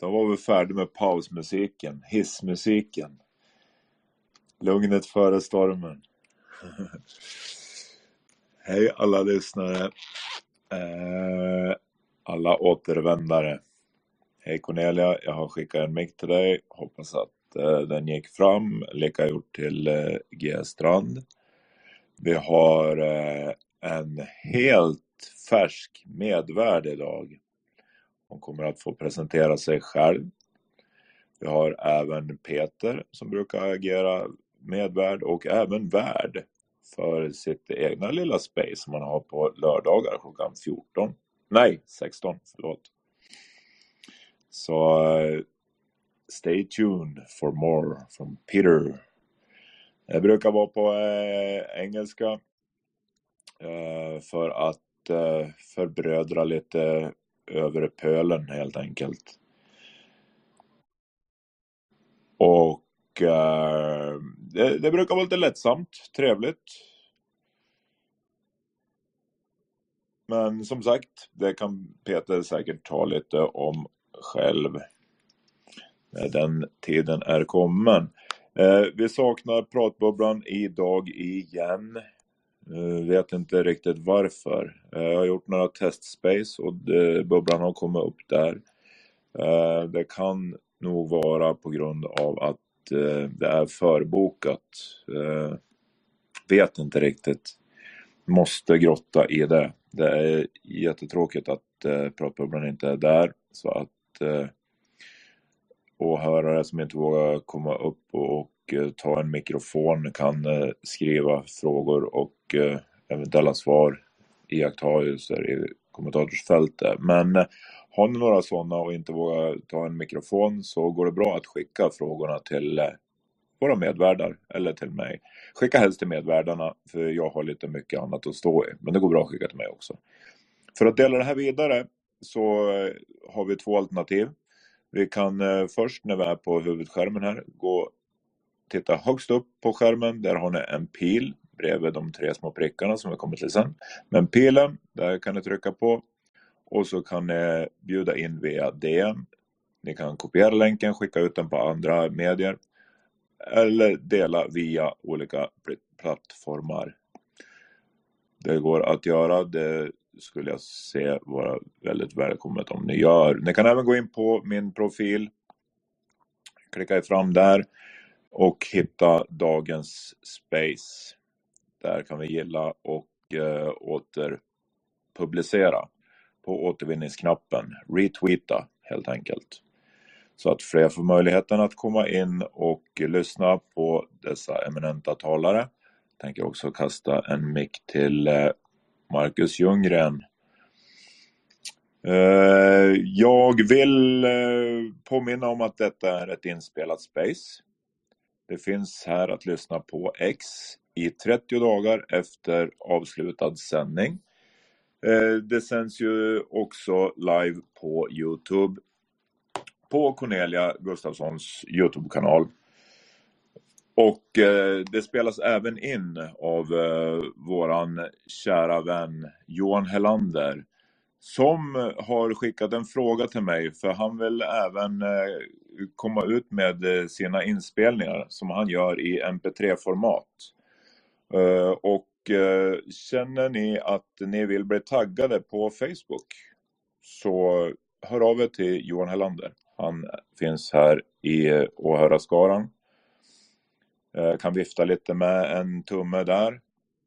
Då var vi färdiga med pausmusiken, hissmusiken. Lugnet före stormen. Hej alla lyssnare. Eh, alla återvändare. Hej Cornelia, jag har skickat en mick till dig. Hoppas att eh, den gick fram. Lika gjort till eh, G Strand. Vi har eh, en helt färsk medvärd idag. Hon kommer att få presentera sig själv. Vi har även Peter som brukar agera medvärd och även värd för sitt egna lilla space som man har på lördagar klockan 14. Nej, 16, förlåt. Så uh, stay tuned for more from Peter. Det brukar vara på uh, engelska uh, för att förbrödra lite över pölen helt enkelt. Och eh, det, det brukar vara lite lättsamt, trevligt. Men som sagt, det kan Peter säkert ta lite om själv. När den tiden är kommen. Eh, vi saknar pratbubblan idag igen. Eh, vet inte riktigt varför. Eh, jag har gjort några testspace och det, bubblan har kommit upp där. Det kan nog vara på grund av att det är förbokat. Vet inte riktigt. Måste grotta i det. Det är jättetråkigt att pratbubblan inte är där. Så att åhörare som inte vågar komma upp och Eh, ta en mikrofon kan eh, skriva frågor och eh, eventuella svar, iakttagelser i kommentatorsfältet. Men har ni några sådana och inte vågar ta en mikrofon så går det bra att skicka frågorna till våra medvärdar eller till mig. Skicka helst till medvärdarna för jag har lite mycket annat att stå i. Men det går bra att skicka till mig också. För att dela det här vidare så har vi två alternativ. Vi kan först när vi är på huvudskärmen här gå titta högst upp på skärmen. Där har ni en pil bredvid de tre små prickarna som vi kommer till sen. Men pilen, där kan ni trycka på och så kan ni bjuda in via DM. Ni kan kopiera länken, skicka ut den på andra medier eller dela via olika plattformar. Det går att göra. Det skulle jag se vara väldigt välkommet om ni gör. Ni kan även gå in på min profil. Klicka er fram där och hitta dagens space. Där kan vi gilla och eh, återpublicera på återvinningsknappen. Retweeta helt enkelt. Så att fler får möjligheten att komma in och lyssna på dessa eminenta talare. Jag tänker också kasta en mick till eh, Marcus Ljunggren. Eh, jag vill eh, påminna om att detta är ett inspelat space. Det finns här att lyssna på X i 30 dagar efter avslutad sändning. Eh, det sänds ju också live på Youtube på Cornelia Gustafssons Youtube-kanal. Och eh, det spelas även in av eh, våran kära vän Johan Hellander som eh, har skickat en fråga till mig för han vill även eh, komma ut med eh, sina inspelningar som han gör i mp3-format. Och känner ni att ni vill bli taggade på Facebook så hör av er till Johan Hellander. Han finns här i åhörarskaran. Kan vifta lite med en tumme där.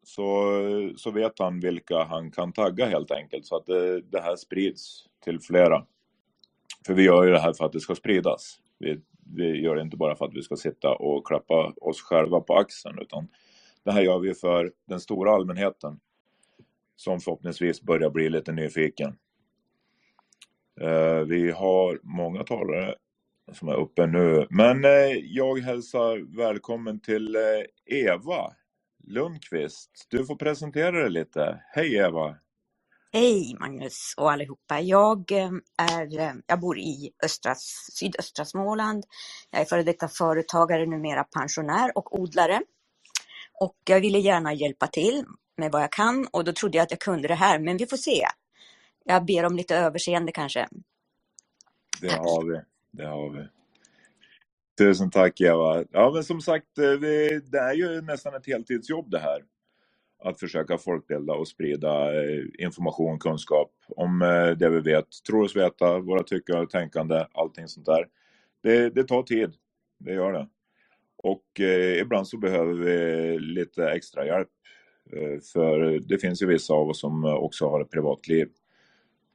Så, så vet han vilka han kan tagga helt enkelt så att det, det här sprids till flera. För vi gör ju det här för att det ska spridas. Vi, vi gör det inte bara för att vi ska sitta och klappa oss själva på axeln utan det här gör vi för den stora allmänheten som förhoppningsvis börjar bli lite nyfiken. Eh, vi har många talare som är uppe nu. Men eh, jag hälsar välkommen till eh, Eva Lundqvist. Du får presentera dig lite. Hej Eva! Hej Magnus och allihopa. Jag, är, jag bor i östra, sydöstra Småland. Jag är före detta företagare, numera pensionär och odlare. Och jag ville gärna hjälpa till med vad jag kan och då trodde jag att jag kunde det här, men vi får se. Jag ber om lite överseende kanske. Det har vi. Det har vi. Tusen tack Eva. Ja men som sagt, eh, det är ju nästan ett heltidsjobb det här. Att försöka folkbilda och sprida information information, kunskap om eh, det vi vet, tror oss veta, våra tyckande och tänkande, allting sånt där. Det, det tar tid, det gör det. Och eh, ibland så behöver vi lite extra hjälp. För det finns ju vissa av oss som också har ett privatliv.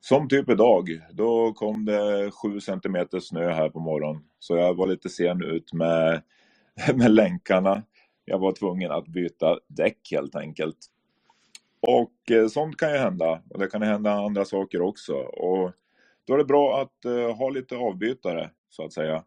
Som typ idag, då kom det 7 centimeter snö här på morgonen. Så jag var lite sen ut med, med länkarna. Jag var tvungen att byta däck helt enkelt. Och eh, sånt kan ju hända. Och det kan hända andra saker också. Och då är det bra att eh, ha lite avbytare, så att säga.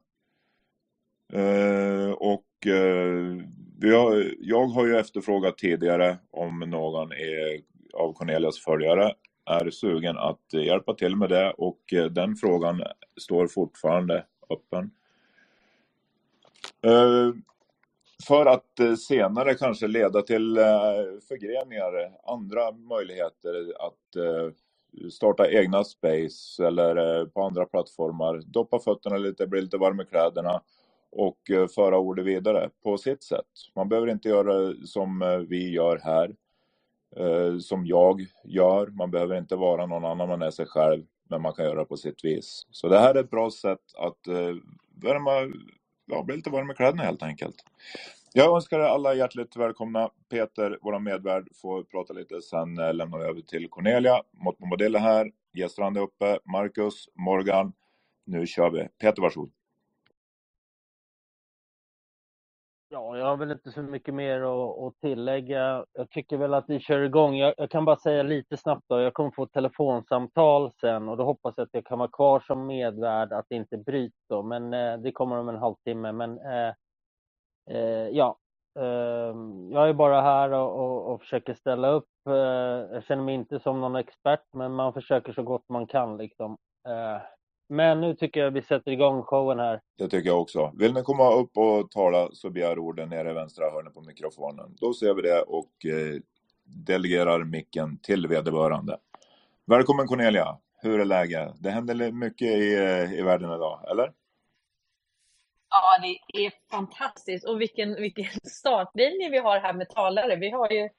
Eh, och eh, vi har, jag har ju efterfrågat tidigare om någon är av Cornelias följare är sugen att eh, hjälpa till med det och eh, den frågan står fortfarande öppen. Eh, för att senare kanske leda till förgreningar, andra möjligheter att starta egna space eller på andra plattformar, doppa fötterna lite, bli lite varm i kläderna och föra ordet vidare på sitt sätt. Man behöver inte göra som vi gör här eh, som jag gör. Man behöver inte vara någon annan, man är sig själv, men man kan göra på sitt vis. Så det här är ett bra sätt att eh, värma, ja, bli lite varm i kläderna helt enkelt. Jag önskar er alla hjärtligt välkomna. Peter, vår medvärd, får prata lite. Sen eh, lämnar vi över till Cornelia. Mått Modell här. Gestrand är uppe. Marcus, Morgan. Nu kör vi. Peter, varsågod. Ja, jag har väl inte så mycket mer att, att tillägga. Jag tycker väl att vi kör igång. Jag, jag, kan bara säga lite snabbt då. Jag kommer få ett telefonsamtal sen och då hoppas jag att jag kan vara kvar som medvärd, att det inte bryts då. Men eh, det kommer om en halvtimme. Men eh, eh, ja, ehm, jag är bara här och, och, och försöker ställa upp. Eh, jag känner mig inte som någon expert, men man försöker så gott man kan liksom. Eh, men nu tycker jag vi sätter igång showen här. Det tycker jag också. Vill ni komma upp och tala så begär orden nere i vänstra hörnet på mikrofonen. Då ser vi det och eh, delegerar micken till vederbörande. Välkommen Cornelia! Hur är läget? Det händer mycket i, eh, i världen idag, eller? Ja, det är fantastiskt. Och vilken, vilken startlinje vi har här med talare. Vi har ju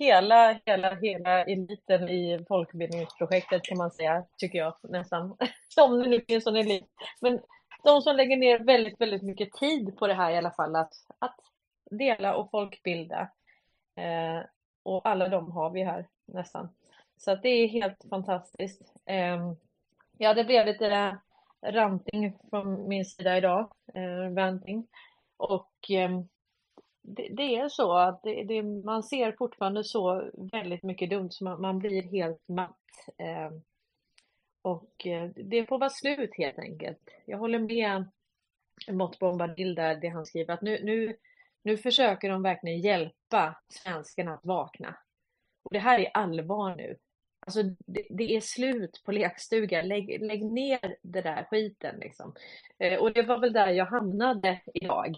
hela, hela, hela eliten i folkbildningsprojektet kan man säga, tycker jag nästan. Som det nu finns en elit. Men de som lägger ner väldigt, väldigt mycket tid på det här i alla fall, att, att dela och folkbilda. Eh, och alla de har vi här nästan. Så att det är helt fantastiskt. Eh, ja, det blev lite ranting från min sida idag, eh, ranting. Och eh, det, det, är så att det, det, man ser fortfarande så väldigt mycket dumt så man, man blir helt matt. Eh, och eh, det får vara slut helt enkelt. Jag håller med Mott Bombadil där, det han skriver att nu, nu, nu försöker de verkligen hjälpa svenskarna att vakna. Och det här är allvar nu. Alltså det, det är slut på lekstuga, lägg, lägg ner det där skiten liksom. Eh, och det var väl där jag hamnade idag.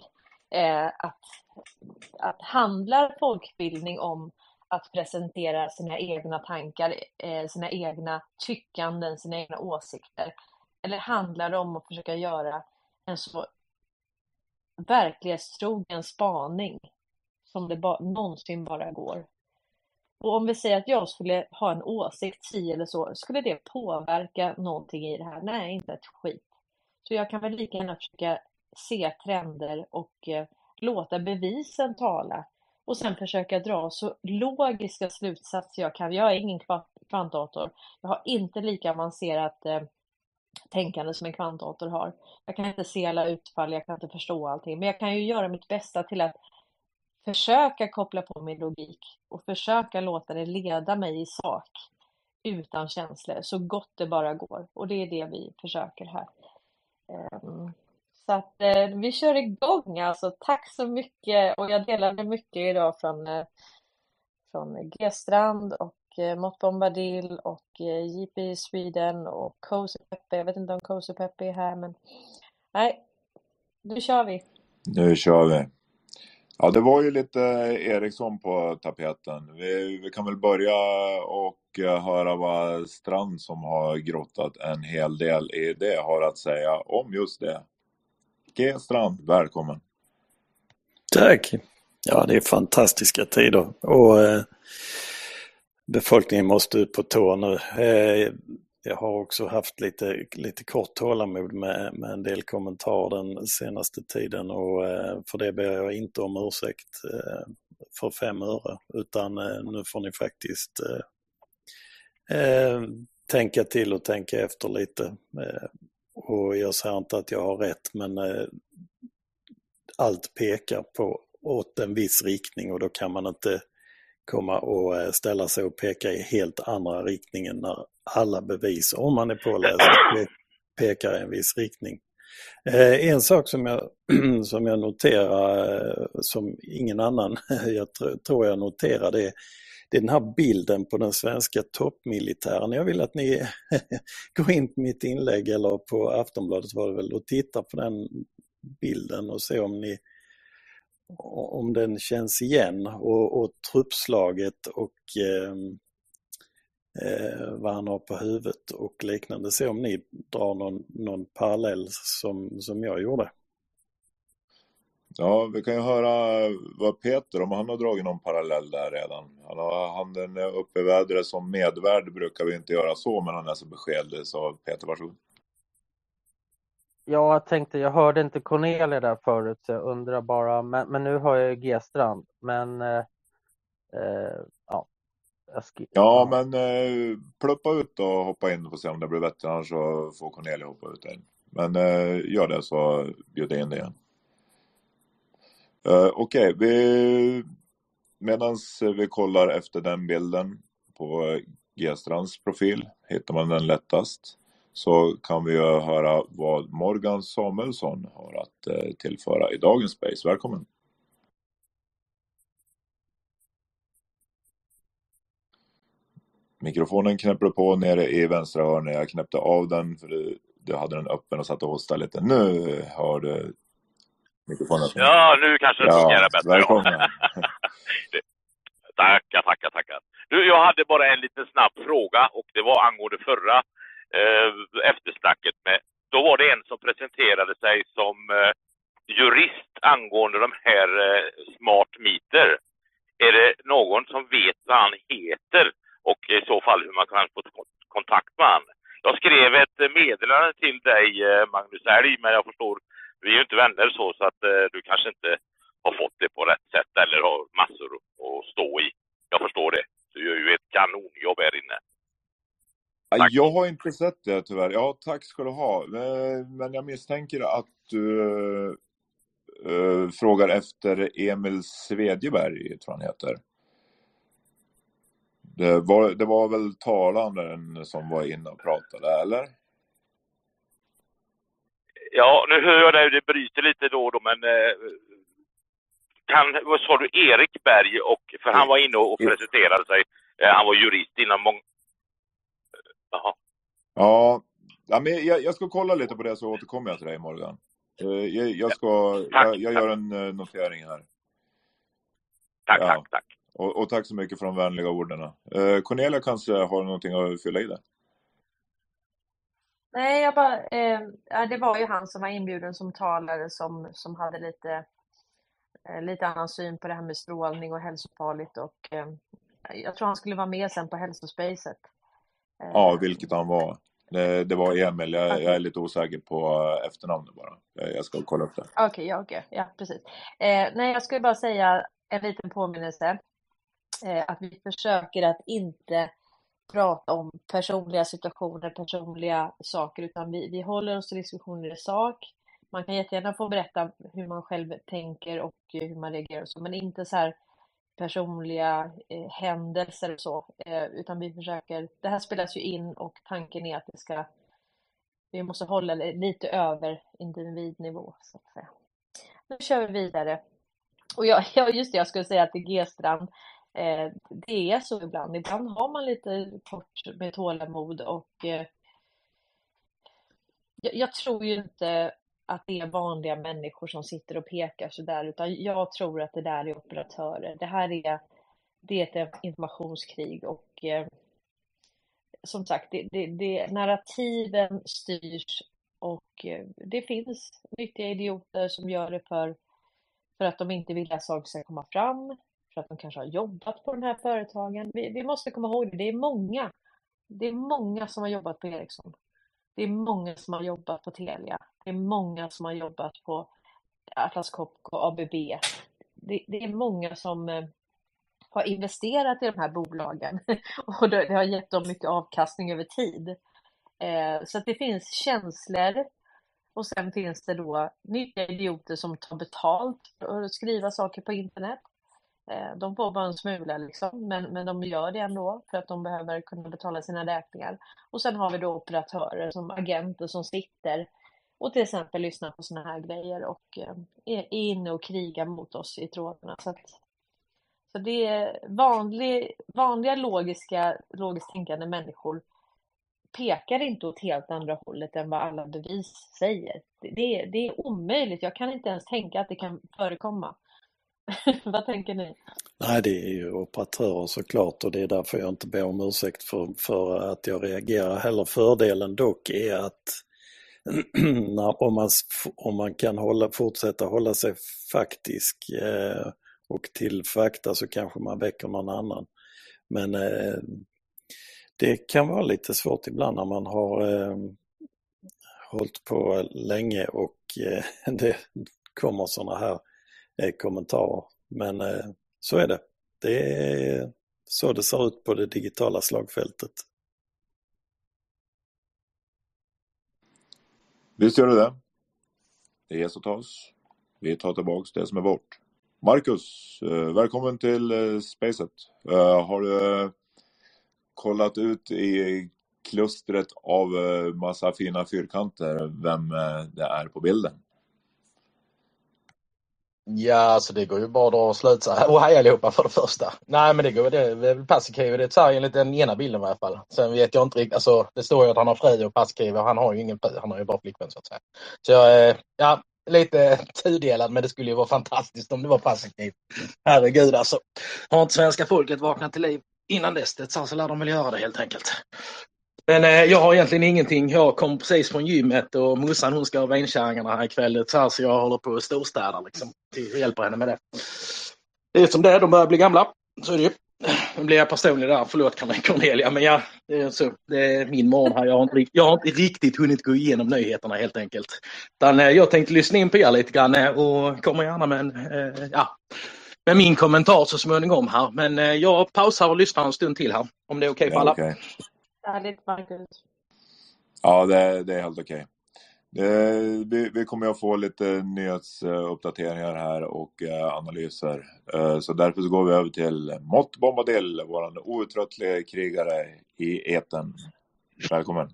Eh, att, att handlar folkbildning om att presentera sina egna tankar, eh, sina egna tyckanden, sina egna åsikter? Eller handlar det om att försöka göra en så verklighetstrogen spaning som det ba någonsin bara går? Och om vi säger att jag skulle ha en åsikt si eller så, skulle det påverka någonting i det här? Nej, inte ett skit. Så jag kan väl lika gärna försöka se trender och eh, låta bevisen tala och sen försöka dra så logiska slutsatser jag kan. Jag är ingen kvantdator. Jag har inte lika avancerat eh, tänkande som en kvantdator har. Jag kan inte se alla utfall, jag kan inte förstå allting, men jag kan ju göra mitt bästa till att försöka koppla på min logik och försöka låta det leda mig i sak utan känslor så gott det bara går. Och det är det vi försöker här. Ehm, så att eh, vi kör igång alltså. Tack så mycket och jag delade mycket idag från, eh, från G-strand och eh, Mott Bombadil och eh, JP Sweden och Cozy Peppe. Jag vet inte om Cozy Peppe är här men nej, nu kör vi. Nu kör vi. Ja, det var ju lite Eriksson på tapeten. Vi, vi kan väl börja och eh, höra vad Strand som har grottat en hel del i det har att säga om just det. G Strand, välkommen! Tack! Ja, det är fantastiska tider och eh, befolkningen måste ut på tå nu. Eh, jag har också haft lite, lite kort tålamod med, med en del kommentarer den senaste tiden och eh, för det ber jag inte om ursäkt eh, för fem öre utan eh, nu får ni faktiskt eh, tänka till och tänka efter lite. Och jag säger inte att jag har rätt men allt pekar på åt en viss riktning och då kan man inte komma och eh, ställa sig och peka i helt andra riktningen när alla bevis, om man är påläst, pekar i en viss riktning. Eh, en sak som jag, som jag noterar eh, som ingen annan, jag tror jag noterar, det är, det är den här bilden på den svenska toppmilitären. Jag vill att ni går in på mitt inlägg eller på Aftonbladet var det väl och tittar på den bilden och se om ni om den känns igen och, och truppslaget och eh, eh, vad han har på huvudet och liknande. Se om ni drar någon, någon parallell som, som jag gjorde. Ja, vi kan ju höra vad Peter, om han har dragit någon parallell där redan. Han har handen uppe i vädret som medvärd brukar vi inte göra så, men han är så beskedlig. Så Peter, varsågod. Ja, jag tänkte, jag hörde inte Cornelia där förut, så jag undrar bara, men, men nu har jag ju G-strand, men eh, eh, ja. Ja, men eh, pluppa ut och hoppa in och se om det blir bättre, annars så får Cornelia hoppa ut in. Men eh, gör det så bjuder jag in det igen. Eh, okej, okay, medan vi kollar efter den bilden på G-strands profil hittar man den lättast så kan vi ju höra vad Morgan Samuelsson har att eh, tillföra i dagens Space. Välkommen! Mikrofonen knäpper på nere i vänstra hörnet. Jag knäppte av den för du, du hade den öppen och satt och hostade lite. Nu hör du mikrofonen. Ja, nu kanske det ja, fungerar bättre. Välkommen! tackar, tackar, tackar. Du, jag hade bara en liten snabb fråga och det var angående förra eh, eftersnacket med. Då var det en som presenterade sig som eh, jurist angående de här eh, smart meter. Är det någon som vet vad han heter och i så fall hur man kan få kontakt med han? Jag skrev ett meddelande till dig eh, Magnus Älg, men jag förstår, vi är ju inte vänner så, så att eh, du kanske inte har fått det på rätt sätt eller har massor att stå i. Jag förstår det. Du gör ju ett kanonjobb här inne. Tack. Jag har inte sett det tyvärr. Ja, tack ska du ha. Eh, men jag misstänker att du äh, frågar efter Emil Svedjeberg, tror han heter. Det var, det var väl talaren som var inne och pratade, eller? Ja, nu hör jag dig, det bryter lite då och då, men eh, kan, vad sa du, Erik Berg, och, för han var inne och presenterade sig. Han var jurist inom många, Jaha. Ja, ja men jag, jag, ska kolla lite på det så återkommer jag till dig Morgan. Eh, jag, jag ska, jag, jag, gör en eh, notering här. Tack, ja. tack, tack. Och, och, tack så mycket för de vänliga orden. Eh, Cornelia kanske har någonting att fylla i där? Nej, jag bara, eh, det var ju han som var inbjuden som talare som, som hade lite, eh, lite annan syn på det här med strålning och hälsofarligt och eh, jag tror han skulle vara med sen på hälsospacet. Ja, vilket han var. Det, det var Emil, jag, okay. jag, är lite osäker på efternamnet bara. Jag ska kolla upp det. Okej, okay, ja, okay. ja precis. Eh, nej, jag skulle bara säga en liten påminnelse. Eh, att vi försöker att inte prata om personliga situationer, personliga saker, utan vi, vi håller oss till diskussioner i sak. Man kan jättegärna få berätta hur man själv tänker och hur man reagerar och så, men inte så här personliga eh, händelser och så, eh, utan vi försöker, det här spelas ju in och tanken är att det ska, vi måste hålla det lite över individnivå så att säga. Nu kör vi vidare. Och jag, ja, just det, jag skulle säga till G-strand, eh, det är så ibland, ibland har man lite kort med tålamod och eh, jag, jag tror ju inte att det är vanliga människor som sitter och pekar så där utan jag tror att det där är operatörer. Det här är, det är ett informationskrig och eh, som sagt, det, det, det, narrativen styrs och eh, det finns nyttiga idioter som gör det för, för att de inte vill att saker ska komma fram, för att de kanske har jobbat på de här företagen. Vi, vi måste komma ihåg det, det är många. Det är många som har jobbat på Ericsson. Det är många som har jobbat på Telia. Det är många som har jobbat på Atlas Copco, ABB. Det, det är många som eh, har investerat i de här bolagen och det, har gett dem mycket avkastning över tid. Eh, så att det finns känslor och sen finns det då nyttiga idioter som tar betalt för att skriva saker på internet. Eh, de får bara en smula liksom, men, men de gör det ändå för att de behöver kunna betala sina räkningar. Och sen har vi då operatörer som agenter som sitter och till exempel lyssnar på sådana här grejer och eh, är inne och krigar mot oss i trådarna. Så, att, så det är vanlig, vanliga logiska, logiskt tänkande människor pekar inte åt helt andra hållet än vad alla bevis säger. Det, det, det är omöjligt. Jag kan inte ens tänka att det kan förekomma. Vad tänker ni? Nej, det är ju operatörer såklart och det är därför jag inte ber om ursäkt för, för att jag reagerar heller. Fördelen dock är att om, man, om man kan hålla, fortsätta hålla sig faktisk eh, och till fakta så kanske man väcker någon annan. Men eh, det kan vara lite svårt ibland när man har eh, hållit på länge och eh, det kommer sådana här eh, kommentarer. Men eh, så är det. Det är så det ser ut på det digitala slagfältet. Visst gör det det. Det är så tas. Vi tar tillbaks det som är bort. Marcus, eh, välkommen till eh, Spacet. Eh, har du kollat ut i klustret av massa fina fyrkanter vem det är på bilden? Ja, alltså det går ju bara att dra slutsatser. Och hej allihopa för det första. Nej, men det går det det väl Paasikivi. Det är enligt den ena bilden i alla fall. Sen vet jag inte riktigt. Alltså, det står ju att han har fru och Paasikivi och han har ju ingen fru. Han har ju bara flickvän så att säga. Så jag eh, ja, lite tudelad, men det skulle ju vara fantastiskt om det var Paasikivi. Herregud alltså. Har inte svenska folket vaknat till liv innan dess, det så lär de väl göra det helt enkelt. Men eh, jag har egentligen ingenting. Jag kom precis från gymmet och morsan hon ska ha vinkärringarna här ikväll. Så, här, så jag håller på att storstäda liksom. Jag hjälper henne med det. Det är som det är, de börjar bli gamla. Så är det ju. Nu blir jag personlig där, förlåt Cornelia, men ja, det är, så, det är min morgon här. Jag har, inte, jag har inte riktigt hunnit gå igenom nyheterna helt enkelt. Utan, eh, jag tänkte lyssna in på er lite grann eh, och kommer gärna med en, eh, ja, med min kommentar så småningom här. Men jag pausar och lyssnar en stund till här, om det är okej okay för alla. Okay. Härligt Marcus. Ja, det, det är helt okej. Okay. Vi, vi, kommer att få lite nyhetsuppdateringar här och eh, analyser. Eh, så därför så går vi över till Mott Bombadil, vår outtröttliga krigare i eten. Välkommen!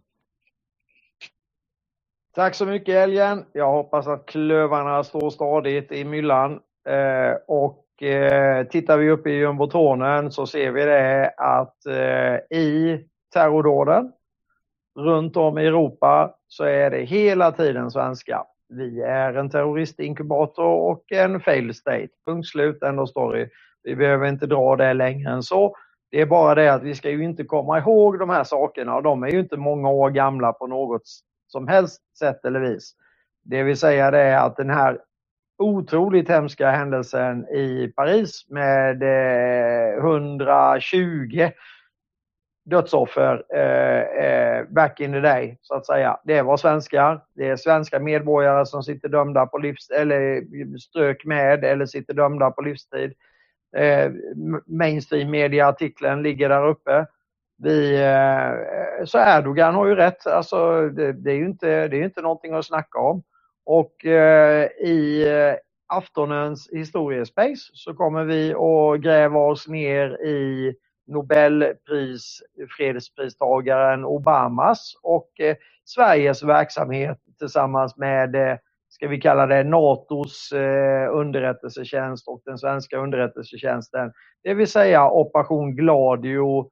Tack så mycket Elgen. Jag hoppas att klövarna står stadigt i myllan. Eh, och tittar vi upp i jumbotronen så ser vi det att i terrordåden. Runt om i Europa så är det hela tiden svenska. Vi är en terroristinkubator och en failed state. Punkt slut, end of story. Vi behöver inte dra det längre än så. Det är bara det att vi ska ju inte komma ihåg de här sakerna och de är ju inte många år gamla på något som helst sätt eller vis. Det vill säga det är att den här otroligt hemska händelsen i Paris med eh, 120 dödsoffer eh, eh, back in the day, så att säga. Det var svenskar. Det är svenska medborgare som sitter dömda på livs eller strök med eller sitter dömda på livstid. Eh, mainstream media-artikeln ligger där uppe. Vi, eh, så Erdogan har ju rätt. Alltså, det, det, är ju inte, det är inte någonting att snacka om. Och eh, i eh, aftonens historiespace så kommer vi att gräva oss ner i Nobelpris, fredspristagaren Obamas och eh, Sveriges verksamhet tillsammans med, eh, ska vi kalla det, NATOs eh, underrättelsetjänst och den svenska underrättelsetjänsten. Det vill säga Operation Gladio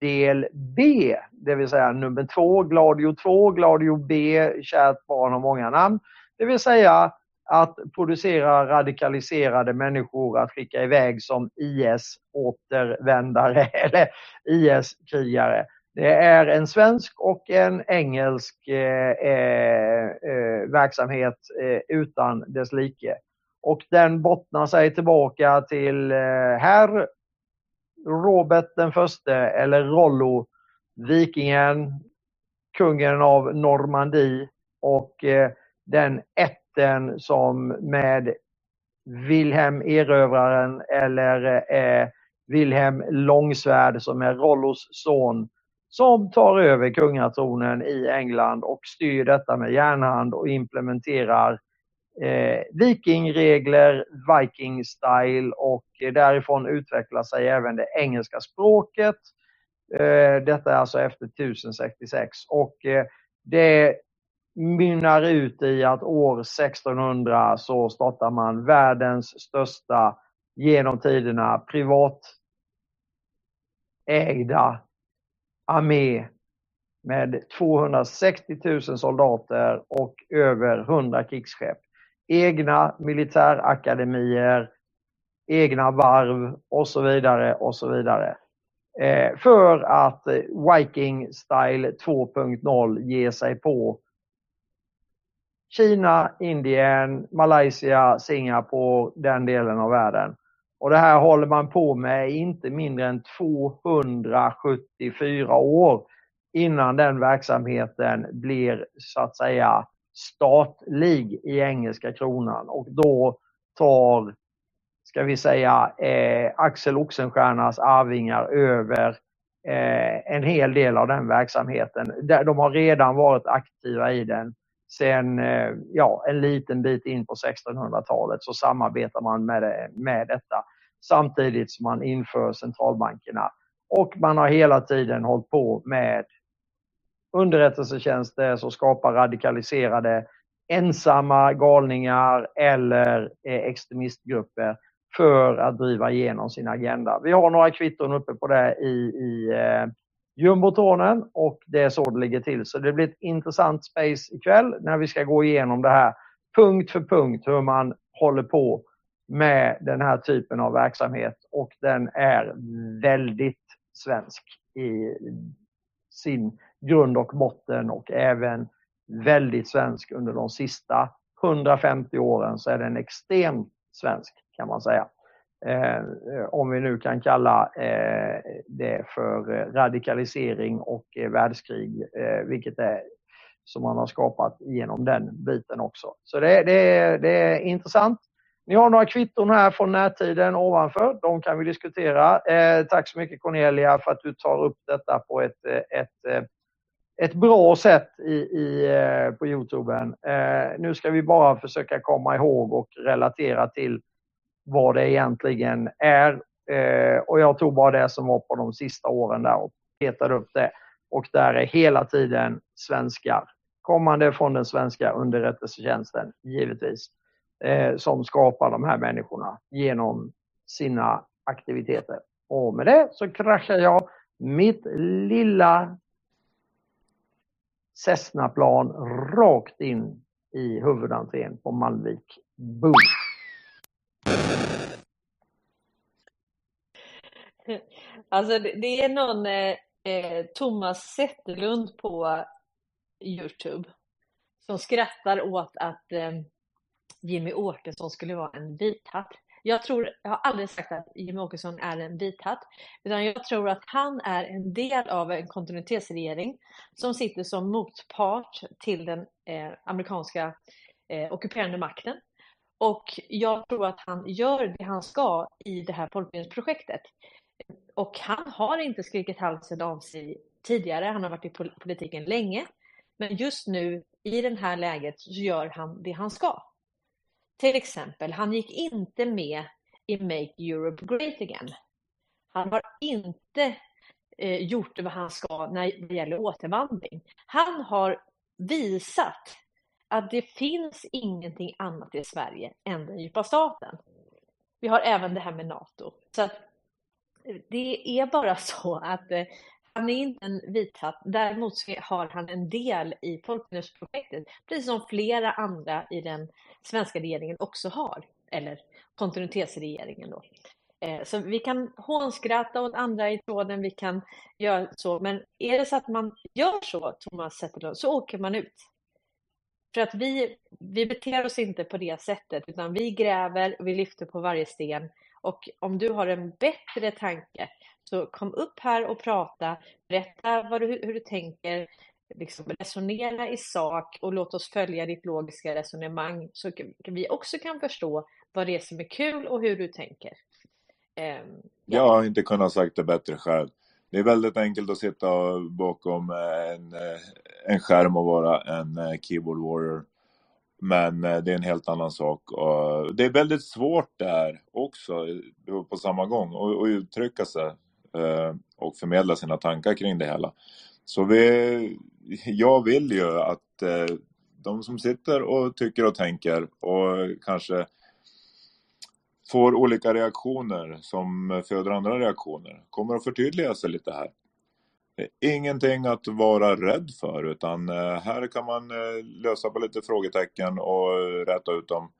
del B, det vill säga nummer två, Gladio 2, Gladio B, kärt barn har många namn. Det vill säga att producera radikaliserade människor att skicka iväg som IS-återvändare eller IS-krigare. Det är en svensk och en engelsk eh, eh, eh, verksamhet eh, utan dess like. Och den bottnar sig tillbaka till eh, herr Robert den förste eller Rollo, vikingen, kungen av Normandie och eh, den ätten som med Wilhelm Erövraren eller eh, Wilhelm Långsvärd som är Rollos son som tar över kungatronen i England och styr detta med järnhand och implementerar eh, vikingregler, viking style och därifrån utvecklar sig även det engelska språket. Eh, detta är alltså efter 1066 och eh, det mynnar ut i att år 1600 så startar man världens största genom tiderna privatägda armé med 260 000 soldater och över 100 krigsskepp. Egna militärakademier, egna varv och så vidare och så vidare. Eh, för att Viking Style 2.0 ger sig på Kina, Indien, Malaysia, Singapore, den delen av världen. Och det här håller man på med inte mindre än 274 år innan den verksamheten blir så att säga statlig i engelska kronan och då tar, ska vi säga, eh, Axel Oxenstiernas arvingar över eh, en hel del av den verksamheten. De har redan varit aktiva i den sen eh, ja, en liten bit in på 1600-talet så samarbetar man med, med detta samtidigt som man inför centralbankerna. Och man har hela tiden hållit på med underrättelsetjänster som skapar radikaliserade ensamma galningar eller eh, extremistgrupper för att driva igenom sin agenda. Vi har några kvitton uppe på det i, i eh, jumbotornen jumbotronen och det är så det ligger till. Så det blir ett intressant space ikväll när vi ska gå igenom det här punkt för punkt hur man håller på med den här typen av verksamhet och den är väldigt svensk i sin grund och botten och även väldigt svensk under de sista 150 åren så är den extremt svensk kan man säga. Eh, om vi nu kan kalla eh, det för eh, radikalisering och eh, världskrig, eh, vilket är som man har skapat genom den biten också. Så det, det, det är intressant. Ni har några kvitton här från närtiden ovanför. De kan vi diskutera. Eh, tack så mycket Cornelia för att du tar upp detta på ett, eh, ett, eh, ett bra sätt i, i, på Youtube. Eh, nu ska vi bara försöka komma ihåg och relatera till vad det egentligen är. Eh, och jag tog bara det som var på de sista åren där och petade upp det. Och där är hela tiden svenskar. Kommande från den svenska underrättelsetjänsten, givetvis eh, som skapar de här människorna genom sina aktiviteter. Och med det så kraschar jag mitt lilla Cessna-plan rakt in i huvudentrén på Malmvik. Boom! Alltså det är någon eh, eh, Thomas Zetterlund på Youtube som skrattar åt att eh, Jimmy Åkesson skulle vara en vithatt. Jag, tror, jag har aldrig sagt att Jimmy Åkesson är en vithatt, utan jag tror att han är en del av en kontinuitetsregering som sitter som motpart till den eh, amerikanska eh, ockuperande makten. Och jag tror att han gör det han ska i det här folkbildningsprojektet. Och han har inte skrikit halsen av sig tidigare, han har varit i politiken länge. Men just nu, i det här läget, så gör han det han ska. Till exempel, han gick inte med i Make Europe Great Again. Han har inte eh, gjort vad han ska när det gäller återvandring. Han har visat att det finns ingenting annat i Sverige än den djupa staten. Vi har även det här med NATO. Så att eh, det är bara så att eh, Han är inte en vithatt, däremot har han en del i Folkminnesprojektet, precis som flera andra i den svenska regeringen också har, eller kontinuitetsregeringen då. Eh, så vi kan hånskratta åt andra i tråden, vi kan göra så, men är det så att man gör så, Thomas Zetterlund, så åker man ut. För att vi, vi beter oss inte på det sättet, utan vi gräver, vi lyfter på varje sten. Och om du har en bättre tanke, så kom upp här och prata, berätta vad du, hur du tänker, liksom resonera i sak och låt oss följa ditt logiska resonemang så vi också kan förstå vad det är som är kul och hur du tänker. Um, ja. Jag har inte kunnat sagt det bättre själv. Det är väldigt enkelt att sitta bakom en, en skärm och vara en eh, keyboard warrior. Men eh, det är en helt annan sak. Och det är väldigt svårt där också eh, på samma gång att uttrycka sig och förmedla sina tankar kring det hela. Så vi, jag vill ju att de som sitter och tycker och tänker och kanske får olika reaktioner som föder andra reaktioner kommer att förtydliga sig lite här. Det är ingenting att vara rädd för utan eh, här kan man eh, lösa på lite frågetecken och rätta ut dem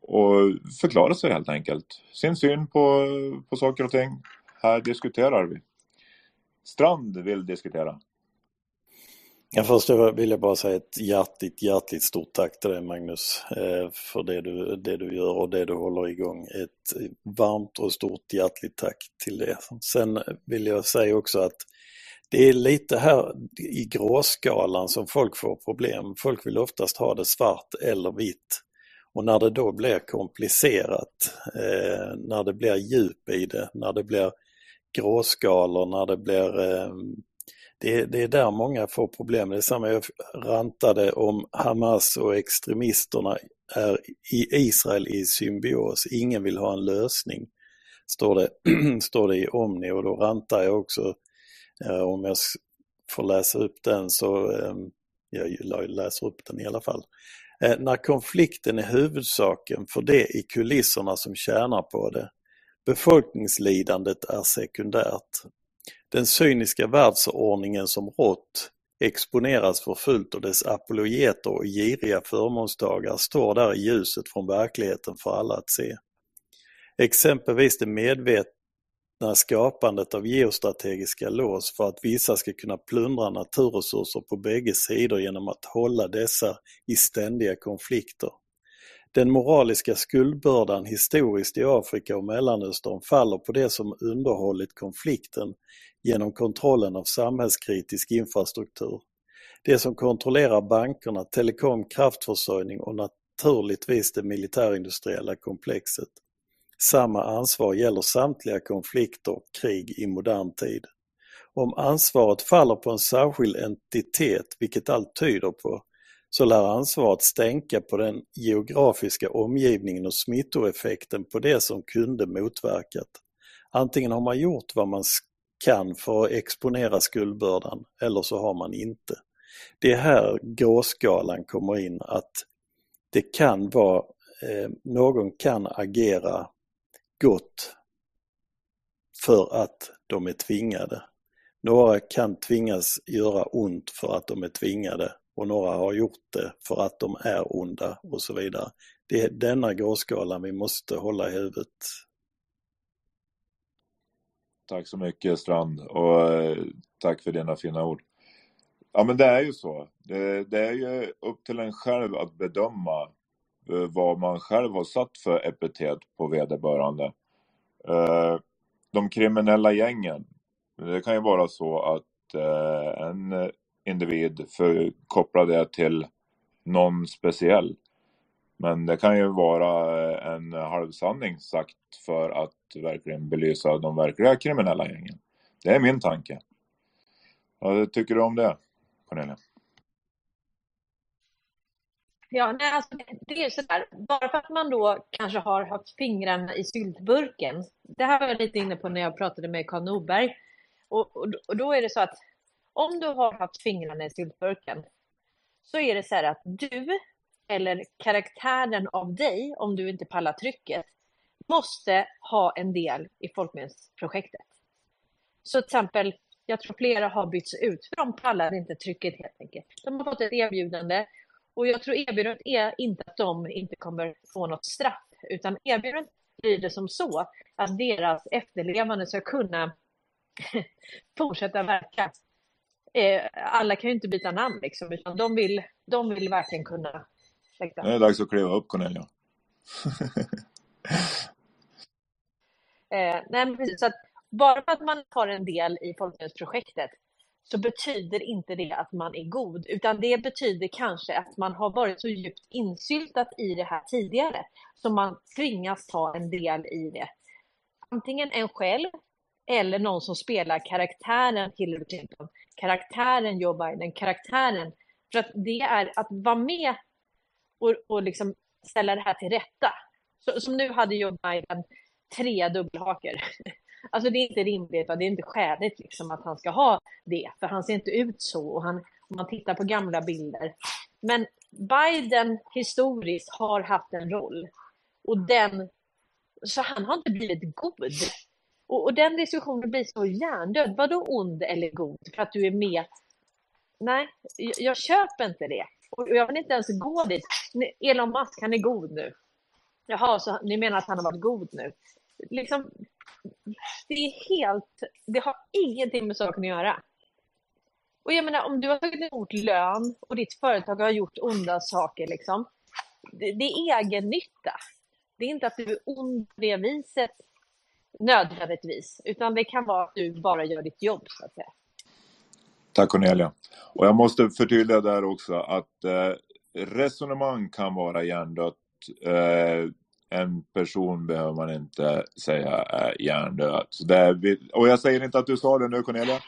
och förklara sig helt enkelt. Sin syn på, på saker och ting. Här diskuterar vi. Strand vill diskutera. Ja, först vill jag bara säga ett hjärtligt, hjärtligt stort tack till dig Magnus eh, för det du, det du gör och det du håller igång. Ett varmt och stort hjärtligt tack till det. Sen vill jag säga också att det är lite här i gråskalan som folk får problem. Folk vill oftast ha det svart eller vitt. Och när det då blir komplicerat, eh, när det blir djup i det, när det blir gråskalor, när det blir eh, det, det, är där många får problem. Det är samma jag rantade om Hamas och extremisterna är i Israel i symbios. Ingen vill ha en lösning, står det, står det i Omni och då rantar jag också, eh, om jag får läsa upp den så, eh, jag läser upp den i alla fall. Eh, när konflikten är huvudsaken för det i kulisserna som tjänar på det. Befolkningslidandet är sekundärt. Den cyniska världsordningen som rått exponeras för fullt och dess apologeter och giriga förmånstagare står där i ljuset från verkligheten för alla att se. Exempelvis det medvetna skapandet av geostrategiska lås för att vissa ska kunna plundra naturresurser på bägge sidor genom att hålla dessa i ständiga konflikter. Den moraliska skuldbördan historiskt i Afrika och Mellanöstern faller på det som underhållit konflikten genom kontrollen av samhällskritisk infrastruktur. Det som kontrollerar bankerna, telekom, kraftförsörjning och naturligtvis det militärindustriella komplexet. Samma ansvar gäller samtliga konflikter och krig i modern tid. Om ansvaret faller på en särskild entitet, vilket allt tyder på, så lär ansvaret stänka på den geografiska omgivningen och smittoeffekten på det som kunde motverkat. Antingen har man gjort vad man kan för att exponera skuldbördan eller så har man inte. Det är här gråskalan kommer in att det kan vara, eh, någon kan agera gott för att de är tvingade. Några kan tvingas göra ont för att de är tvingade och några har gjort det för att de är onda och så vidare. Det är denna gråskalan vi måste hålla i huvudet Tack så mycket Strand och eh, tack för dina fina ord. Ja men det är ju så. Det, det, är ju upp till en själv att bedöma eh, vad man själv har satt för epitet på vederbörande. Eh, de kriminella gängen. Det kan ju vara så att en individ för, koppla det till någon speciell. Men det kan ju vara en halvsanning sagt för att verkligen belysa de verkliga kriminella gängen. Det är min tanke. Vad tycker du om det, Cornelia? Ja, nej, alltså, det är sådär, bara för att man då kanske har haft fingrarna i syltburken. Det här var jag lite inne på när jag pratade med Karl Norberg. Och, och, och då är det så att om du har haft fingrarna i syltburken så är det så här att du eller karaktären av dig, om du inte pallar trycket, måste ha en del i folkminnesprojektet. Så till exempel Jag tror flera har bytts ut, för de pallar inte trycket helt enkelt. De har fått ett erbjudande och jag tror erbjudandet är inte att de inte kommer få något straff, utan erbjudandet blir det som så att deras efterlevande ska kunna fortsätta verka. Eh, alla kan ju inte byta namn liksom, utan de vill, de vill verkligen kunna... Nu är det dags att kliva upp Cornelia. eh, nej, precis, så att bara för att man har en del i Folkbildningsprojektet så betyder inte det att man är god, utan det betyder kanske att man har varit så djupt insyltat i det här tidigare, så man tvingas ta en del i det. Antingen en själv eller någon som spelar karaktären Hillary Clinton, karaktären Joe Biden, karaktären. För att det är att vara med och, och liksom ställa det här till rätta. Så, som nu hade Joe Biden tre dubbelhakor. Alltså det är inte rimligt det är inte skäligt liksom att han ska ha det, för han ser inte ut så. Och han, om man tittar på gamla bilder. Men Biden historiskt har haft en roll och den, så han har inte blivit god. Och, och den diskussionen blir så hjärndöd. Vadå ond eller god för att du är med? Nej, jag, jag köper inte det. Och jag vill inte ens gå dit. Elon Musk, han är god nu. Jaha, så ni menar att han har varit god nu? Liksom, det är helt, det har ingenting med saken att göra. Och jag menar, om du har tagit emot lön och ditt företag har gjort onda saker, liksom, det, det är egen nytta. Det är inte att du är ond på det viset nödvändigtvis, utan det kan vara att du bara gör ditt jobb, så att säga. Tack Cornelia. Och jag måste förtydliga där också att eh, resonemang kan vara hjärndött. Eh, en person behöver man inte säga är hjärndöd. Så det är, och jag säger inte att du sa det nu Cornelia.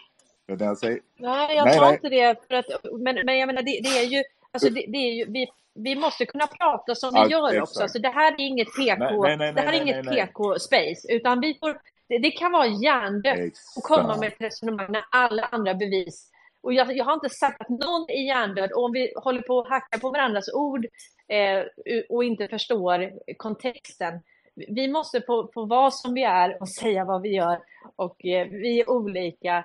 Det jag säger. Nej, jag nej, sa nej. inte det. För att, men, men jag menar, det, det är ju, alltså det, det, är ju vi, vi måste kunna prata som vi ja, gör exakt. också. Alltså, det här är inget PK, nej, det här är inget PK-space, utan vi får, det, det kan vara hjärndött att komma med ett resonemang när alla andra bevis och jag, jag, har inte sagt att någon är hjärndöd och om vi håller på att hacka på varandras ord eh, och inte förstår kontexten. Vi måste få, få vara som vi är och säga vad vi gör och eh, vi är olika.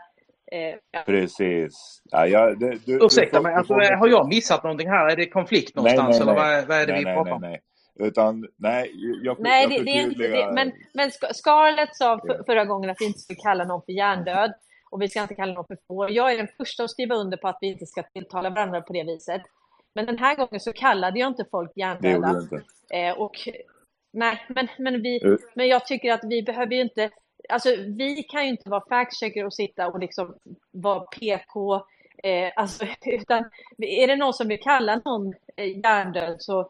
Eh, ja. Precis. Ja, jag, det, du, Ursäkta mig, alltså, har jag missat någonting här? Är det konflikt någonstans nej, nej, nej. eller vad, vad, är det nej, vi pratar om? Nej, nej. Utan nej, jag, nej, jag det, det är inte det. Men, men Scarlett sa för, förra gången att vi inte skulle kalla någon för hjärndöd och vi ska inte kalla någon för får. Jag är den första att skriva under på att vi inte ska tilltala varandra på det viset. Men den här gången så kallade jag inte folk hjärndöda. Eh, och, nej, men, men, vi, uh. men jag tycker att vi behöver ju inte, alltså vi kan ju inte vara fact-checker och sitta och liksom vara PK, eh, alltså, utan är det någon som vill kalla någon eh, hjärndöd så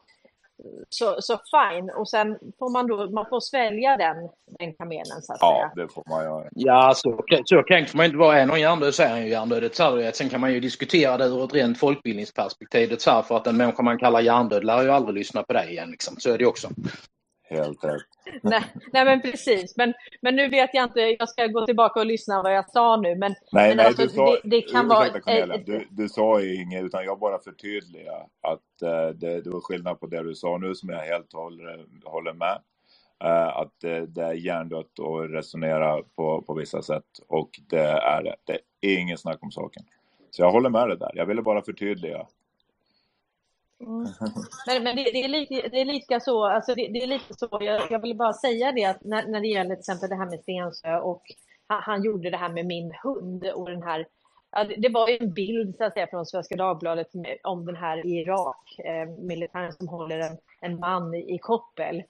så, så fine. Och sen får man då, man får svälja den, den kamelen så att ja, säga. Ja, det får man göra. Ja, så, så kränkt får man inte vara. Är någon hjärndöd så är han ju hjärndöd. Sen kan man ju diskutera det ur ett rent folkbildningsperspektiv. Så här, för att en människa man kallar hjärndöd lär ju aldrig lyssna på dig igen. Liksom. Så är det också. Helt rätt. nej, nej, men precis. Men, men nu vet jag inte, jag ska gå tillbaka och lyssna vad jag sa nu. Men, nej, men nej, alltså, du sa, det, det kan vara... Cornelia, du, du sa inget, utan jag bara förtydligar att uh, det, det var skillnad på det du sa nu som jag helt håller, håller med. Uh, att det, det är hjärndött att resonera på, på vissa sätt och det är det. Det är ingen snack om saken. Så jag håller med dig där. Jag ville bara förtydliga Mm. Men, men det, det, är lite, det är lika så, alltså det, det är lite så, jag, jag vill bara säga det att när, när det gäller till exempel det här med Stensö och han, han gjorde det här med min hund och den här Ja, det var ju en bild så att säga, från Svenska Dagbladet om den här i Irak, eh, militären som håller en, en man i, i koppel.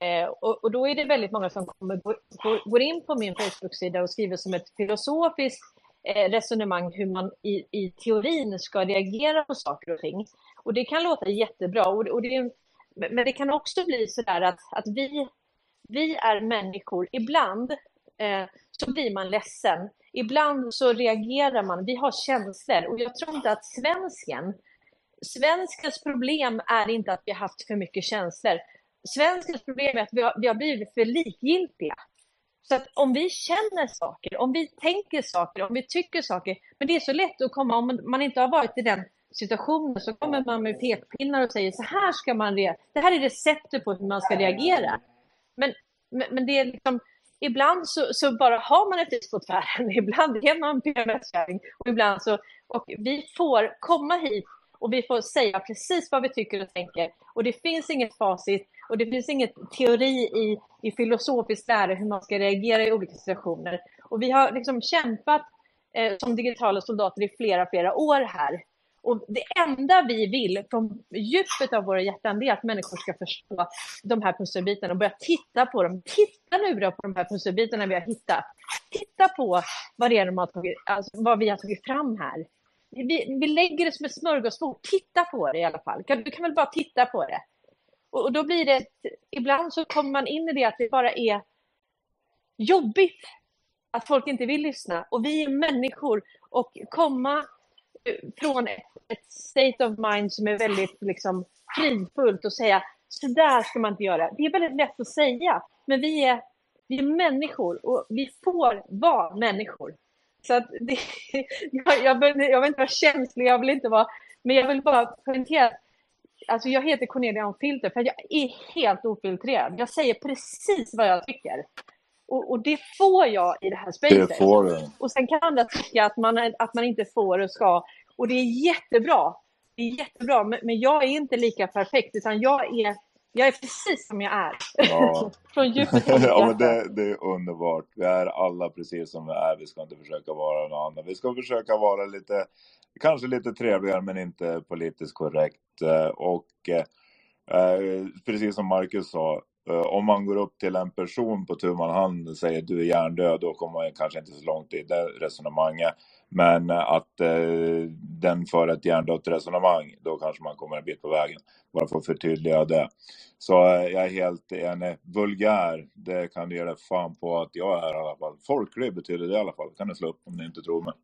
Eh, och, och, då är det väldigt många som kommer, går, går in på min Facebook-sida och skriver som ett filosofiskt eh, resonemang hur man i, i teorin ska reagera på saker och ting. Och det kan låta jättebra, och, och det, men det kan också bli så där att, att vi, vi är människor. Ibland eh, så blir man ledsen. Ibland så reagerar man. Vi har känslor och jag tror inte att svensken, svenskens problem är inte att vi har haft för mycket känslor. Svenskens problem är att vi har, vi har blivit för likgiltiga. Så att om vi känner saker, om vi tänker saker, om vi tycker saker, men det är så lätt att komma om man inte har varit i den situationer så kommer man med pekpinnar och säger så här ska man reagera. Det här är receptet på hur man ska reagera. Men, men, men det är liksom, ibland så, så, bara har man en fis på tvären, ibland är man PMS-kärring och ibland så, och vi får komma hit och vi får säga precis vad vi tycker och tänker. Och det finns inget facit och det finns inget teori i, i filosofisk lära hur man ska reagera i olika situationer. Och vi har liksom kämpat eh, som digitala soldater i flera, flera år här. Och det enda vi vill från djupet av våra hjärtan är att människor ska förstå de här pusselbitarna och börja titta på dem. Titta nu då på de här pusselbitarna vi har hittat. Titta på vad, det är de har tagit, alltså vad vi har tagit fram här. Vi, vi lägger det som ett smörgåsbord. Titta på det i alla fall. Du kan väl bara titta på det. Och, och då blir det, ibland så kommer man in i det att det bara är jobbigt att folk inte vill lyssna. Och vi är människor och komma från ett, ett state of mind som är väldigt liksom, fridfullt och säga så där ska man inte göra. Det är väldigt lätt att säga, men vi är, vi är människor och vi får vara människor. Så att det, jag, jag, vill, jag vill inte vara känslig, jag vill inte vara, men jag vill bara poängtera Alltså jag heter Cornelia Filter för jag är helt ofiltrerad. Jag säger precis vad jag tycker. Och, och, det får jag i det här spacet. Det får du. Och sen kan andra tycka att man, att man inte får och ska. Och det är jättebra. Det är jättebra, men, men jag är inte lika perfekt, utan jag är, jag är precis som jag är. Ja. Från djupet ja, men det, det, är underbart. Vi är alla precis som vi är. Vi ska inte försöka vara någon annan. Vi ska försöka vara lite, kanske lite trevligare, men inte politiskt korrekt. Eh, och eh, precis som Marcus sa, Eh, Eh, om man går upp till en person på tu man hand och säger du är hjärndöd, då kommer man kanske inte så långt i det resonemanget. Men eh, att eh, den för ett hjärndött resonemang, då kanske man kommer en bit på vägen. Bara för att förtydliga det. Så eh, jag är helt enig. Vulgär, det kan du ge dig fan på att jag är i alla fall. Folklig betyder det i alla fall. Det kan du slå upp om du inte tror mig.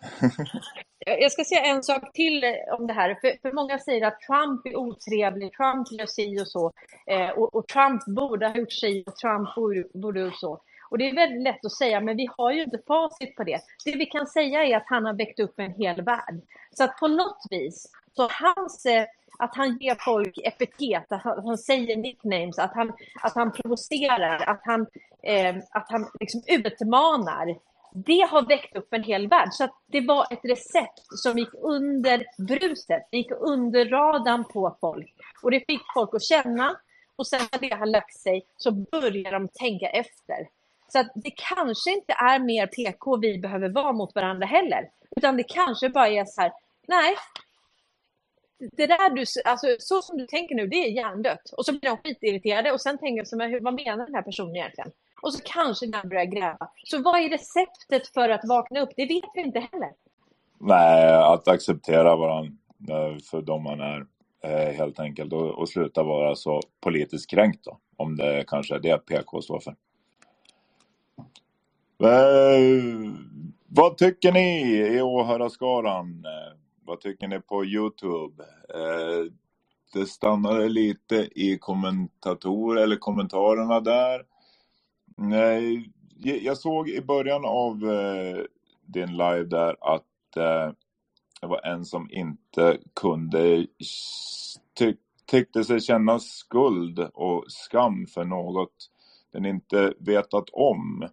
Jag ska säga en sak till eh, om det här. För, för många säger att Trump är otrevlig, Trump gör si och så. Eh, och, och, Trump borde ha gjort si och Trump borde, borde så. Och det är väldigt lätt att säga, men vi har ju inte facit på det. Det vi kan säga är att han har väckt upp en hel värld. Så att på något vis, så hans, eh, att han ger folk epitet, att han, att han, säger nicknames, att han, att han provocerar, att han, eh, att han liksom utmanar det har väckt upp en hel värld. Så det var ett recept som gick under bruset, det gick under radarn på folk. Och det fick folk att känna. Och sen när det har lagt sig så börjar de tänka efter. Så att det kanske inte är mer PK vi behöver vara mot varandra heller. Utan det kanske bara är så här, nej. Det där du, alltså så som du tänker nu, det är hjärndött. Och så blir de skitirriterade och sen tänker de, vad menar den här personen egentligen? Och så kanske den börjar gräva. Så vad är receptet för att vakna upp? Det vet vi inte heller. Nej, att acceptera varandra eh, för de man är eh, helt enkelt och, och sluta vara så politiskt kränkt då. Om det kanske är det PK står för. Eh, vad tycker ni i åhörarskaran? Eh, vad tycker ni på Youtube? Eh, det stannade lite i kommentator eller kommentarerna där. Nej, jag såg i början av eh, din live där att eh, det var en som inte kunde ty tyckte sig känna skuld och skam för något den inte vetat om.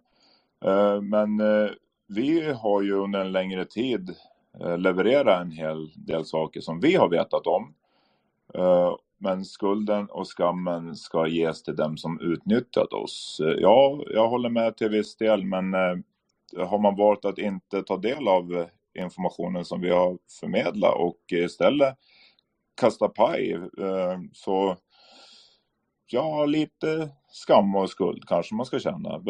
Eh, men eh, vi har ju under en längre tid eh, levererat en hel del saker som vi har vetat om. Eh, men skulden och skammen ska ges till dem som utnyttjat oss. Ja, jag håller med till viss del, men eh, har man valt att inte ta del av informationen som vi har förmedlat och istället kasta paj eh, så ja, lite skam och skuld kanske man ska känna.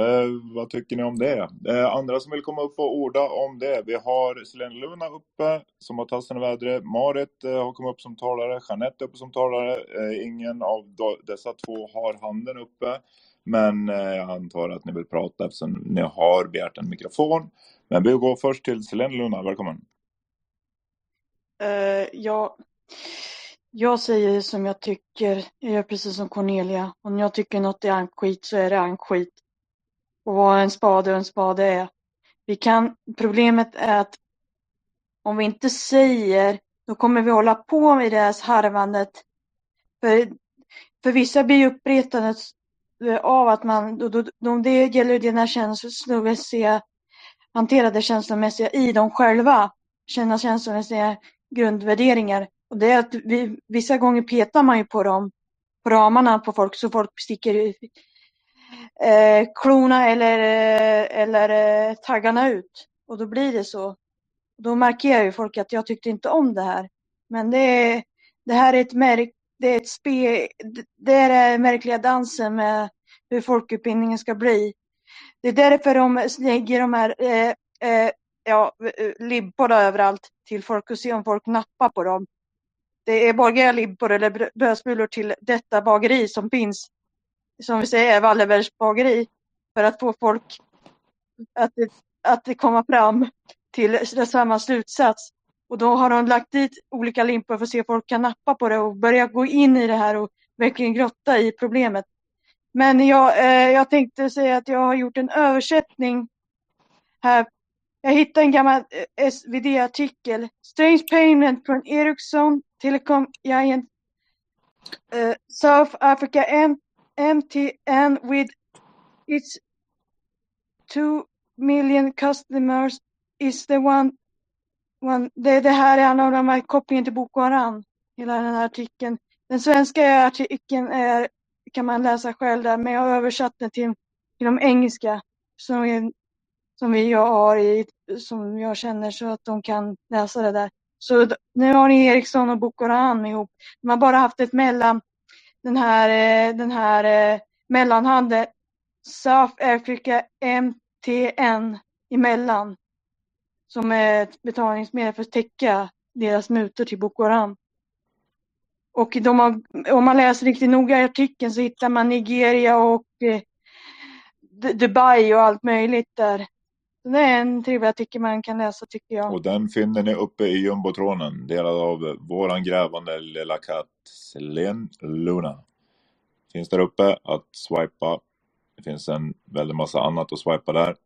vad tycker ni om det? andra som vill komma upp och orda om det. Vi har Selena Luna uppe som har tassen i vädret. Marit eh, har kommit upp som talare. Jeanette är uppe som talare. Eh, ingen av dessa två har handen uppe. Men eh, jag antar att ni vill prata eftersom ni har begärt en mikrofon. Men vi går först till Selena Luna. Välkommen. Uh, ja, jag säger som jag tycker. Jag gör precis som Cornelia. Om jag tycker något är ankskit så är det ankskit. Och vad en spade och en spade är. Vi kan, problemet är att om vi inte säger, då kommer vi hålla på med det här harvandet. För, för vissa blir uppretade eh, av att man, då, då, då, det gäller dina känslomässiga, hantera det känslomässiga i dem själva, känna känslomässiga grundvärderingar. Och det är att vi, vissa gånger petar man ju på dem, på ramarna på folk så folk sticker eh, klorna eller, eh, eller eh, taggarna ut. Och då blir det så. Då markerar ju folk att jag tyckte inte om det här. Men det, är, det här är ett märk, det är ett spe, det är den märkliga dansen med hur folkutbildningen ska bli. Det är därför de lägger de här eh, eh, ja, eh, eh, libborna överallt till folk och se om folk nappar på dem. Det är borgerliga limpor eller brödsmulor till detta bageri som finns, som vi säger Wallenbergs bageri, för att få folk att, att komma fram till samma slutsats. Och då har de lagt dit olika limpor för att se om folk kan nappa på det och börja gå in i det här och verkligen grotta i problemet. Men jag, eh, jag tänkte säga att jag har gjort en översättning här. Jag hittade en gammal eh, SvD-artikel. Strange payment från Ericsson Telecom Giant uh, South Africa M MTN with its 2 million customers is the one, one det, det här är en av de här kopplingen till Boko Haram. Hela den här artikeln. Den svenska artikeln är, kan man läsa själv där, men jag har översatt den till, till de engelska Så som jag har i, som jag känner så att de kan läsa det där. Så nu har ni Ericsson och Boko Haram ihop. De har bara haft ett mellan, den här, eh, den här eh, mellanhanden, South Africa MTN emellan. Som är ett betalningsmedel för att täcka deras mutor till Boko Haram. Och de har, om man läser riktigt noga i artikeln så hittar man Nigeria och eh, Dubai och allt möjligt där. Det är en trevlig artikel man kan läsa tycker jag. Och den finner ni uppe i jumbotronen, delad av våran grävande lilla katt Selene Luna. Finns där uppe att swipa. Det finns en väldig massa annat att swipa där.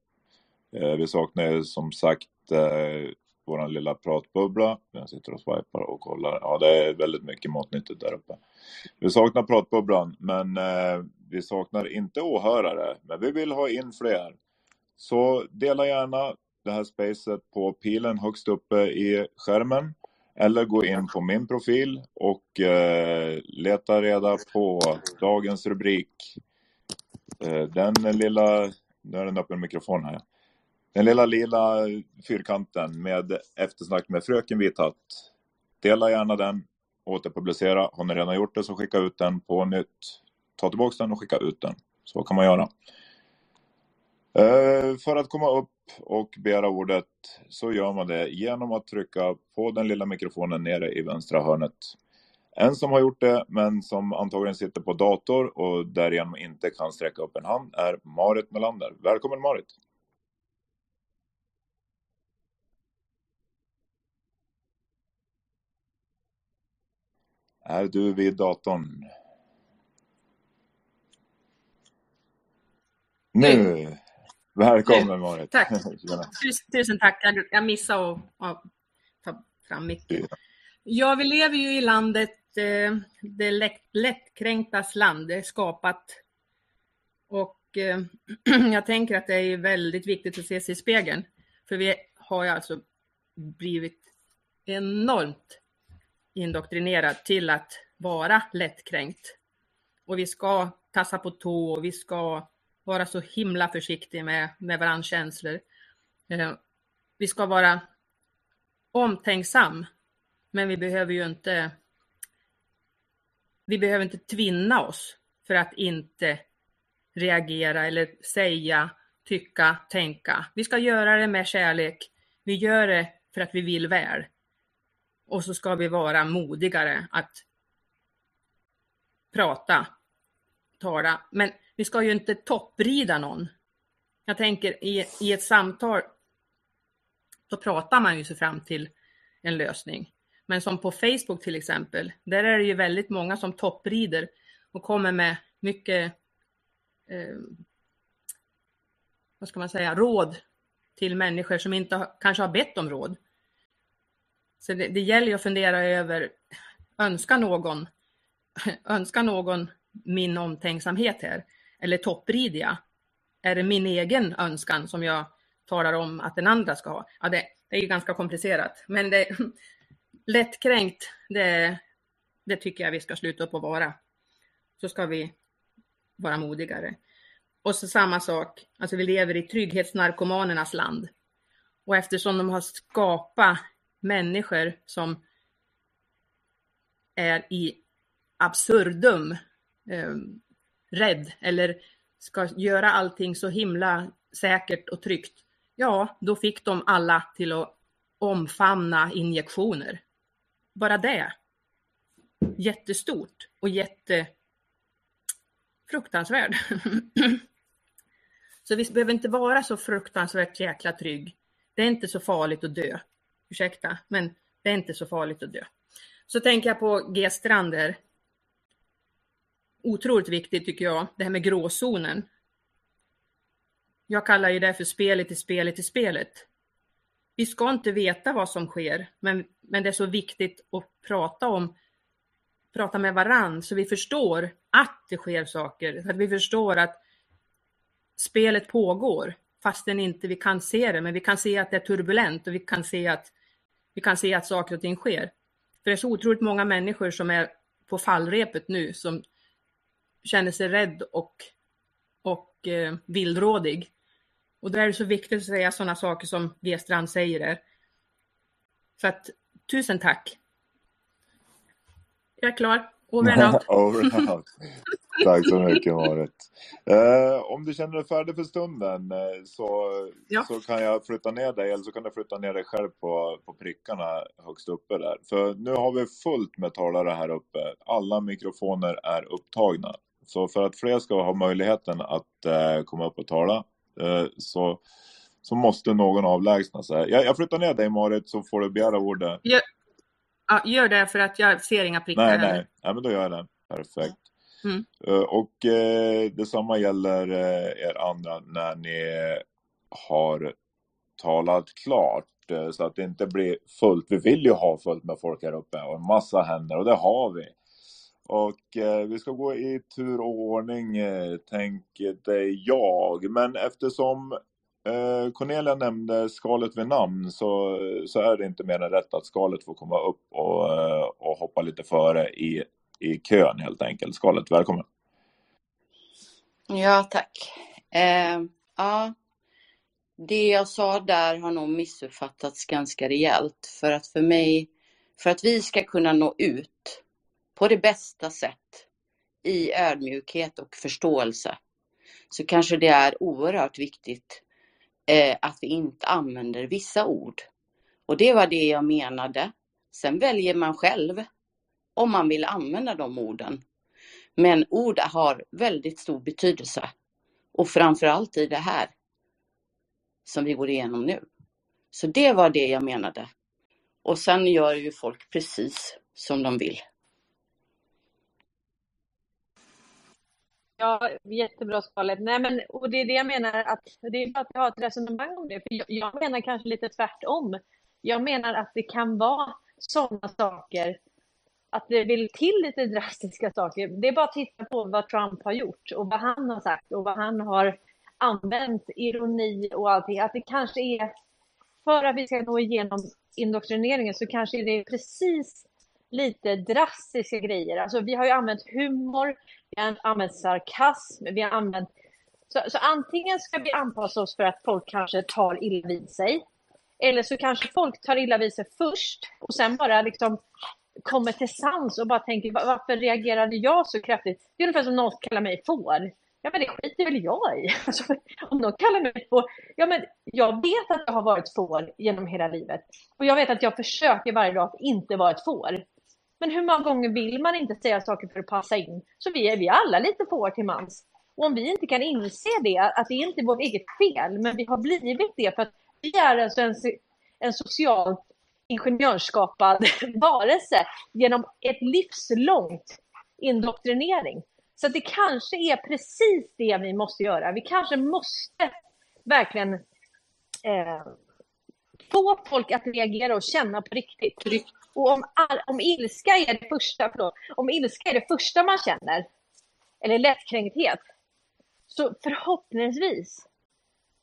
Eh, vi saknar som sagt vår våran lilla pratbubbla. Den sitter och swipar och kollar. Ja, det är väldigt mycket matnyttigt där uppe. Vi saknar pratbubblan, men eh, vi saknar inte åhörare. Men vi vill ha in fler. Så dela gärna det här spacet på pilen högst uppe i skärmen. Eller gå in på min profil och eh, leta reda på dagens rubrik. Eh, den lilla, nu är den öppen mikrofon här. Den lilla lila fyrkanten med eftersnack med Fröken Vithatt. Dela gärna den, återpublicera. Har ni redan gjort det så skicka ut den på nytt. Ta tillbaka den och skicka ut den. Så kan man göra. Eh, för att komma upp och begära ordet så gör man det genom att trycka på den lilla mikrofonen nere i vänstra hörnet. En som har gjort det, men som antagligen sitter på dator och därigenom inte kan sträcka upp en hand, är Marit Melander. Välkommen Marit! Är du vid datorn? Nu! Välkommen Marit! Tack! Tusen tack! Jag missade att, ta fram micken. Ja, vi lever ju i landet, eh, det lättkränktas land, det är skapat. Och eh, jag tänker att det är väldigt viktigt att se sig i spegeln. För vi har ju alltså blivit enormt indoktrinerad till att vara lättkränkt. Och vi ska tassa på tå och vi ska vara så himla försiktig med, med varandras känslor. Eh, vi ska vara omtänksam, men vi behöver ju inte vi behöver inte tvinna oss för att inte reagera eller säga, tycka, tänka. Vi ska göra det med kärlek. Vi gör det för att vi vill väl. Och så ska vi vara modigare att prata, tala. Men vi ska ju inte topprida någon. Jag tänker i, i ett samtal så pratar man ju sig fram till en lösning. Men som på Facebook till exempel, där är det ju väldigt många som topprider och kommer med mycket, eh, vad ska man säga, råd till människor som inte har, kanske har bett om råd. Så det, det gäller ju att fundera över, önska någon, önska någon min omtänksamhet här? eller toppridiga. jag? Är det min egen önskan som jag talar om att den andra ska ha? Ja, det, det är ju ganska komplicerat, men det, lättkränkt, det, det tycker jag vi ska sluta upp att vara. Så ska vi vara modigare. Och så samma sak, alltså vi lever i trygghetsnarkomanernas land. Och eftersom de har skapat människor som är i absurdum eh, rädd eller ska göra allting så himla säkert och tryggt. Ja, då fick de alla till att omfamna injektioner. Bara det. Jättestort och jätte fruktansvärd. så vi behöver inte vara så fruktansvärt jäkla trygg. Det är inte så farligt att dö. Ursäkta, men det är inte så farligt att dö. Så tänker jag på G-Strander. Otroligt viktigt tycker jag, det här med gråzonen. Jag kallar ju det för spelet i spelet i spelet. Vi ska inte veta vad som sker, men, men det är så viktigt att prata om, prata med varann så vi förstår att det sker saker, så att vi förstår att spelet pågår fastän inte vi kan se det, men vi kan se att det är turbulent och vi kan se att, vi kan se att saker och ting sker. För det är så otroligt många människor som är på fallrepet nu som känner sig rädd och, och eh, villrådig. Och där är det så viktigt att säga sådana saker som G. Strand säger där. Så att tusen tack. Jag är klar. Over out. Over out. Tack så mycket Marit. Eh, om du känner dig färdig för stunden eh, så, Ja. så kan jag flytta ner dig eller så kan du flytta ner dig själv på, på prickarna högst uppe där. För nu har vi fullt med talare här uppe. Alla mikrofoner är upptagna. Så för att fler ska ha möjligheten att eh, komma upp och tala eh, så, så måste någon avlägsna sig. Jag, jag flyttar ner dig Marit så får du begära ordet. Gör, ja, gör det för att jag ser inga prickar Nej, nej, nej, men då gör jag det. Perfekt. Mm. Eh, Och eh, detsamma gäller eh, er andra när ni har talat klart eh, så att det inte blir fullt. Vi vill ju ha fullt med folk här uppe och en massa händer och det har vi. Och eh, vi ska gå i tur och ordning eh, tänker jag. Men eftersom eh, Cornelia nämnde skalet vid namn så, så är det inte mer än rätt att skalet får komma upp och, eh, och hoppa lite före i, i kön helt enkelt. Skalet, välkommen. Ja, tack. Eh, ja, det jag sa där har nog missuppfattats ganska rejält. För att för mig, för att vi ska kunna nå ut på det bästa sätt i ödmjukhet och förståelse så kanske det är oerhört viktigt eh, att vi inte använder vissa ord. Och det var det jag menade. Sen väljer man själv om man vill använda de orden. Men ord har väldigt stor betydelse. Och framförallt i det här som vi går igenom nu. Så det var det jag menade. Och sen gör ju folk precis som de vill. Ja, jättebra skalet. Nej, men, och det är det jag menar, att det är bra att har ett resonemang om det. För jag, jag menar kanske lite tvärtom. Jag menar att det kan vara sådana saker, att det vill till lite drastiska saker. Det är bara att titta på vad Trump har gjort och vad han har sagt och vad han har använt, ironi och allting. Att det kanske är, för att vi ska nå igenom indoktrineringen så kanske det är precis lite drastiska grejer. Alltså vi har ju använt humor, vi har använt sarkasm, vi har använt... Så, så antingen ska vi anpassa oss för att folk kanske tar illa vid sig. Eller så kanske folk tar illa vid sig först och sen bara liksom kommer till sans och bara tänker varför reagerade jag så kraftigt? Det är ungefär som någon kallar mig får. Ja men det skiter väl jag i. Alltså, om någon kallar mig får. Ja men jag vet att jag har varit får genom hela livet. Och jag vet att jag försöker varje dag att inte vara ett får. Men hur många gånger vill man inte säga saker för att passa in? Så vi är, vi alla lite får till mans. Och om vi inte kan inse det, att det inte är vårt eget fel, men vi har blivit det för att vi är alltså en, en socialt ingenjörsskapad varelse genom ett livslångt indoktrinering. Så att det kanske är precis det vi måste göra. Vi kanske måste verkligen eh, få folk att reagera och känna på riktigt. Och om, all, om ilska är det första, förlåt, om ilska är det första man känner, eller lättkränkthet, Så förhoppningsvis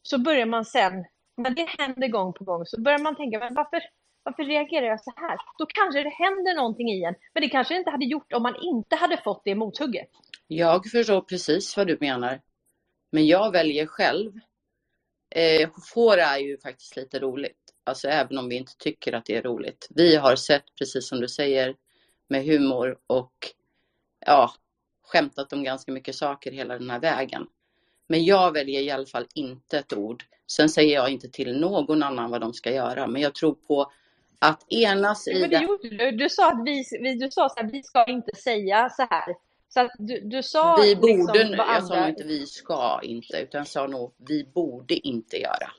så börjar man sen, när det händer gång på gång, så börjar man tänka, men varför, varför reagerar jag så här? Då kanske det händer någonting i en, men det kanske det inte hade gjort om man inte hade fått det mothugget. Jag förstår precis vad du menar. Men jag väljer själv. Eh, får är ju faktiskt lite roligt. Alltså även om vi inte tycker att det är roligt. Vi har sett, precis som du säger, med humor och ja, skämtat om ganska mycket saker hela den här vägen. Men jag väljer i alla fall inte ett ord. Sen säger jag inte till någon annan vad de ska göra, men jag tror på att enas i Men det gjorde du. Du sa att vi, vi, du sa så här, vi ska inte säga så här. Så du, du sa Vi borde liksom nu, jag sa andra... inte vi ska inte, utan jag sa nog vi borde inte göra.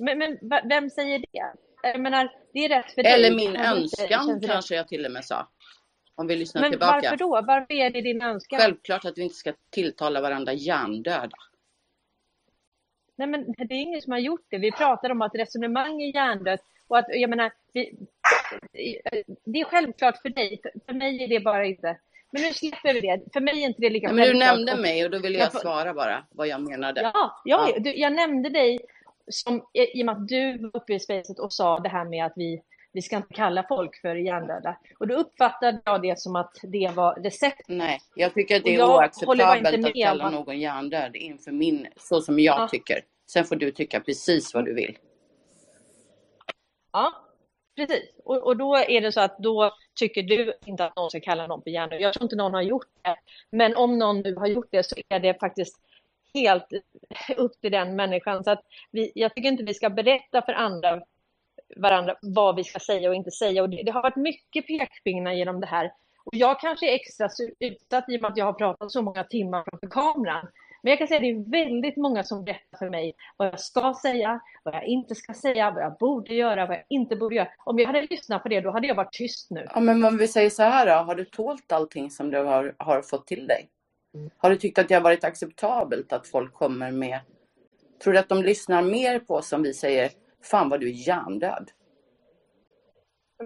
Men, men vem säger det? Jag menar, det är rätt för dig. Eller min önskan kanske jag till och med sa. Om vi lyssnar Men tillbaka. varför då? Varför är det din önskan? Självklart att vi inte ska tilltala varandra hjärndöda. Nej, men det är ingen som har gjort det. Vi pratar om att resonemang är hjärndött och att, jag menar, vi, det är självklart för dig. För, mig är det bara inte. Men nu släpper vi det. För mig är inte det lika Ja, men du självklart. nämnde mig och då ville Jag svara bara vad jag menade. Ja, ja, Du, jag nämnde dig som, i och med att du var uppe i spacet och sa det här med att vi, vi ska inte kalla folk för hjärndöda. Och då uppfattade jag det som att det var recept. Nej, jag tycker att det är oacceptabelt att kalla att- någon hjärndöd inför min, så som jag Ja. tycker. Sen får du tycka precis vad du vill. Ja, precis. Och, och då är det så att då tycker du inte att någon ska kalla någon för hjärndöd. Jag tror inte någon har gjort det. Men om någon nu har gjort det så är det faktiskt helt upp till den människan. Så att vi, jag tycker inte vi ska berätta för andra varandra vad vi ska säga och inte säga. Och det, det har varit mycket pekpinnar genom det här. Och jag kanske är extra utsatt i och med att jag har pratat så många timmar framför kameran. Men jag kan säga att det är väldigt många som berättar för mig vad jag ska säga, vad jag inte ska säga, vad jag borde göra, vad jag inte borde göra. Om jag hade lyssnat på det, då hade jag varit tyst nu. Ja, men om vi säger så här då, har du tålt allting som du har, har fått till dig? Har du tyckt att det har varit acceptabelt att folk kommer med... Tror du att de lyssnar mer på som vi säger, fan vad du är hjärndöd?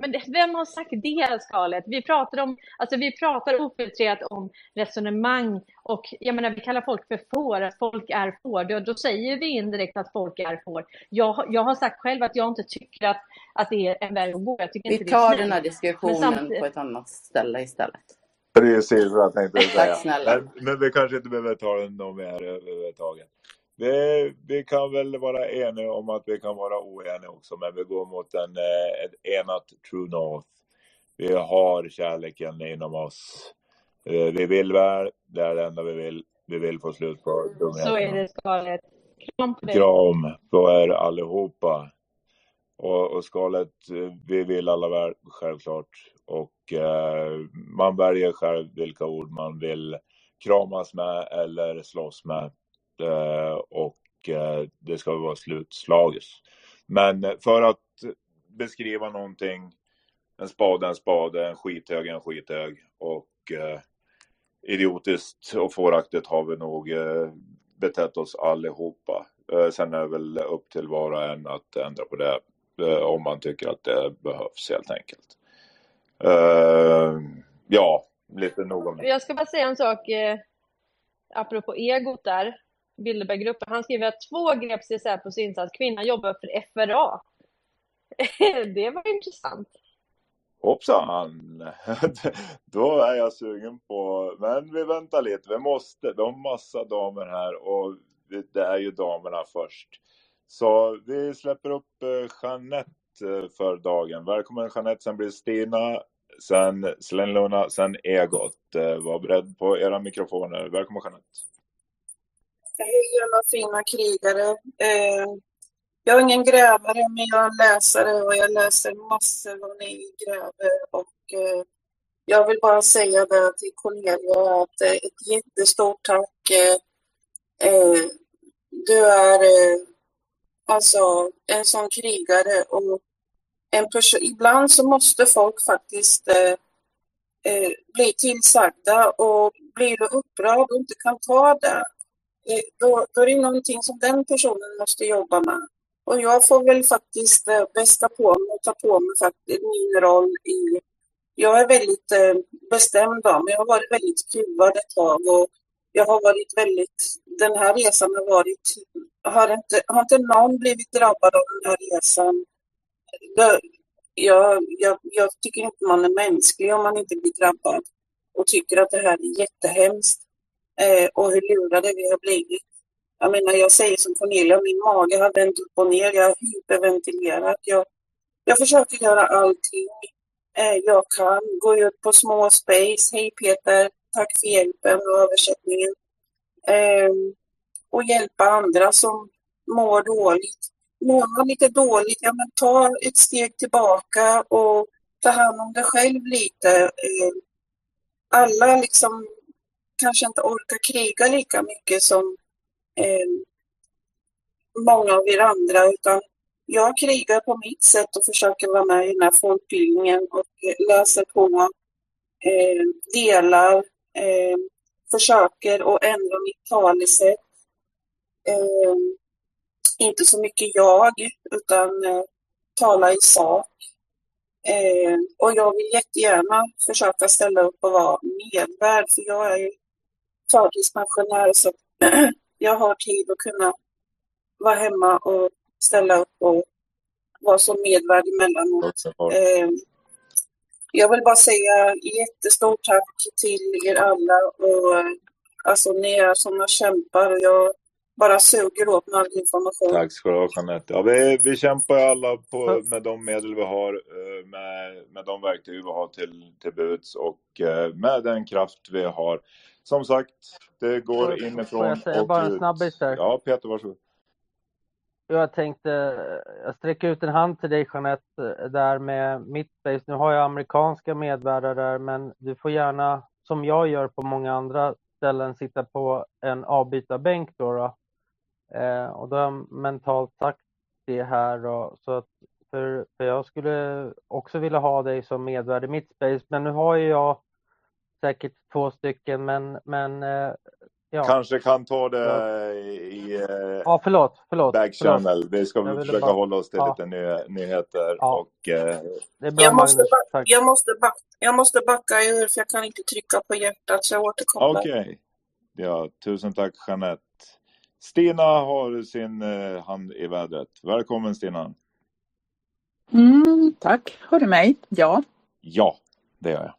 Men vem har sagt det, Skalet? Vi pratar, om, alltså vi pratar ofiltrerat om resonemang och jag menar, vi kallar folk för får, att folk är får. Då, då säger vi indirekt att folk är får. Jag, har- jag har sagt själv att jag inte tycker att, att det är en väg att gå. Vi tar den här diskussionen på ett annat ställe istället. Precis vad jag tänkte säga. Tack snälla. Men, men vi kanske inte behöver ta den någon mer överhuvudtaget. Vi, vi kan väl vara eniga om att vi kan vara oeniga också, men vi går mot en, eh, ett enat True North. Vi har kärleken inom oss. Eh, Vi vill väl, det är det enda vi vill. Vi vill få slut på dumheterna. Så är det, Skalet. Kram på dig. Kram på er allihopa. Och, och skalet, eh, vi vill alla väl, självklart. Och eh, man väljer själv vilka ord man vill kramas med eller slåss med. Eh, och eh, det ska vara slutslaget. Men eh, för att beskriva någonting, en spade är en spade, en skithög är en skithög. Och eh, idiotiskt och fåraktigt har vi nog eh, betett oss allihopa. Eh, sen är det väl upp till var och en att ändra på det om man tycker att det behövs helt enkelt. Eh, ja, lite noga med. Jag ska bara säga en sak eh, apropå egot där. Bilderberggruppen. Han skriver att två greps i Säpos insats. Kvinnan jobbar för FRA. det var intressant. Hoppsan! Då är jag sugen på, men vi väntar lite, vi måste, vi har massa damer här och det det är ju damerna först. Så vi släpper upp eh, Jeanette eh, för dagen. Välkommen Jeanette, sen blir det Stina, sen Selen Luna, sen Egot. Eh, var beredd på era mikrofoner. Välkommen Jeanette. Hej alla fina krigare. Jag är ingen grävare, men jag är läsare och jag läser massor vad ni gräver. Och eh, jag vill bara säga det till Cornelia att eh, ett jättestort tack. Eh, du är alltså en sån krigare och en person. Ibland så måste folk faktiskt eh, eh, bli tillsagda och blir du upprörd och inte kan ta det eh, då, då är det någonting som den personen måste jobba med. Och jag får väl faktiskt eh, bästa på mig och ta på mig faktiskt min roll i... Jag är väldigt eh, bestämd av mig. Jag har varit väldigt kuvad ett tag och jag har varit väldigt, den här resan har varit, har inte, har inte någon blivit drabbad av den här resan? Jag, jag, jag tycker inte man är mänsklig om man inte blir drabbad och tycker att det här är jättehemskt eh, och hur lurade vi har blivit. Jag menar, jag säger som Cornelia, min mage har vänt upp och ner, jag har hyperventilerat. Jag, jag försöker göra allting eh, jag kan. Gå ut på små space, hej Peter, tack för hjälpen och översättningen. Eh, och hjälpa andra som mår dåligt. Mår man lite dåligt, ja men ta ett steg tillbaka och ta hand om dig själv lite. Eh, alla liksom kanske inte orkar kriga lika mycket som eh, många av er andra, utan jag krigar på mitt sätt och försöker vara med i den här folkbildningen och läser på, eh, delar, eh, försöker att ändra mitt talesätt. Eh, inte så mycket jag, utan eh, tala i sak. Eh, och jag vill jättegärna försöka ställa upp och vara medvärd, för jag är ju förtidspensionär så jag har tid att kunna vara hemma och ställa upp och vara som medvärd emellanåt. Eh, jag vill bara säga jättestort tack till er alla och alltså ni är sådana kämpar och jag bara suger åt mig all information. Tack ska du ha Jeanette. Ja, vi, vi kämpar alla på, med de medel vi har, eh, med, med de verktyg vi har till, till buds och eh, med den kraft vi har. Som sagt, det går inifrån får jag säga och bara en ut. snabbis där? Ja, Peter, varsågod. Jag tänkte, eh, jag sträcker ut en hand till dig Jeanette, eh, där med Mittspace. Nu har jag amerikanska medvärdar där, men du får gärna, som jag gör på många andra ställen, sitta på en avbytarbänk då. då. Eh, och då har jag mentalt sagt det här då, så att för, för jag skulle också vilja ha dig som medvärd i Mittspace, men nu har ju jag säkert två stycken, men, men eh, ja. Kanske kan ta det i eh, Ja, förlåt, förlåt. backchannel. förlåt. Vi ska försöka bara- hålla oss till ja. lite ny, nyheter Ja. och eh, Jag måste, Magnus, ba- tack. jag, måste back, jag måste backa ur för jag kan inte trycka på hjärtat så jag återkommer. Okej. Ja, tusen tack Jeanette. Stina har sin eh, hand i vädret. Välkommen Stina. Mm, tack. Hör du mig? Ja, Ja, det gör jag.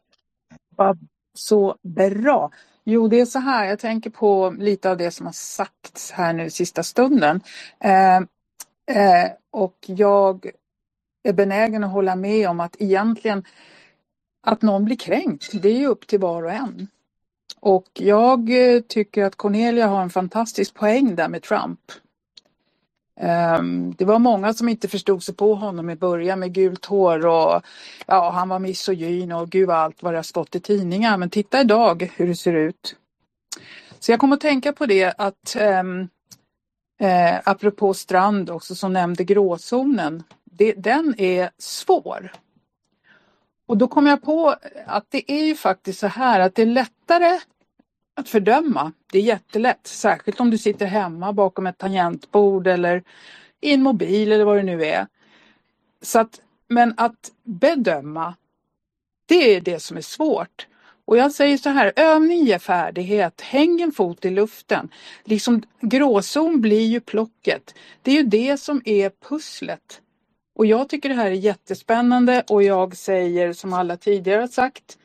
vad så bra. Jo, det är så här, jag tänker på lite av det som har sagts här nu sista stunden. Eh, eh, och jag är benägen att hålla med om att egentligen att någon blir kränkt, det är ju upp till var och en. Och jag eh, tycker att Cornelia har en fantastisk poäng där med Trump. Ehm, det var många som inte förstod sig på honom i början med gult hår och ja, han var misogyn och gud vad allt vad det har stått i tidningar. Men titta idag hur det ser ut. Så jag kom att tänka på det att ehm, eh, apropå Strand också som nämnde gråzonen. Det, den är svår. Och då kom jag på att det är ju faktiskt så här att det är lättare att fördöma. Det är jättelätt, särskilt om du sitter hemma bakom ett tangentbord eller i en mobil eller vad det nu är. Så att, men att bedöma, det är det som är svårt. Och jag säger så här, övning ger färdighet, häng en fot i luften. Liksom gråzon blir ju plocket. Det är ju det som är pusslet. Och jag tycker det här är jättespännande och jag säger som alla tidigare har sagt,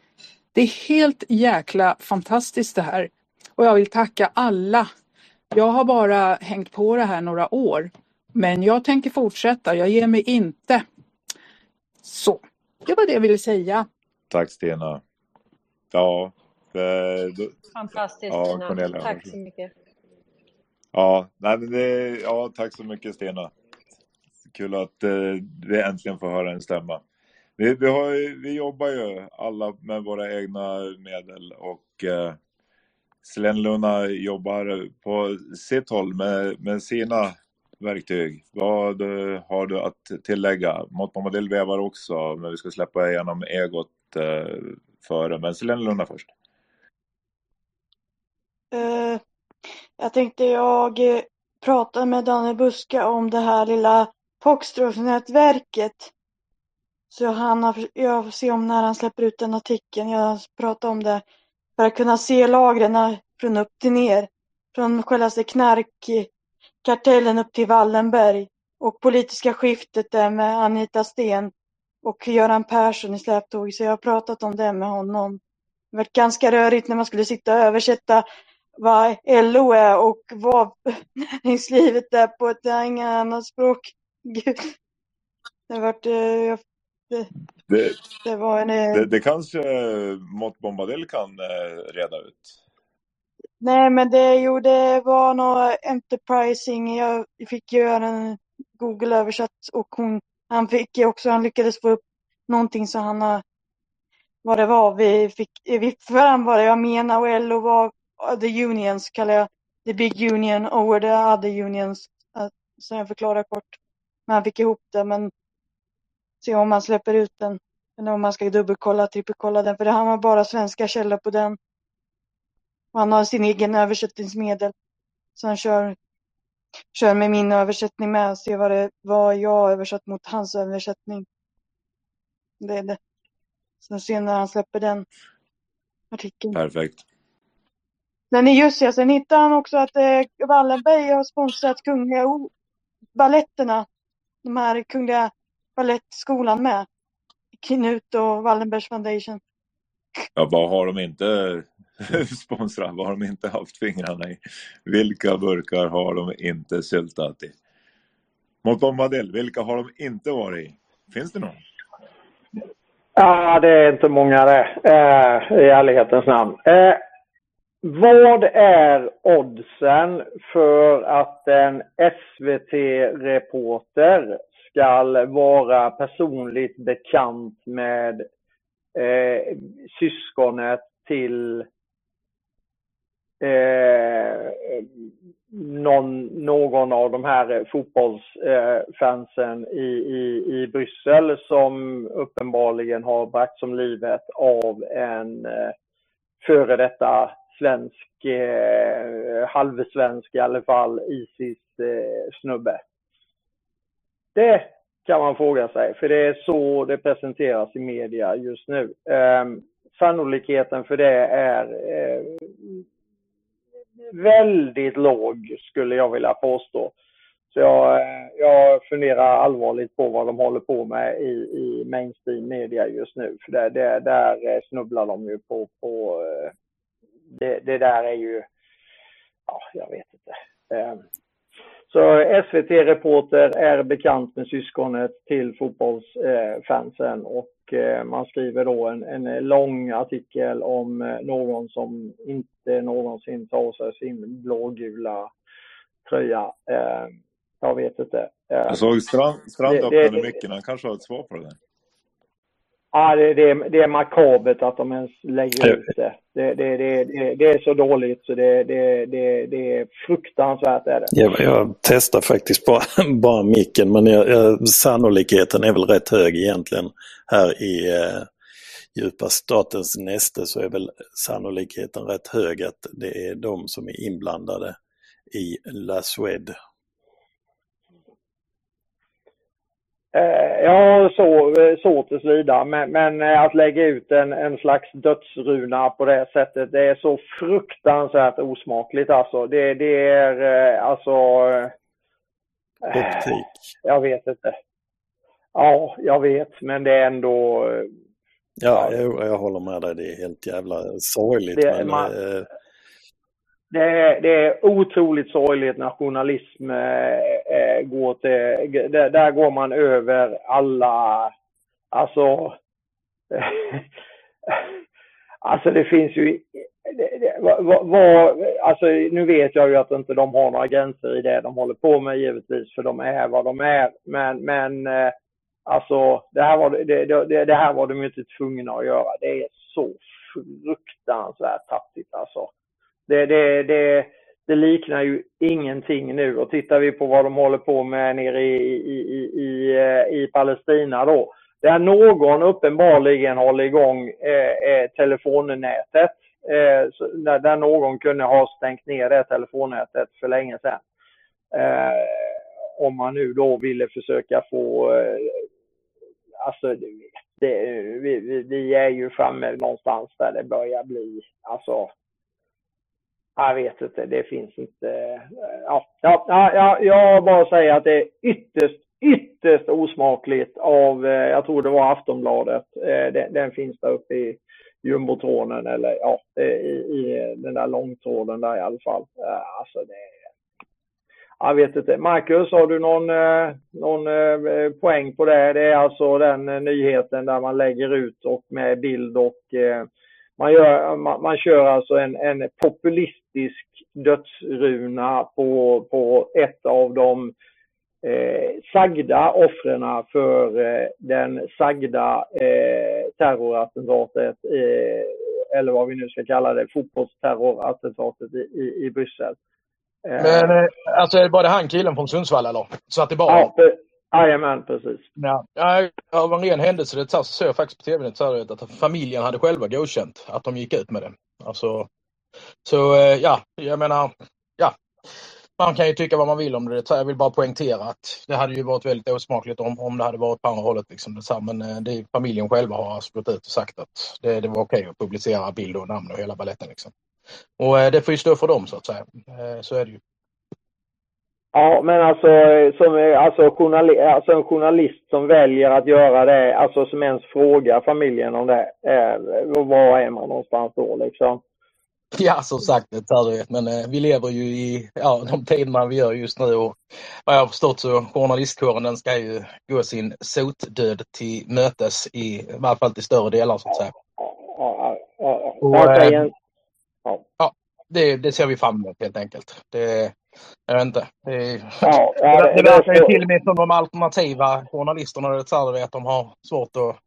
det är helt jäkla fantastiskt det här. Och jag vill tacka alla. Jag har bara hängt på det här några år. Men jag tänker fortsätta, jag ger mig inte. Så, det var det jag ville säga. Tack Stina. Ja, då, Fantastiskt Ja, Stina. Cornelia, Tack så mycket. ja, nej, det, ja, tack så mycket Stina. Kul att eh, vi äntligen får höra en stämma. Vi, vi, har, vi jobbar ju alla med våra egna medel och eh, Selen Luna jobbar på sitt håll med, med sina verktyg. Vad har du att tillägga? Mått Modell vevar också, men vi ska släppa igenom egot eh, före. Men Selen Luna först. Uh, jag tänkte jag eh, pratade med Danne Buska om det här lilla Foxtrot-nätverket. Så jag, har, jag får se om när han släpper ut den artikeln. Jag pratar om det för att kunna se lagren från upp till ner. Från självaste knarkkartellen upp till Wallenberg. Och politiska skiftet där med Anita Sten och Göran Persson i släptåg. Så jag har pratat om det med honom. Det var ganska rörigt när man skulle sitta och översätta vad LO är och vad näringslivet är på ett annat språk. Gud. Det, vart, eh, jag det, Det, det var en... eh, det, det kanske Mott Bombadil kan eh, reda ut. Nej, men det, jo, det var något enterprising. Jag fick göra en Google-översatt och hon, han fick också, han lyckades få upp någonting så han har, vad det var vi fick, vi fram vad det jag menar och LO var the unions kallar jag, the big union over the other unions. Så jag förklarar kort. Men han fick ihop det, men se om man släpper ut den. Eller om man ska dubbelkolla, trippelkolla den, för han har bara svenska källor på den. Och han har sin egen översättningsmedel. Så han kör, kör med min översättning med och ser vad, det, vad jag har översatt mot hans översättning. Det är det. Sen sen när han släpper den artikeln. Perfekt. Den är just ja, sen hittar han också att eh, Wallenberg har sponsrat Kungliga balletterna. De här Kungliga Balettskolan med. Knut och Wallenbergs Foundation. Ja, vad har de inte sponsrat? Vad har de inte haft fingrarna i? Vilka burkar har de inte syltat i? Mot Bombadil, vilka har de inte varit i? Finns det någon? Ja, det är inte många det, eh, i ärlighetens namn. Eh, vad är oddsen för att en SVT-reporter ska vara personligt bekant med eh, syskonet till eh, någon, någon av de här fotbollsfansen eh, i, i, i Bryssel som uppenbarligen har bragts om livet av en eh, före detta svensk, eh, halvsvensk i alla fall, Isis-snubbe. Eh, det kan man fråga sig, för det är så det presenteras i media just nu. Eh, sannolikheten för det är eh, väldigt låg, skulle jag vilja påstå. Så jag, eh, jag funderar allvarligt på vad de håller på med i, i mainstream media just nu. För det, det, där eh, snubblar de ju på, på eh, det, det där är ju, ja, jag vet inte. Ehm, så SVT-reporter är bekant med syskonet till fotbollsfansen och eh, man skriver då en, en lång artikel om eh, någon som inte någonsin tar sig sin blågula tröja. Eh, Jag vet inte. Jag såg Strand, Strand öppnade micken, han kanske har ett svar på det där. Ja, det, det, är- det är makabert att de ens lägger ut det. Det, det, det, det, det är så dåligt så det, det, det, det är fruktansvärt. Är det. Jag, jag testar faktiskt bara, bara micken men jag, jag, sannolikheten är väl rätt hög egentligen. Här i eh, djupa statens näste så är väl sannolikheten rätt hög att det är de som är inblandade i La Suede Eh, Ja, så, så tills vidare. Men, men eh, att lägga ut en, en slags dödsruna på det sättet, det är så fruktansvärt osmakligt alltså. Det, det är eh, alltså... eh, Optik. Jag vet inte. Ja, jag vet, men det är ändå... eh, Ja, jag, jag håller med dig. Det är helt jävla sorgligt. Det- men, man- eh, det är, det är otroligt sorgligt när journalism eh, eh, går till... Där, där går man över alla... Alltså... alltså det finns ju... Det, det, vad, vad- alltså nu vet jag ju att inte de har några gränser i det de håller på med givetvis för de är vad de är. Men, men eh, alltså det här, var, det, det, det här var de ju inte tvungna att göra. Det är så fruktansvärt tappigt alltså. Det, det, det, det liknar ju ingenting nu. Och tittar vi på vad de håller på med nere i, i, i, i, eh, i Palestina då. Där någon uppenbarligen håller igång eh, eh telefonnätet. Eh, där, där någon kunde ha stängt ner det telefonnätet för länge sedan. Eh, om man nu då ville försöka få, eh, alltså det, vi, vi är ju framme någonstans där det börjar bli, alltså jag vet inte, det finns inte. Ja, ja, ja, jag bara säger att det är ytterst, ytterst osmakligt av, eh, jag tror det var Aftonbladet, eh, den, den finns där uppe i jumbotronen eller ja, eh, i, i den där långtråden där i alla fall. Alltså det jag vet inte. Marcus, har du någon, någon poäng på det? Det är alltså den nyheten där man lägger ut och med bild och man, gör, man, man kör alltså en, en populistisk dödsruna på, på ett av de eh, sagda offren för eh, den sagda eh, terrorattentatet, eh, eller vad vi nu ska kalla det, fotbollsterrorattentatet i, i, i Bryssel. Men eh, alltså är det bara han killen från Sundsvall eller? Så att det bara... Ja, Jajamän, precis. Ja, av en ren händelse det så såg jag faktiskt på tv att familjen hade själva godkänt att de gick ut med det. Alltså, så eh, ja, jag menar, ja. Man kan ju tycka vad man vill om det. Jag vill bara poängtera att det hade ju varit väldigt osmakligt om, om det hade varit på andra hållet. Liksom. Men eh, det, familjen själva har alltså gått ut och sagt att det, det var okej att publicera bild och namn och hela balletten. Liksom. Och eh, det får ju stå för dem så att säga. Eh, så är det ju. Ja, men alltså, som, alltså, journali alltså en journalist som väljer att göra det, alltså som ens frågar familjen om det, eh, var är man någonstans då liksom? Ja, som sagt, det men eh, vi lever ju i ja, de tiderna vi gör just nu och vad jag har förstått så journalistkåren den ska ju gå sin sotdöd till mötes i, i varje fall till större delar så att säga. Ja, ja, och, ja. ja. ja det, det ser vi fram emot helt enkelt. Det, jag vet inte. Det, ja, det, det verkar ju till och med som de alternativa journalisterna det att de har svårt att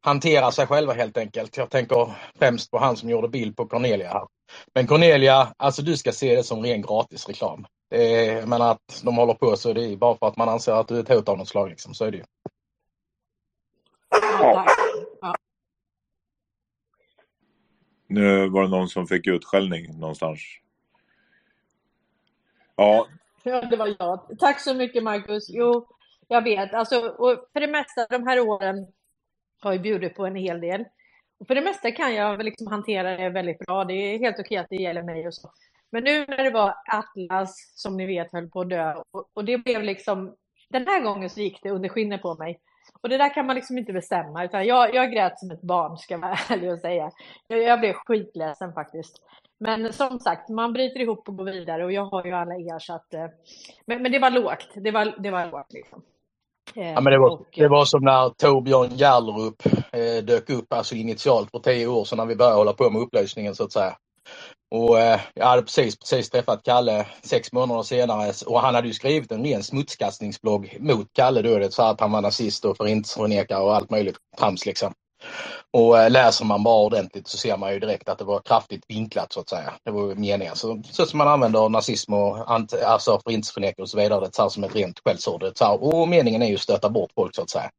hantera sig själva helt enkelt. Jag tänker främst på han som gjorde bild på Cornelia här. Men Cornelia, alltså du ska se det som ren gratisreklam. Det är, jag menar att de håller på så det är bara för att man anser att du är ett hot av något slag liksom. Så är det ju. Ja. Nu var det någon som fick utskällning någonstans. Ja. Ja, det var jag. Tack så mycket Marcus. Jo, jag vet. Alltså, och för det mesta de här åren har ju bjudit på en hel del. Och för det mesta kan jag liksom hantera det väldigt bra. Det är helt okej att det gäller mig och så. Men nu när det var Atlas som ni vet höll på att dö och, och det blev liksom den här gången så gick det under skinnet på mig. Och det där kan man liksom inte bestämma, utan jag, jag grät som ett barn ska jag vara ärlig och säga. Jag, jag blev skitledsen faktiskt. Men som sagt, man bryter ihop och går vidare och jag har ju alla er så att... Eh, men, men det var lågt, det var, det var lågt liksom. Eh, ja, men det, var, och, det var som när Torbjörn Jallerup eh, dök upp alltså initialt för tio år sedan när vi började hålla på med upplösningen så att säga. Och eh, jag hade precis, precis träffat Kalle sex månader senare och han hade ju skrivit en ren smutskastningsblogg mot Kalle då. Det så att han var nazist och förintelseförnekare och allt möjligt trams liksom. Och eh, läser man bara ordentligt så ser man ju direkt att det var kraftigt vinklat så att säga. Det var meningen. Så, så som man använder nazism och alltså förintelseförnekelse och så vidare det så som ett rent skällsord. Och meningen är ju att stöta bort folk så att säga.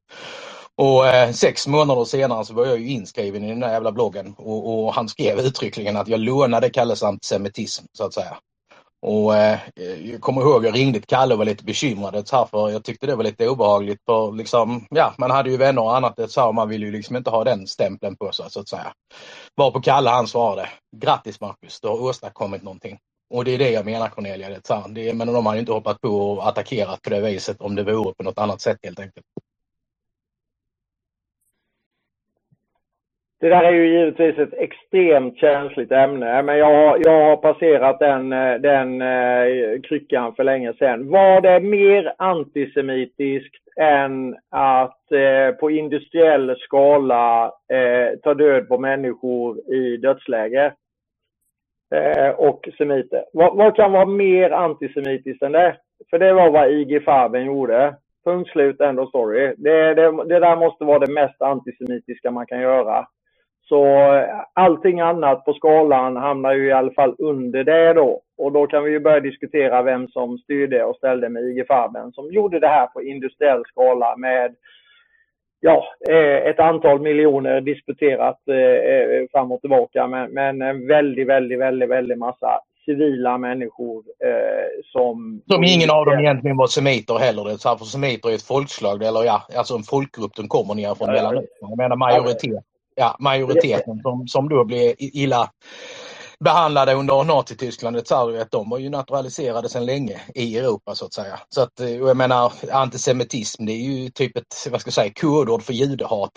Och eh, sex månader senare så var jag ju inskriven i den där jävla bloggen och, och han skrev uttryckligen att jag lånade Kalles antisemitism så att säga. Och eh, jag kommer ihåg jag ringde till Kalle och var lite bekymrad så här, för jag tyckte det var lite obehagligt för liksom, ja man hade ju vänner och annat så här, man vill ju liksom inte ha den stämpeln på sig så att säga. Var på Kalle han svarade, grattis Marcus, du har åstadkommit någonting. Och det är det jag menar Cornelia, det, så här, det, men de hade ju inte hoppat på och attackerat på det viset om det vore på något annat sätt helt enkelt. Det där är ju givetvis ett extremt känsligt ämne, men jag har, jag har passerat den, eh, den eh, kryckan för länge sedan. Var det mer antisemitiskt än att eh, på industriell skala eh, ta död på människor i dödsläger eh, och semiter? Vad, vad, kan vara mer antisemitiskt än det? För det var vad IG Farben gjorde. Punkt slut, ändå story. Det, det, det där måste vara det mest antisemitiska man kan göra. Så allting annat på skalan hamnar ju i alla fall under det då. Och då kan vi ju börja diskutera vem som styrde och ställde med IG Farben som gjorde det här på industriell skala med ja, eh, ett antal miljoner disputerat eh, fram och tillbaka men, men en väldigt, väldigt, väldigt, väldigt massa civila människor eh, som... Som ingen av dem egentligen var semiter heller. Det är för semiter är ett folkslag, eller ja, alltså en folkgrupp, de kommer ner från ja, Mellanöstern. Jag menar majoritet ja, majoriteten som, som då blir illa behandlade under Nazityskland, ett att de var ju naturaliserade sedan länge i Europa så att säga. Så att, eh, och jag menar antisemitism det är ju typ ett, vad ska jag säga, kodord för judehat.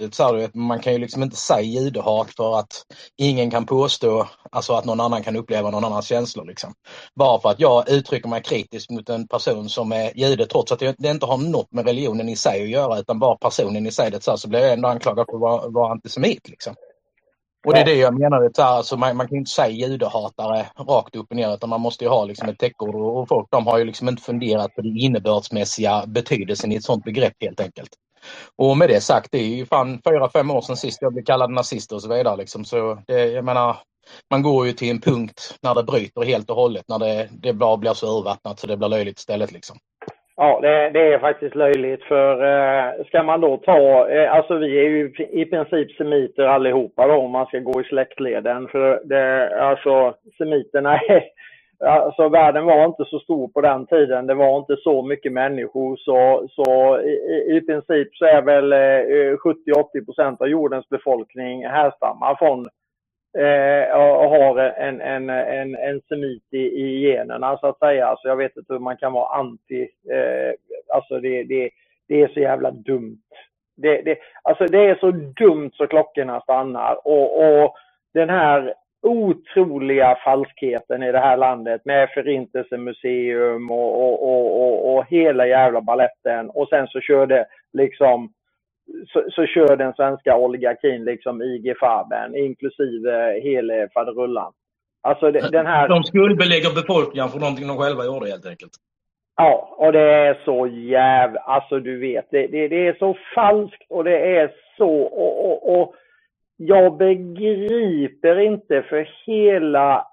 Man kan ju liksom inte säga judehat för att ingen kan påstå alltså att någon annan kan uppleva någon annans känslor. Liksom. Bara för att jag uttrycker mig kritiskt mot en person som är jude trots att det inte har något med religionen i sig att göra utan bara personen i sig det, så, så blir jag ändå anklagad för att vara, vara antisemit. Liksom. Och det är det jag menar, så här, alltså man, man kan inte säga judehatare rakt upp och ner utan man måste ju ha liksom ett täckord och folk de har ju liksom inte funderat på den innebördsmässiga betydelsen i ett sånt begrepp helt enkelt. Och med det sagt, det är ju fan fyra, fem år sedan sist jag blev kallad nazist och så vidare. Liksom. Så det, jag menar, man går ju till en punkt när det bryter helt och hållet, när det, det bara blir så urvattnat så det blir löjligt istället. Liksom. Ja, det, det, är faktiskt löjligt för eh, ska man då ta, eh, alltså vi är ju i princip semiter allihopa då om man ska gå i släktleden. För det, alltså semiterna är, alltså världen var inte så stor på den tiden. Det var inte så mycket människor så, så i, i princip så är väl eh, 70-80 procent av jordens befolkning härstammar från eh, och har en, en, en, en semit i, i generna så att säga. Alltså jag vet inte hur man kan vara anti, eh, alltså det, det, det är så jävla dumt. Det, det, alltså det är så dumt så klockorna stannar och, och den här otroliga falskheten i det här landet med förintelsemuseum och, och, och, och, och hela jävla balletten och sen så körde liksom så, så kör den svenska oligarkin liksom IG Farben inklusive hela faderullan. Alltså den här... De skuldbelägger befolkningen för någonting de själva gjorde helt enkelt. Ja, och det är så jävla, alltså du vet, det, det, det är så falskt och det är så, och, och, och jag begriper inte för hela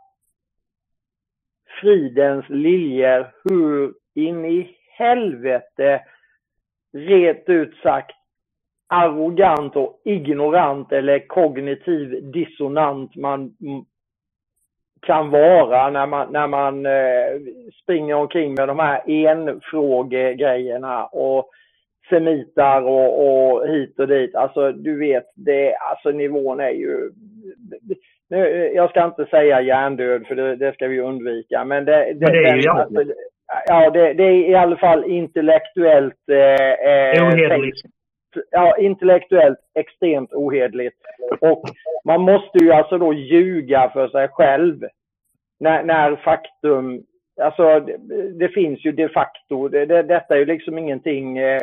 fridens liljor hur in i helvete ret ut sagt arrogant och ignorant eller kognitiv dissonant man kan vara när man, när man eh, springer omkring med de här enfrågegrejerna och semitar och, och hit och dit. Alltså du vet, det, alltså nivån är ju... Nu, jag ska inte säga hjärndöd för det, det ska vi undvika. Men det, det, men det är ju den, alltså, Ja, det, det, är i alla fall intellektuellt eh, eh, ja, intellektuellt extremt ohedligt. Och man måste ju alltså då ljuga för sig själv när, när faktum Alltså det, det, finns ju de facto, det, det, detta är ju liksom ingenting, eh,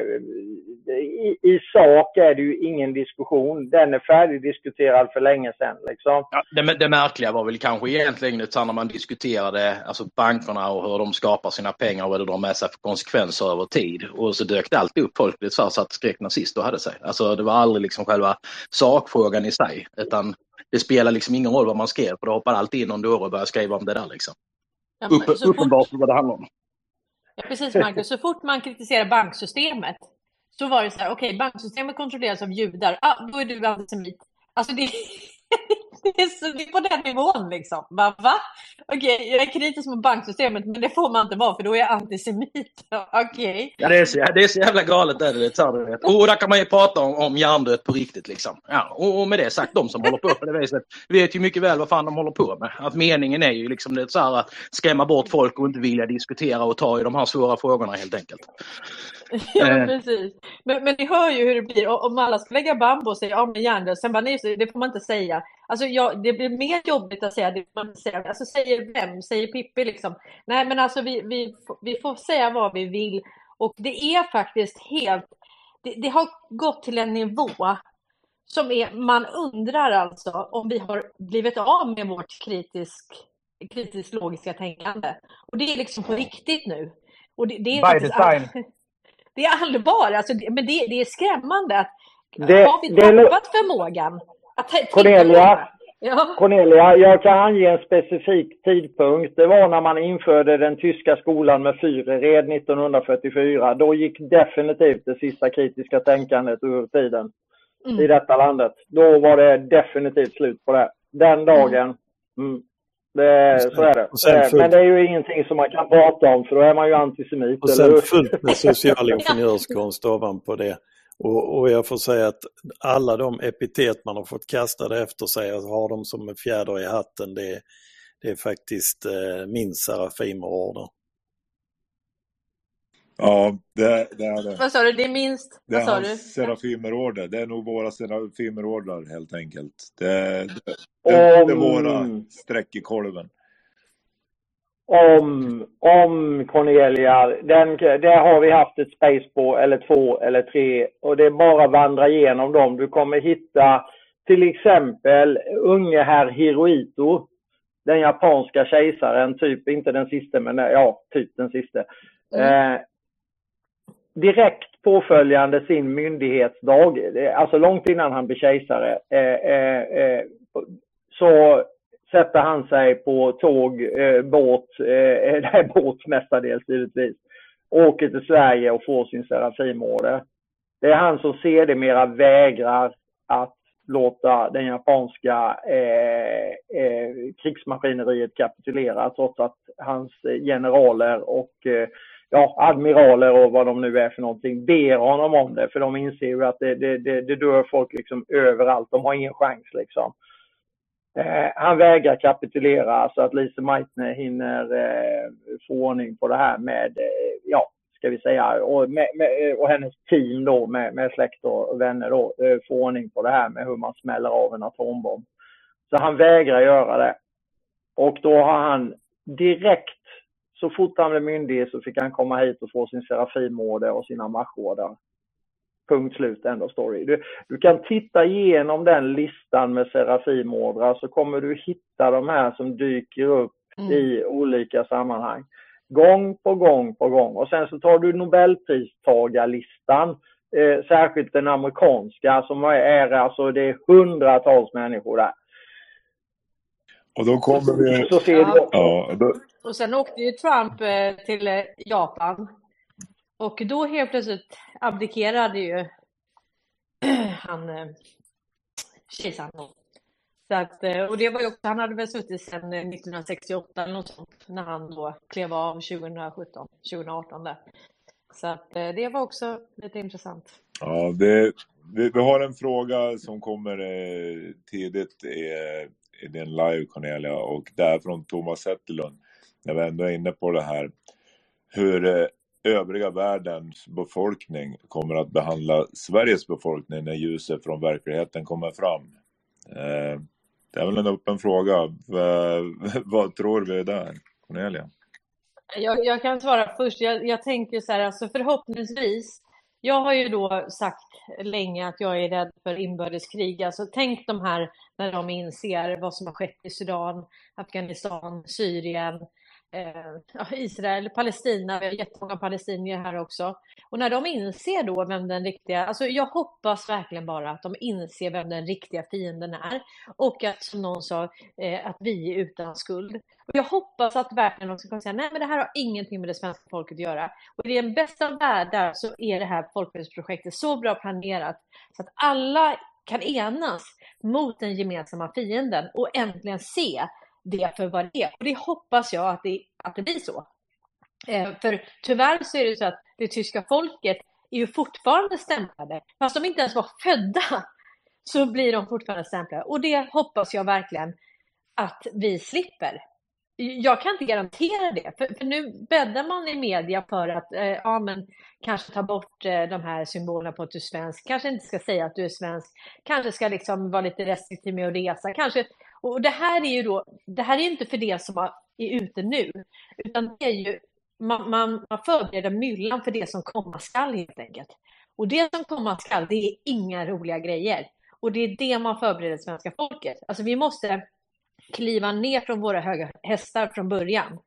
i, i, sak är det ju ingen diskussion. Den är färdigdiskuterad för länge sedan. Liksom. Ja, det, det märkliga var väl kanske egentligen när man diskuterade alltså bankerna och hur de skapar sina pengar och vad det drar med sig för konsekvenser över tid. Och så dök det alltid upp folk blev så att skrek nazist och hade sig. Alltså det var aldrig liksom själva sakfrågan i sig utan det spelar liksom ingen roll vad man skrev för då hoppar alltid in någon dörr och börjar skriva om det där liksom. Ja, Upp, uppenbart vad det handlar om. Ja, precis Marcus, så fort man kritiserar banksystemet så var det så här, okej, okay, banksystemet kontrolleras av judar, ah, då är du antisemit. Alltså det, det, är, så, det är på den nivån liksom. Bara, va? Okej, okay, jag är kritisk mot banksystemet, men det får man inte vara för då är jag antisemit. Okej. Okay. Ja, det är, så, det är så jävla galet. där, det, det, och där kan man ju prata om, om hjärndöd på riktigt. Liksom. Ja, och, och med det sagt, de som håller på på det viset vet ju mycket väl vad fan de håller på med. Att meningen är ju liksom det så här, att skrämma bort folk och inte vilja diskutera och ta i de här svåra frågorna helt enkelt. Ja, eh. precis. Men, men ni hör ju hur det blir. Om alla ska lägga bambu och säga ja, men hjärndöd, sen bara nej, det får man inte säga. Alltså, jag, det blir mer jobbigt att säga det man säga. Alltså, säger vem? Säger Pippi liksom? Nej, men alltså vi, vi, vi får säga vad vi vill. Och det är faktiskt helt, det, det har gått till en nivå som är, man undrar alltså om vi har blivit av med vårt kritisk, kritiskt logiska tänkande. Och det är liksom på riktigt nu. Och det, det är By design. Det är allvar, alltså, men det, det är skrämmande. Att, det, har vi tappat det, förmågan? Att Cornelia, ja. Cornelia, jag kan ange en specifik tidpunkt. Det var när man införde den tyska skolan med Führered 1944. Då gick definitivt det sista kritiska tänkandet ur tiden mm. i detta landet. Då var det definitivt slut på det. Den dagen. Mm. Det, så är det. Fullt... Men det är ju ingenting som man kan prata om för då är man ju antisemit. Och sen fullt med social ingenjörskonst ovanpå det. Och, och, jag får säga att alla de epitet man har fått kastade efter sig, att ha dem som en fjäder i hatten, det, det är faktiskt eh, min Serafimerorden. Ja, det, det är det. Vad sa du? Det är minst... Det är Vad sa du? hans Serafimerorder. Det är nog våra Serafimerordrar helt enkelt. Det, det, det, det är våra Om, streck i kolven. om, om Cornelia, den, där har vi haft ett space på, eller två eller tre. Och det är bara att vandra igenom dem. Du kommer hitta till exempel unge herr Hirohito. Den japanska kejsaren, typ, inte den sista men ja, typ den sista. Eh, direkt påföljande sin myndighetsdag, alltså långt innan han blir kejsare, eh, eh, eh, så sätter han sig på tåg, eh, båt, eh, eh nej, båt mestadels givetvis, åker till Sverige och får sin Serafimerorder. Det är han som sedermera vägrar att låta den japanska eh, eh, krigsmaskineriet kapitulera trots att hans eh, generaler och eh, ja, admiraler och vad de nu är för någonting ber honom om det för de inser ju att det, det, det, det dör folk liksom överallt. De har ingen chans liksom. Eh, han vägrar kapitulera så att Lise Meitner hinner eh, få ordning på det här med, eh, ja, ska vi säga, och, med, med, eh, och hennes team då med, med släkt och vänner då, eh, få ordning på det här med hur man smäller av en atombomb. Så han vägrar göra det. Och då har han direkt, så fort han blev myndig så fick han komma hit och få sin Serafimorder och sina marschorder. Punkt slut, end of story. Du, du kan titta igenom den listan med Serafimordrar så kommer du hitta de här som dyker upp Mm. i olika sammanhang. Gång på gång på gång. Och sen så tar du Nobelpristagarlistan, eh, särskilt den amerikanska som är, alltså det är hundratals människor där. Och då kommer vi... Så ser du Ja. också. Ja, då, och sen åkte ju Trump eh, till eh, Japan. Och då helt plötsligt abdikerade ju han eh, kejsaren. Så att, och det var ju också, han hade väl suttit sedan 1968 eller något sånt när han då klev av 2017, 2018 där. Så att det var också lite intressant. ja, det, vi, vi har en fråga som kommer eh, tidigt i, i din live Cornelia och det är från Thomas Zetterlund. När vi ändå är inne på det här. Hur eh, övriga världens befolkning kommer att behandla Sveriges befolkning när ljuset från verkligheten kommer fram. Eh, det är väl en öppen fråga. Vad tror vi där, Cornelia? Jag, jag kan svara först. Jag, jag tänker så här, alltså förhoppningsvis. Jag har ju då sagt länge att jag är rädd för inbördeskrig. Alltså tänk de här när de inser vad som har skett i Sudan, Afghanistan, Syrien, eh, Israel, Palestina. Vi har jättemånga palestinier här också. Och när de inser då vem den riktiga, alltså jag hoppas verkligen bara att de inser vem den riktiga fienden är. Och att som någon sa, eh, att vi är utan skuld. Och jag hoppas att verkligen de ska kunna säga, nej men det här har ingenting med det svenska folket att göra. Och i den bästa av världar så är det här folkbildningsprojektet så bra planerat så att alla kan enas mot den gemensamma fienden och äntligen se det för vad det är. Och det hoppas jag att det, att det blir så. Eh, för tyvärr så är det så att det tyska folket är ju fortfarande stämplade. Fast de inte ens var födda så blir de fortfarande stämplade. Och det hoppas jag verkligen att vi slipper. Jag kan inte garantera det, för, för nu bäddar man i media för att eh, ja, men kanske ta bort eh, de här symbolerna på att du är svensk, kanske inte ska säga att du är svensk, kanske ska liksom vara lite restriktiv med att resa, kanske. Och det här är ju då, det här är ju inte för det som är ute nu, utan det är ju, man, man, man förbereder myllan för det som komma skall helt enkelt. Och det som komma skall, det är inga roliga grejer. Och det är det man förbereder svenska folket. Alltså vi måste kliva ner från våra höga hästar från början.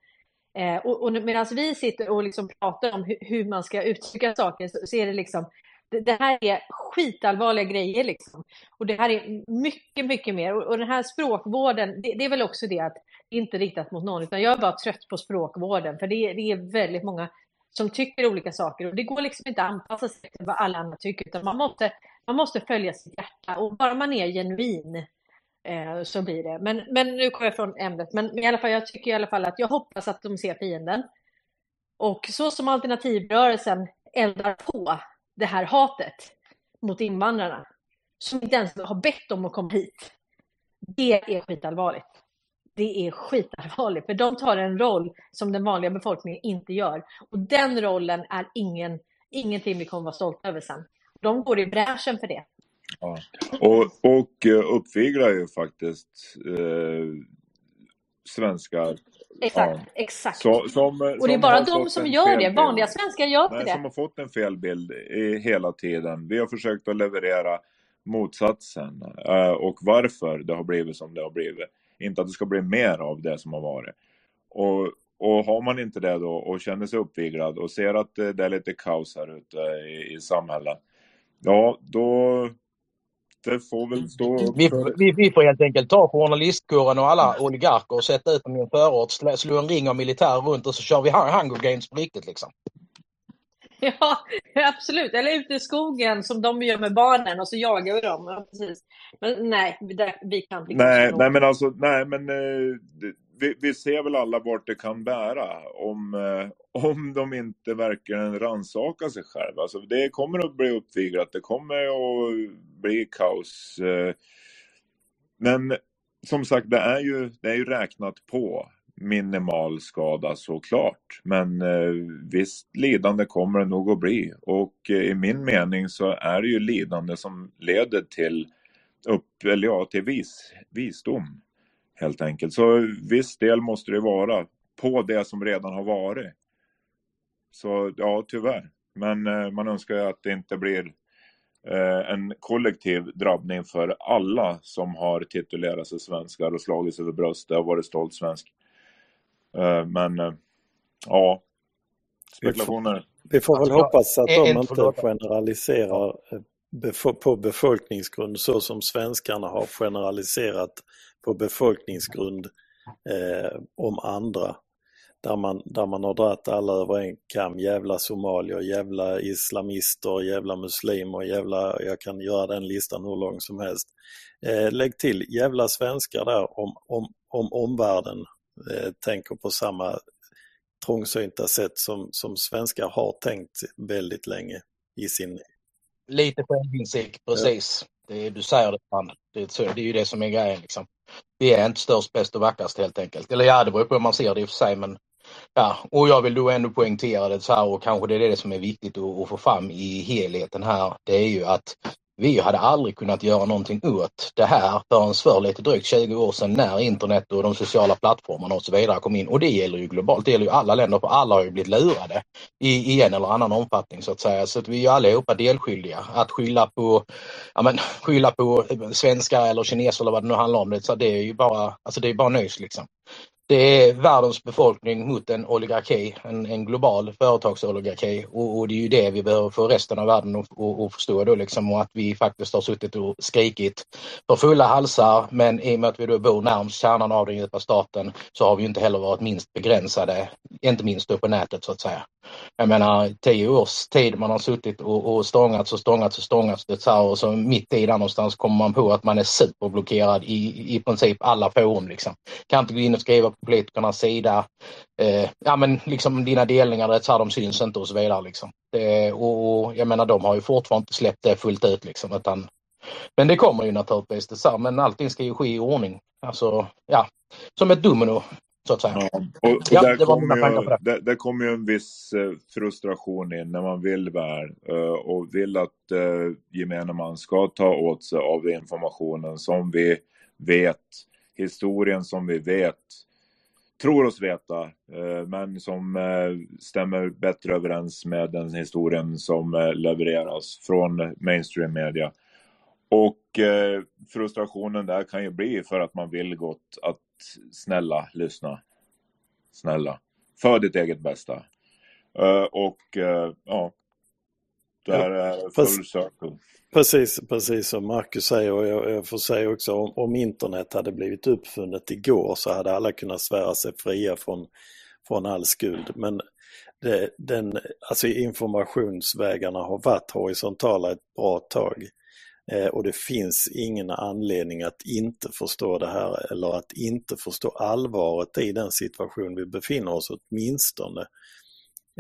Eh, och, och medan vi sitter och liksom pratar om hur, hur man ska uttrycka saker så, så är det liksom det, det här är skitallvarliga grejer liksom. Och det här är mycket, mycket mer. Och, och den här språkvården, det, det, är väl också det att det inte riktat mot någon, utan jag är bara trött på språkvården, för det, det är väldigt många som tycker olika saker och det går liksom inte att anpassa sig till vad alla andra tycker, utan man måste, man måste följa sitt hjärta och bara man är genuin eh, så blir det. Men, men nu kommer jag från ämnet, men i alla fall, jag tycker i alla fall att jag hoppas att de ser fienden. Och så som alternativrörelsen eldar på det här hatet mot invandrarna, som inte ens har bett om att komma hit, det är skitallvarligt. det är skitallvarligt, för de tar en roll som den vanliga befolkningen inte gör. Och den rollen är ingen, ingenting vi kommer vara stolta över sen. De går i bräschen för det. Ja. Och, och eh, uppviglar ju faktiskt eh, svenskar. Exakt, Ja. exakt. Så, som, Och det är bara de som gör det. Vanliga svenskar gör inte det. som har fått en felbild hela tiden. Vi har försökt att leverera motsatsen eh, och varför det har blivit som det har blivit. Inte att det ska bli mer av det som har varit. Och, och har man inte det då och känner sig uppviglad och ser att det, det är lite kaos här ute i, i samhället. Ja, då... Det får väl stå Vi, får- vi, vi får helt enkelt ta journalistkåren och alla oligarker och sätta ut dem i en förort, slå, slå en ring av militär runt och så kör vi Hun- Hunger Games på riktigt liksom. Ja, absolut. Eller ute i skogen som de gör med barnen och så jagar vi dem. Ja, precis. Men nej, vi, kan bli Nej, ganska nej men alltså, nej men eh, det- vi, vi ser väl alla vart det kan bära om, eh, om de inte verkligen rannsakar sig själva. Alltså det kommer att bli uppviglat, det kommer att bli kaos. eh. Men som sagt, det är ju, det är ju räknat på minimal skada såklart. Men eh, visst lidande kommer det nog att bli. Och eh, i min mening så är det ju lidande som leder till upp, eller ja, till vis, visdom. Helt enkelt. Så viss del måste det vara på det som redan har varit. Så ja, tyvärr. Men eh, man önskar ju att det inte blir eh, en kollektiv drabbning för alla som har titulerat sig svenskar och slagit sig för bröstet och varit stolt svensk. Eh, men eh, ja, spekulationer. Vi får väl Alltså, hoppas att de inte generaliserar eh, på befolkningsgrund så som svenskarna har generaliserat på befolkningsgrund eh, om andra. Där man, där man har dragit alla över en kam, jävla somalier, jävla islamister, jävla muslimer, jävla, jag kan göra den listan hur lång som helst. Eh, lägg till jävla svenskar där om, om, om omvärlden eh, tänker på samma trångsynta sätt som, som svenskar har tänkt väldigt länge i sin... Lite självinsikt, precis. Det, är- du säger det, man. Det, är det är ju det som är grejen. Liksom. Vi är inte störst, bäst och vackrast helt enkelt. Eller ja, det beror på hur man ser det i och för sig. Men, ja. Och jag vill då ändå poängtera det så här och kanske det är det som är viktigt att, att få fram i helheten här. Det är ju att vi hade aldrig kunnat göra någonting åt det här förrän för lite drygt 20 år sedan när internet och de sociala plattformarna och så vidare kom in. Och det gäller ju globalt, det gäller ju alla länder, för alla har ju blivit lurade i, i en eller annan omfattning så att säga. Så att vi är ju allihopa delskyldiga. Att skylla på, ja, men, skylla på svenskar eller kineser eller vad det nu handlar om, det, så det är ju bara, alltså det är bara nöjs liksom. Det är världens befolkning mot en oligarki, en, en global företagsoligarki och, och det är ju det vi behöver få resten av världen att, förstå då liksom och att vi faktiskt har suttit och skrikit för fulla halsar men i och med att vi då bor närmst kärnan av den djupa staten så har vi inte heller varit minst begränsade, inte minst då på nätet så att säga. Jag menar tio års tid man har suttit och, och stångats och stångats och stångats det så här, och så mitt i där någonstans kommer man på att man är superblockerad i, i princip alla forum liksom. Kan inte gå in och skriva på politikernas sida. Eh, ja men liksom dina delningar, det så här, de syns inte och så vidare liksom. Det, och, och jag menar de har ju fortfarande inte släppt det fullt ut liksom utan men det kommer ju naturligtvis det så här, men allting ska ju ske i ordning. Alltså ja, som ett domino så att säga. Ja, och, och Ja, där, det var mina kommer ju, där kommer ju en viss eh, frustration in när man vill väl eh, och vill att eh, gemene man ska ta åt sig av informationen som vi vet, historien som vi vet, tror oss veta, eh, men som eh, stämmer bättre överens med den historien som eh, levereras från mainstream media. Och frustrationen där kan ju bli för att man vill gott att snälla lyssna. Snälla. För ditt eget bästa. Och ja. Det här är full circle. Precis, precis som Marcus säger och jag, jag får säga också om, om internet hade blivit uppfunnet igår så hade alla kunnat svära sig fria från, från all skuld. Men det, den, alltså informationsvägarna har varit horisontala ett bra tag. Eh, och det finns ingen anledning att inte förstå det här eller att inte förstå allvaret i den situation vi befinner oss åtminstone.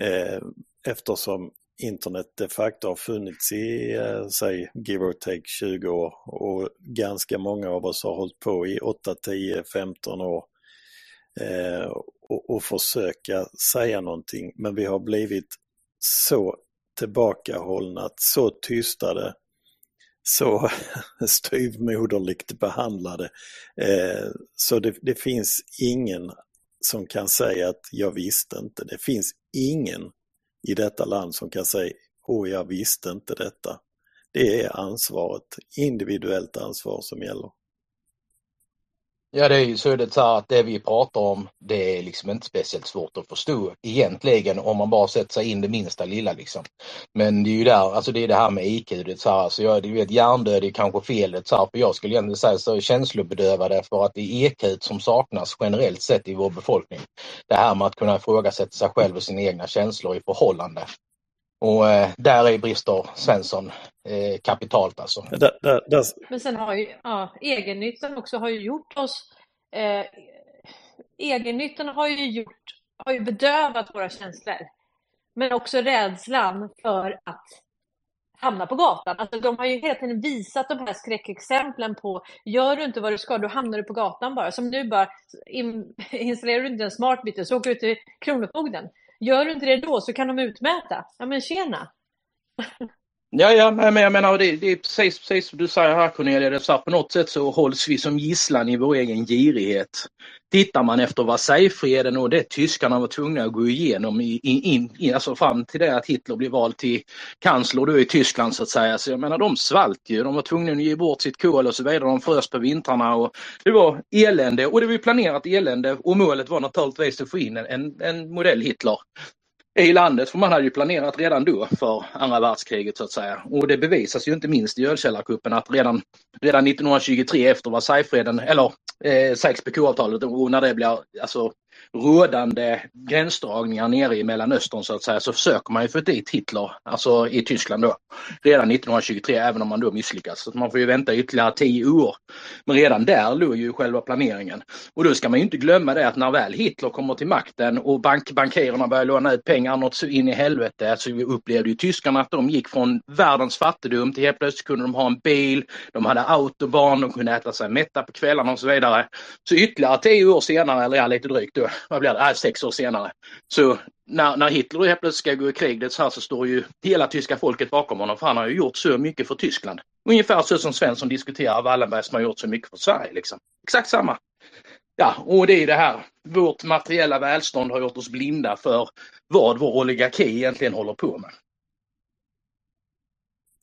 Eh, eftersom internet de facto har funnits i, eh, säg, give or take 20 år och ganska många av oss har hållit på i 8, 10, 15 år eh, och, och försöka säga någonting. Men vi har blivit så tillbakahållna, så tystade, så styvmoderligt behandlade. Eh, så det, det finns ingen som kan säga att jag visste inte. Det finns ingen i detta land som kan säga åh jag visste inte detta. Det är ansvaret, individuellt ansvar som gäller. Ja, det är ju så det så att det vi pratar om, det är liksom inte speciellt svårt att förstå egentligen om man bara sätter sig in det minsta lilla liksom. Men det är ju där, alltså det är det här med IQ, det så här, alltså jag, du vet hjärndöd är kanske felet så här, för jag skulle egentligen säga så känslobedövade för att det är EQ som saknas generellt sett i vår befolkning. Det här med att kunna ifrågasätta sig själv och sina egna känslor i förhållande. Och eh, där är brister Svensson eh, kapitalt alltså. Där, där... Men sen har ju ja, egennyttan också har ju gjort oss eh, egennyttan har ju gjort har ju bedövat våra känslor. Men också rädslan för att hamna på gatan. Alltså de har ju hela tiden visat de här skräckexemplen på gör du inte vad du ska, då hamnar du på gatan bara. Som nu bara, in, installerar du inte en smart meter så åker du till Kronofogden. Gör du inte det då så kan de utmäta. Ja men tjena! Ja, ja, men jag menar det, det är precis, precis som du säger här Cornelia, det så här, på något sätt så hålls vi som gisslan i vår egen girighet. Tittar man efter Versaillesfreden och det tyskarna var tvungna att gå igenom i, in, in, alltså fram till det att Hitler blev vald till kansler då i Tyskland så att säga. Så jag menar de svalt ju, de var tvungna att ge bort sitt kol och så vidare, de frös på vintrarna och det var elände. Och det var planerat elände. Och målet var naturligtvis att få in en, en modell Hitler i landet, för man hade ju planerat redan då för andra världskriget så att säga. Och det bevisas ju inte minst i ölkällarkuppen att redan, redan 1923 efter Versaillesfreden, eller eh, Sykes-Picot-avtalet, och när det blir alltså rådande gränsdragningar nere i Mellanöstern så att säga så försöker man ju få dit Hitler, alltså i Tyskland då, redan 1923 även om man då misslyckas. Så man får ju vänta ytterligare tio år. Men redan där låg ju själva planeringen. Och då ska man ju inte glömma det att när väl Hitler kommer till makten och bank bankirerna börjar låna ut pengar något så in i helvete så upplevde ju tyskarna att de gick från världens fattigdom till helt plötsligt kunde de ha en bil, de hade autobahn, de kunde äta sig mätta på kvällarna och så vidare. Så ytterligare tio år senare, eller ja, lite drygt då, vad blir det, äh, sex år senare. Så när, när Hitler helt plötsligt ska gå i krig det så, här, så står ju hela tyska folket bakom honom för han har ju gjort så mycket för Tyskland. Ungefär så som Svensson diskuterar Wallenberg som har gjort så mycket för Sverige. Liksom. Exakt samma. Ja, och det är det här. Vårt materiella välstånd har gjort oss blinda för vad vår oligarki egentligen håller på med.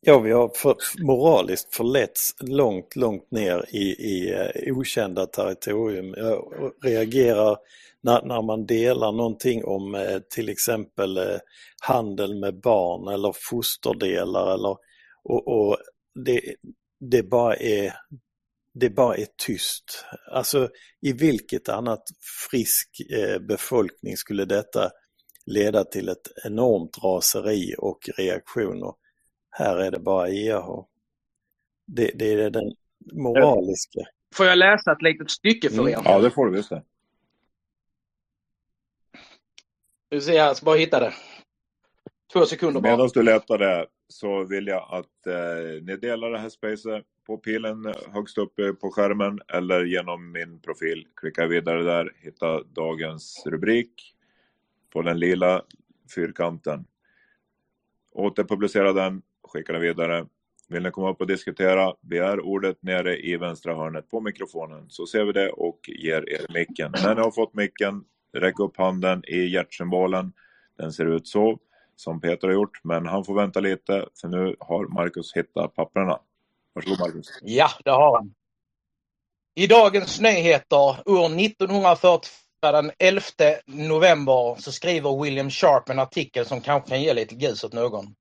Ja, vi har för, moraliskt förletts långt, långt ner i, i eh, okända territorium. Jag reagerar när, när man delar någonting om uh, till exempel uh, handel med barn eller fosterdelar eller och, och det, det, bara är, det bara är tyst. Alltså i vilket annat frisk befolkning skulle detta leda till ett enormt raseri och reaktioner? Här är det bara EH. Det, det är den moraliska. Får jag läsa ett litet stycke för er? Mm. Ja, det får du visst det. Nu ser, jag ska bara hitta det. Två sekunder bara. Medan du letar det så vill jag att eh, ni delar det här spacet på pilen högst upp eh, på skärmen eller genom min profil. Klicka vidare där, hitta dagens rubrik på den lila fyrkanten. Återpublicera den, skicka den vidare. Vill ni komma upp och diskutera, begär ordet nere i vänstra hörnet på mikrofonen så ser vi det och ger er micken. När ni har fått micken, räck upp handen i hjärtsymbolen. Den ser ut så som Peter har gjort, men han får vänta lite för nu har Marcus hittat papperna. Varsågod Marcus. Ja, det har han. I dagens nyheter år 1944 den 11 november så skriver William Sharp en artikel som kanske kan ge lite ljus åt någon.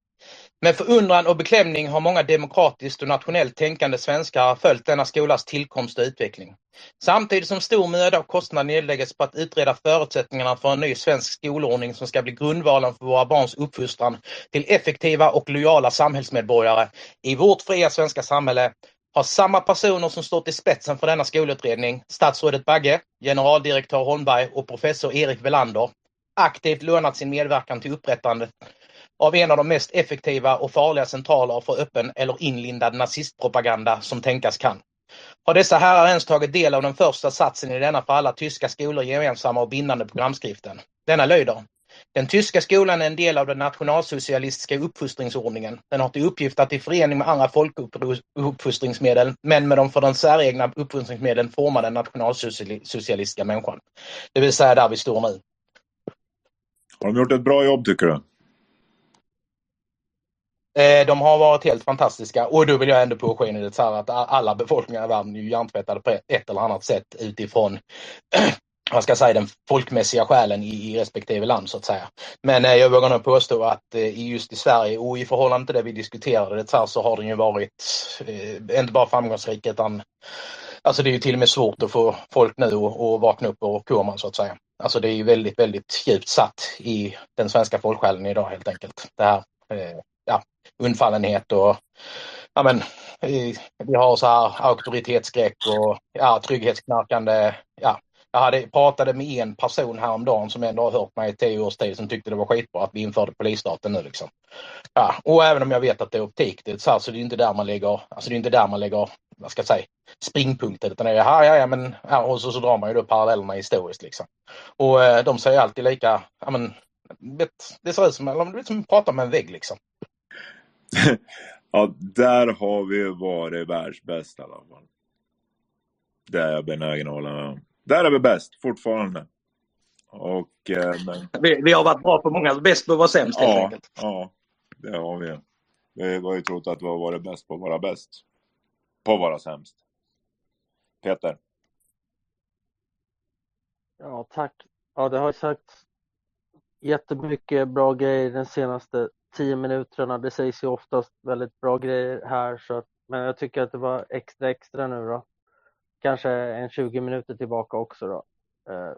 Med förundran och beklämning har många demokratiskt och nationellt tänkande svenskar följt denna skolas tillkomst och utveckling. Samtidigt som stor möda och kostnad nedläggs på att utreda förutsättningarna för en ny svensk skolordning som ska bli grundvalen för våra barns uppfostran till effektiva och lojala samhällsmedborgare i vårt fria svenska samhälle har samma personer som stått i spetsen för denna skolutredning, statsrådet Bagge, generaldirektör Holmberg och professor Erik Velander, aktivt lånat sin medverkan till upprättandet av en av de mest effektiva och farliga centraler för öppen eller inlindad nazistpropaganda som tänkas kan. Har dessa herrar ens tagit del av den första satsen i denna för alla tyska skolor gemensamma och bindande programskriften? Denna lyder den tyska skolan är en del av den nationalsocialistiska uppfostringsordningen. Den har till uppgift att i förening med andra folkuppfostringsmedel, men med de för den säregna uppfostringsmedlen forma den nationalsocialistiska människan. Det vill säga där vi står nu. Har de gjort ett bra jobb tycker du? Eh, de har varit helt fantastiska och då vill jag ändå påskina det så här att alla befolkningar i världen är ju hjärntvättade på ett eller annat sätt utifrån vad ska jag säga, den folkmässiga själen i, i respektive land så att säga. Men eh, jag vågar nog påstå att eh, just i Sverige och i förhållande till det vi diskuterade det här, så har den ju varit eh, inte bara framgångsrik utan Alltså det är ju till och med svårt att få folk nu att, vakna upp ur koman så att säga. Alltså det är ju väldigt, väldigt djupt satt i den svenska folksjälen idag helt enkelt. Det här eh, undfallenhet och ja, men, vi har så här auktoritetsskräck och ja, trygghetsknarkande. Ja. Jag hade, pratade med en person häromdagen som ändå har hört mig i tio års tid som tyckte det var skitbra att vi införde polisstaten nu. Liksom. Ja, och även om jag vet att det är optik, det är så, här, så det är inte där man lägger, alltså det är inte där man lägger, vad ska jag säga, springpunkten. Utan det är, ja, ja, ja, men, ja, och så, så drar man ju då parallellerna historiskt. Liksom. Och eh, de säger alltid lika, ja, men, det ser ut som, eller, det är som att prata med en vägg liksom. ja, där har vi varit världsbäst i alla fall. Det är jag benägen att hålla med om. Där är vi bäst fortfarande. Och, eh, men... vi, vi, har varit bra på många, bäst på att vara sämst ja, helt enkelt. Ja, det har vi. Vi har ju trott att vi har varit bäst på att vara bäst. På att vara sämst. Peter? Ja, tack. Ja, det har sagts jättemycket bra grejer den senaste tio minuterna. Det sägs ju oftast väldigt bra grejer här, så att, men jag tycker att det var extra extra nu då. Kanske en 20 minuter tillbaka också då. Eh,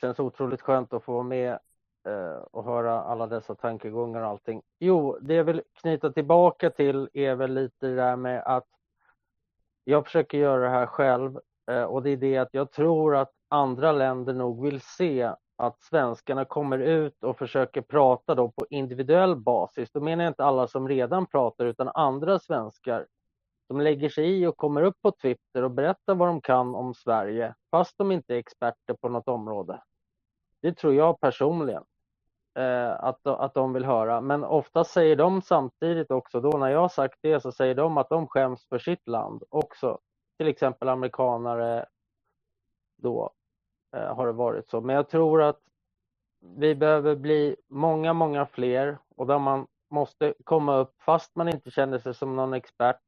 känns otroligt skönt att få vara med eh, och höra alla dessa tankegångar och allting. Jo, det jag vill knyta tillbaka till är väl lite det där med att jag försöker göra det här själv eh, och det är det att jag tror att andra länder nog vill se att svenskarna kommer ut och försöker prata då på individuell basis. Då menar jag inte alla som redan pratar utan andra svenskar som lägger sig i och kommer upp på Twitter och berättar vad de kan om Sverige fast de inte är experter på något område. Det tror jag personligen eh, att, att de vill höra. Men ofta säger de samtidigt också då när jag har sagt det så säger de att de skäms för sitt land också. Till exempel amerikanare då Eh, har det varit så. Men jag tror att vi behöver bli många, många fler och där man måste komma upp fast man inte känner sig som någon expert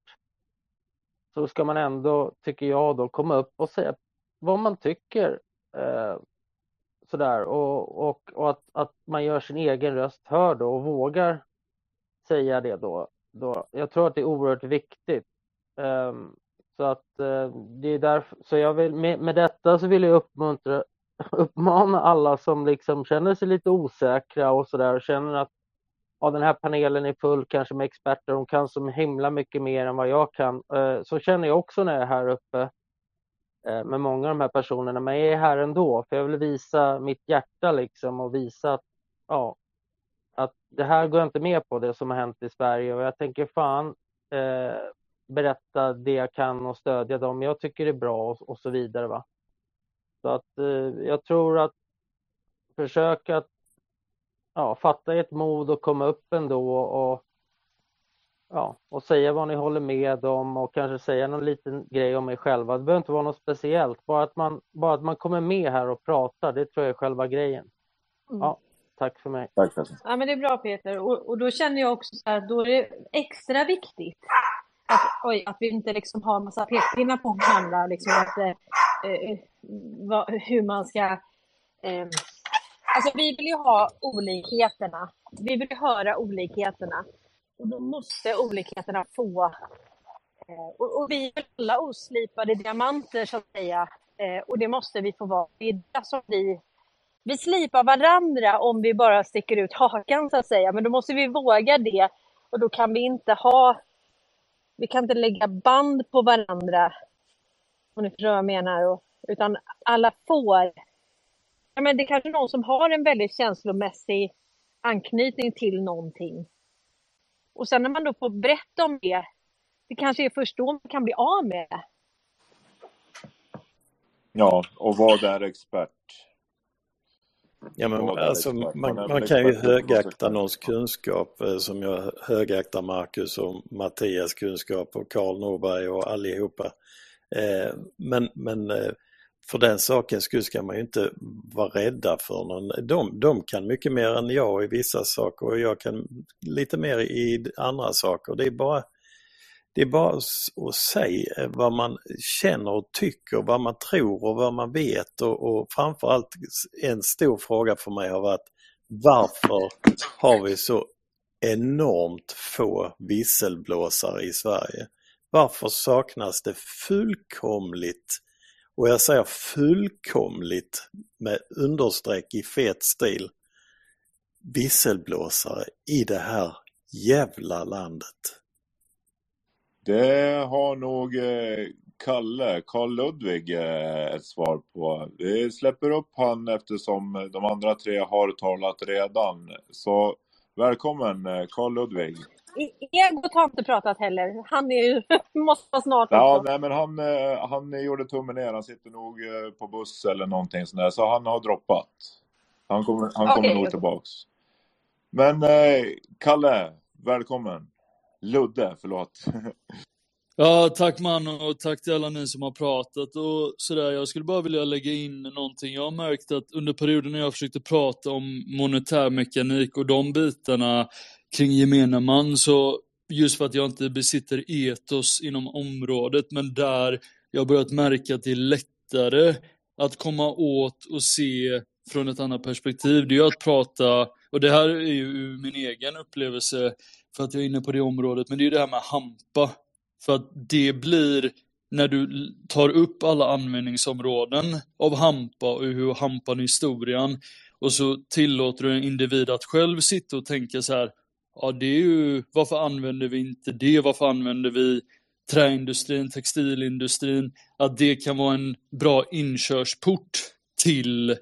så ska man ändå, tycker jag då, komma upp och säga vad man tycker. Eh, sådär och, och, och att, att man gör sin egen röst hörd och vågar säga det då. då. Jag tror att det är oerhört viktigt. Eh, så att eh, det är därför, så jag vill, med, med detta så vill jag uppmuntra, uppmana alla som liksom känner sig lite osäkra och sådär och känner att ja, den här panelen är full kanske med experter, de kan så himla mycket mer än vad jag kan. Eh, så känner jag också när jag är här uppe eh, med många av de här personerna, men jag är här ändå, för jag vill visa mitt hjärta liksom och visa att, ja, att det här går jag inte med på, det som har hänt i Sverige och jag tänker fan eh, berätta det jag kan och stödja dem jag tycker är bra och, och så vidare. Va? Så att eh, jag tror att försöka att ja, fatta ert mod och komma upp ändå och, ja, och säga vad ni håller med om och kanske säga någon liten grej om er själva. Det behöver inte vara något speciellt, bara att man, bara att man kommer med här och pratar, det tror jag är själva grejen. Mm. Ja, tack för mig. Tack Ja, men det är bra Peter. Och, och då känner jag också så här, då är det extra viktigt att, oj, att vi inte liksom har massa pekpinnar på varandra, liksom att, eh, eh, vad, hur man ska eh, Alltså vi vill ju ha olikheterna. Vi vill höra olikheterna. Och då måste olikheterna få... Eh, och, och, vi är alla oslipade diamanter så att säga. Eh, och det måste vi få vara. Det är det som vi... Vi slipar varandra om vi bara sticker ut hakan så att säga. Men då måste vi våga det. Och då kan vi inte ha... Vi kan inte lägga band på varandra. Om ni förstår vad jag menar. utan alla får ja, men det är kanske någon som har en väldigt känslomässig anknytning till någonting. Och sen när man då får berätta om det, det kanske är först då man kan bli av med det. Ja, och vad är expert? Ja, men alltså, man, man kan ju högakta någons kunskap eh, som jag högaktar Marcus och Mattias kunskap och Karl Norberg och allihopa. Eh, men men eh, för den sakens skull ska man ju inte vara rädda för någon. De, de kan mycket mer än jag i vissa saker och jag kan lite mer i andra saker. Det är bara det är bara att säga vad man känner och tycker, vad man tror och vad man vet och, och framförallt en stor fråga för mig har varit varför har vi så enormt få visselblåsare i Sverige? Varför saknas det fullkomligt, och jag säger fullkomligt med understreck i fet stil, visselblåsare i det här jävla landet? Det har nog eh, Kalle, Karl Ludvig, eh, ett svar på. Vi släpper upp han eftersom de andra tre har talat redan. Så välkommen eh, Karl Ludvig. Egot har inte pratat heller. Han är ju, måste vara snart Ja, också. nej men han, han gjorde tummen ner. Han sitter nog på buss eller någonting sånt där. Så han har droppat. Han kommer, han kommer Okej, nog tillbaks. Men Kalle, välkommen. Ludde, förlåt. Ja, tack man och tack till alla ni som har pratat och sådär. Jag skulle bara vilja lägga in någonting. Jag har märkt att under perioden när jag försökte prata om monetärmekanik och de bitarna kring gemene man så just för att jag inte besitter etos inom området men där jag börjat märka att det är lättare att komma åt och se från ett annat perspektiv. Det är ju att prata, och det här är ju min egen upplevelse för att jag är inne på det området, men det är ju det här med hampa. För att det blir, när du tar upp alla användningsområden av hampa och hur hampan är historien och så tillåter du en individ att själv sitta och tänka så här, ja det är ju, varför använder vi inte det? Varför använder vi träindustrin, textilindustrin? Att det kan vara en bra inkörsport till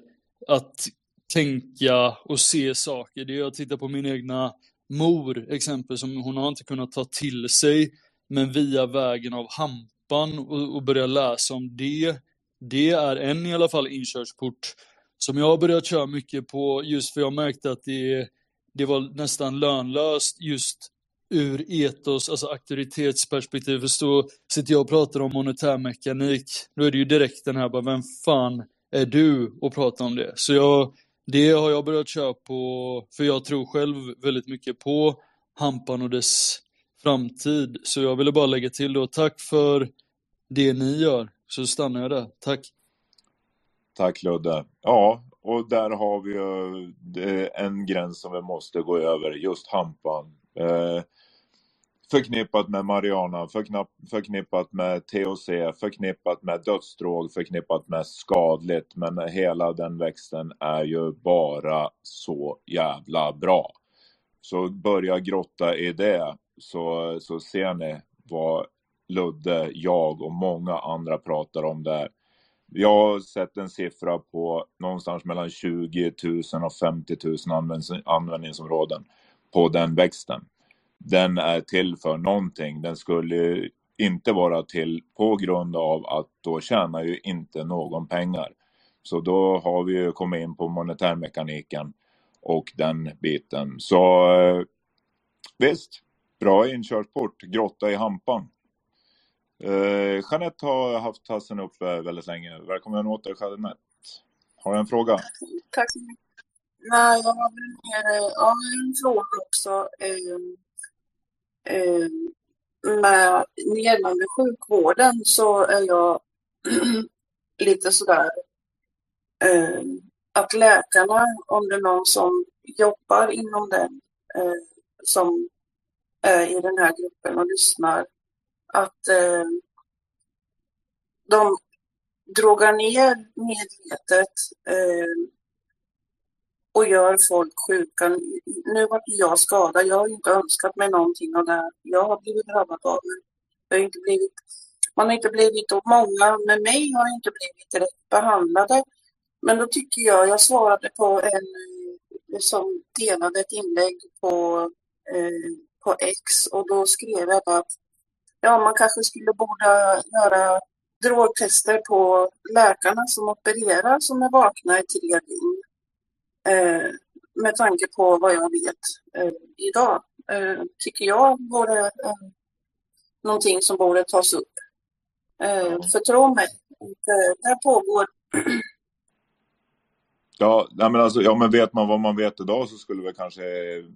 att tänka och se saker. Det är att titta på min egna mor, exempel, som hon har inte kunnat ta till sig, men via vägen av hampan och, och börja läsa om det. Det är en i alla fall inkörsport som jag har börjat köra mycket på just för jag märkte att det, det var nästan lönlöst just ur etos, alltså auktoritetsperspektiv. För så sitter jag och pratar om monetärmekanik, då är det ju direkt den här bara, vem fan är du och pratar om det? Så jag, det har jag börjat köra på, för jag tror själv väldigt mycket på hampan och dess framtid. Så jag ville bara lägga till då, tack för det ni gör. Så stannar jag där. Tack. Tack Ludde. Ja, och där har vi ju eh, en gräns som vi måste gå över, just hampan. Eh, Förknippat med Mariana, förknippat med THC, förknippat med dödsdrog, förknippat med skadligt. Men hela den växten är ju bara så jävla bra. Så börja grotta i det så, så ser ni vad Ludde, jag och många andra pratar om där. Jag har sett en siffra på någonstans mellan 20 000 och 50 000 användningsområden på den växten. Den är till för någonting. Den skulle inte vara till på grund av att då tjänar ju inte någon pengar. Så då har vi ju kommit in på monetärmekaniken och den biten. Så eh, visst, bra inkörsport, grotta i hampan. Eh, Jeanette har haft tassen uppe väldigt länge. Välkommen åter Jeanette. Har du en fråga? Tack så mycket. Nej, jag har väl mer, ja, en fråga också. Eh, Eh, med gällande sjukvården så är jag lite sådär eh, att läkarna, om det är någon som jobbar inom den, eh, som är i den här gruppen och lyssnar, att eh, de drogar ner medvetet eh, och gör folk sjuka. Nu var jag skadad. Jag har inte önskat mig någonting av det här. Jag har blivit drabbad av det. Jag har inte blivit, man har inte blivit, och många med mig har inte blivit rätt behandlade. Men då tycker jag, jag svarade på en eh, som delade ett inlägg på, eh, på X och då skrev jag att ja, man kanske skulle borde göra drogtester på läkarna som opererar som är vakna i tre dygn. Eh, med tanke på vad jag vet eh, idag. Eh, tycker jag vore eh, någonting som borde tas upp. Eh, för tro mig, det, det pågår. Ja, nej men alltså, ja, men vet man vad man vet idag så skulle väl kanske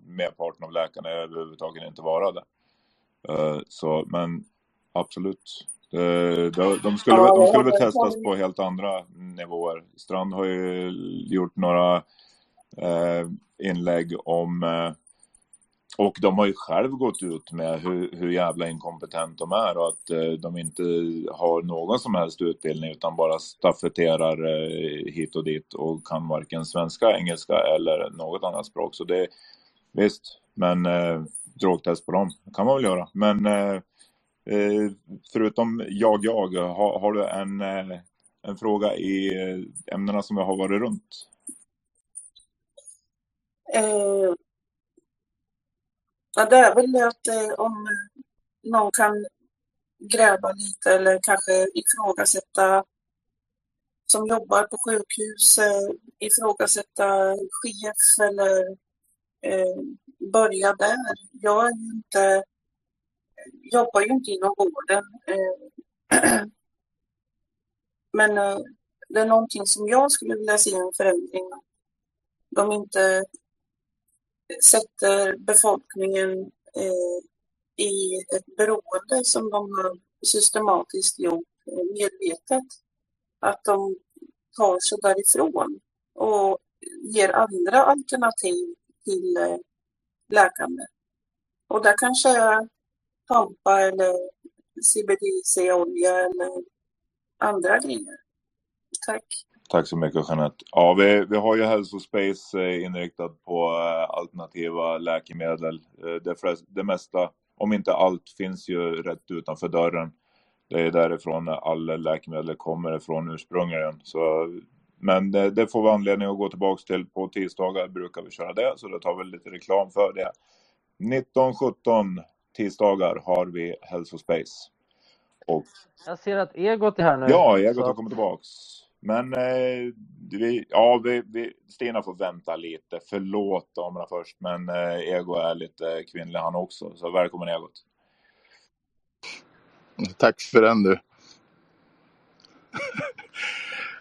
merparten av läkarna överhuvudtaget inte vara det. Eh, så, men absolut. Eh, de, de, skulle, Ja, de skulle väl testas på helt andra nivåer. Strand har ju gjort några Eh, inlägg om eh, och de har ju själv gått ut med hur, hur jävla inkompetent de är och att eh, de inte har någon som helst utbildning utan bara stafetterar eh, hit och dit och kan varken svenska, engelska eller något annat språk. Så det visst, men eh, drogtest på dem kan man väl göra. Men eh, eh förutom jag, jag, har, har du en, en fråga i ämnena som jag har varit runt? Eh, ja, det är väl det att eh, om någon kan gräva lite eller kanske ifrågasätta som jobbar på sjukhus, eh, ifrågasätta chef eller eh, börja där. Jag är ju inte, jobbar ju inte inom vården. Eh, men eh, det är någonting som jag skulle vilja se en förändring av. De inte sätter befolkningen eh, i ett beroende som de har systematiskt gjort eh, medvetet. Att de tar sig därifrån och ger andra alternativ till eh, läkande. Och där kanske är pampa eller CBDC-olja eller andra grejer. Tack. Tack så mycket Jeanette. Ja, vi, vi har ju Hälsospace eh, inriktat på eh, alternativa läkemedel. Eh, Det, flest, det mesta, om inte allt, finns ju rätt utanför dörren. Det är därifrån alla läkemedel kommer ifrån ursprungligen. Så, men det, det får vi anledning att gå tillbaka till. På tisdagar brukar vi köra det, så då tar vi lite reklam för det. 19-17 tisdagar har vi Hälsospace. Och Jag ser att Egot är här nu. Ja, Egot har kommit tillbaks. Men eh, vi, ja, vi, vi, Stina får vänta lite. Förlåt damerna först, men eh, Ego är lite kvinnlig han också. Så välkommen Egot. Tack för den du.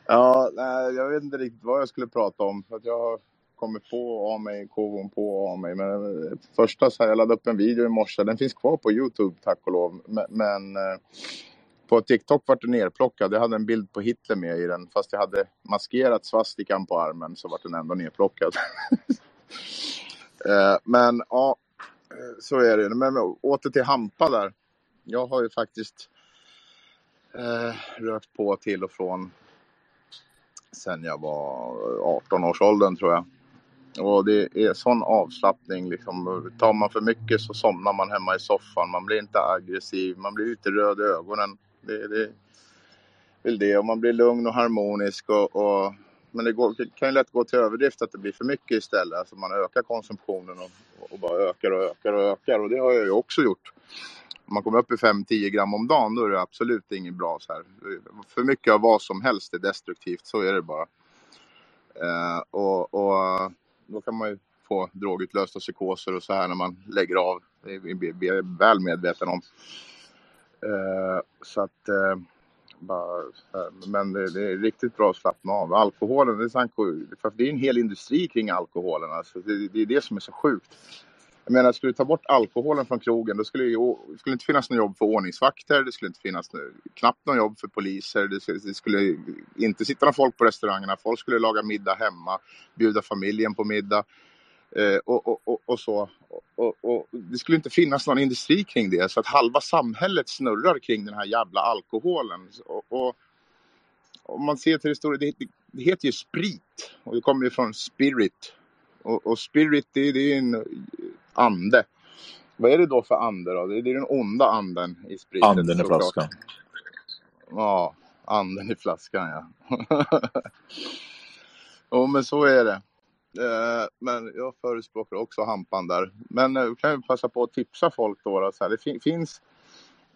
Ja, nej, jag vet inte riktigt vad jag skulle prata om. För att jag har kommit på av mig, kogon på av mig. Men eh, första så här, jag laddade upp en video i morse. Den finns kvar på Youtube tack och lov. Men, men eh, på TikTok vart den nerplockad. Jag hade en bild på Hitler med i den. Fast jag hade maskerat svastikan på armen så vart den ändå nerplockad. Eh, men ja, eh, så är det. Men åter till Hampa där. Jag har ju faktiskt eh, rökt på till och från sen jag var 18 års åldern tror jag. Och det är sån avslappning liksom. Tar man för mycket så somnar man hemma i soffan. Man blir inte aggressiv. Man blir inte röd i ögonen. Det, det är väl det. Och man blir lugn och harmonisk. Och, och, men det, går, det kan ju lätt gå till överdrift att det blir för mycket istället. Alltså man ökar konsumtionen och, och bara ökar och ökar och ökar. Och det har jag ju också gjort. Om man kommer upp i 5-10 gram om dagen då är det absolut inget bra. Så här. För mycket av vad som helst är destruktivt, så är det bara. Eh, och, och då kan man ju få drogutlösta psykoser och så här när man lägger av. Det är vi väl medvetna om. Eh, så att, eh, bara, eh, men det, det är riktigt bra att slappna av. Alkoholen, det är, sant, för det är en hel industri kring alkoholen. Alltså. Det, det är det som är så sjukt. Jag menar, skulle du ta bort alkoholen från krogen, då skulle det skulle inte finnas något jobb för ordningsvakter, det skulle inte finnas knappt något jobb för poliser, det skulle, det skulle inte sitta några folk på restaurangerna, folk skulle laga middag hemma, bjuda familjen på middag och, och, och, och så. Och, det skulle inte finnas någon industri kring det, så att halva samhället snurrar kring den här jävla alkoholen. Och, om man ser till historien, det, det, det heter ju sprit och det kommer ju från spirit. Och, spirit, det, det är ju en ande. Vad är det då för ande då? Det är den onda anden i spriten Anden i flaskan. Ja, anden i flaskan ja. Jo men så är det. Eh, men jag förespråkar också hampan där. Men eh, kan jag passa på att tipsa folk då. då så här. Det fin- finns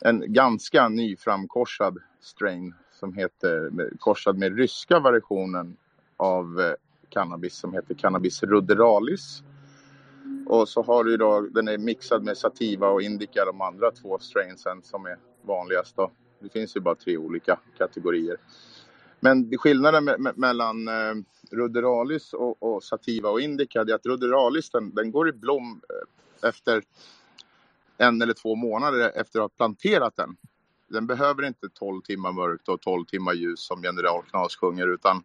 en ganska nyframkorsad strain som heter korsad med ryska versionen av eh, cannabis som heter cannabis ruderalis. Och så har du då, den är mixad med sativa och indica, de andra två strainsen som är vanligast. Då. Det finns ju bara tre olika kategorier. Men skillnaden me me mellan eh, ruderalis och, och, sativa och indica är att ruderalis den, den går i blom eh, efter en eller två månader efter att ha planterat den. Den behöver inte 12 timmar mörkt och 12 timmar ljus som General Knas sjunger utan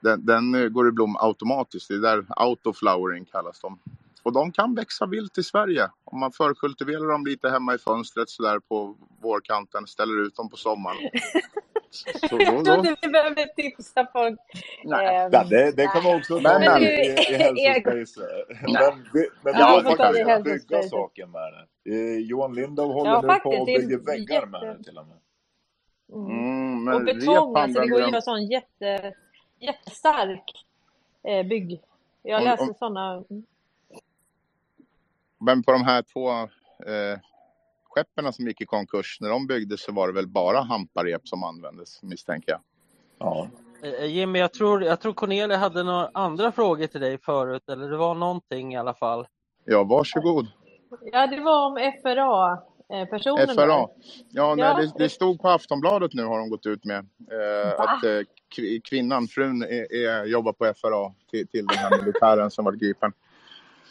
den, den, eh, går i blom automatiskt. Det är där autoflowering kallas de. Och de kan växa vilt i Sverige. Om man förkultiverar dem lite hemma i fönstret sådär på vårkanten, ställer ut dem på sommaren. Så då, då... Jag trodde vi behövde tipsa folk. Nej, ähm, det, det kan man också ta med i, i hälsospace. Men, men ja, vi måste faktiskt bygga saken med det. Eh, Johan Lindov håller ja, nu faktiskt, på och bygger väggar jätte... med det till och med. Mm. Mm, och betong, alltså det går ju att göra sån jätte, jättestark eh, bygg. Jag läste sådana. Men på de här två eh, skeppen som gick i konkurs, när de byggdes så var det väl bara hamparep som användes misstänker jag. Ja. Eh, Jimmy, jag tror, jag tror Cornelia hade några andra frågor till dig förut, eller det var någonting i alla fall. Ja, varsågod. Ja, det var om FRA-personen. FRA. Ja, ja nej, det, det, stod på Aftonbladet nu har de gått ut med eh, att eh, kvinnan, frun, är, är, jobbar på FRA till, till den här militären som var gripen.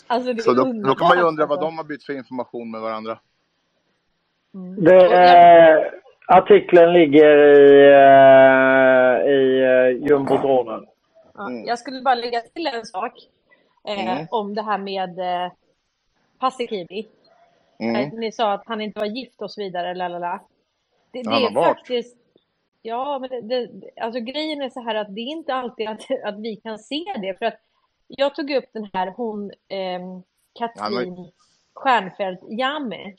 Alltså, så då, då, kan man ju undra vad de har bytt för information med varandra. Mm. Det, eh, artikeln ligger i, eh, i eh, jumbodronen. Mm. Jag skulle bara lägga till en sak eh, mm. om det här med eh, Paasikivi. Mm. Eh, ni sa att han inte var gift och så vidare. Lalala. Det, det han är faktiskt... Ja, men det, det, alltså grejen är så här att det är inte alltid att, att vi kan se det. För att jag tog upp den här, hon, eh, Katrin ja, Stjernfeldt Jamme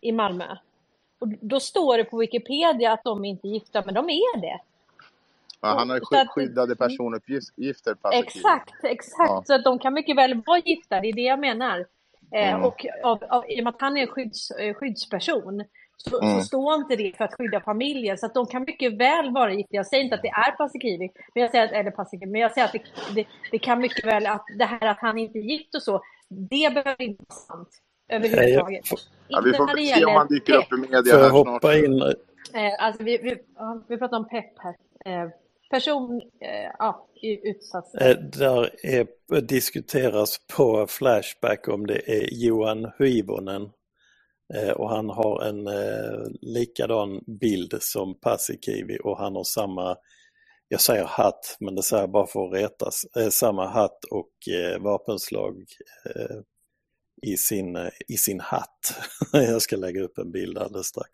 i Malmö. Och då står det på Wikipedia att de inte är gifta, men de är det. Ja, han har sky skyddade personuppgifter. Exakt, exakt. Ja. Så att de kan mycket väl vara gifta, det är det jag menar. Eh, mm. Och av, av, i och med att han är skydds, eh, skyddsperson så, mm. så står inte det för att skydda familjen. Så att de kan mycket väl vara gifta. Jag säger inte att det är Paasikivi, men jag säger att, eller Paasikivi, men jag säger att det, det, det, kan mycket väl, att det här att han inte är gift och så, det behöver inte vara sant överhuvudtaget. Ja, vi får se om han dyker upp i media här snart. hoppa in? Eh, alltså vi, vi, vi pratar om pepp här. Eh, person eh, ja, i utsatt eh, Där är, diskuteras på Flashback om det är Johan Huivonen och han har en eh, likadan bild som Paasikivi och han har samma jag säger hatt, men det säger jag bara för att retas, eh, samma hatt och eh, vapenslag eh, i sin, eh, i sin hatt. Jag ska lägga upp en bild alldeles strax.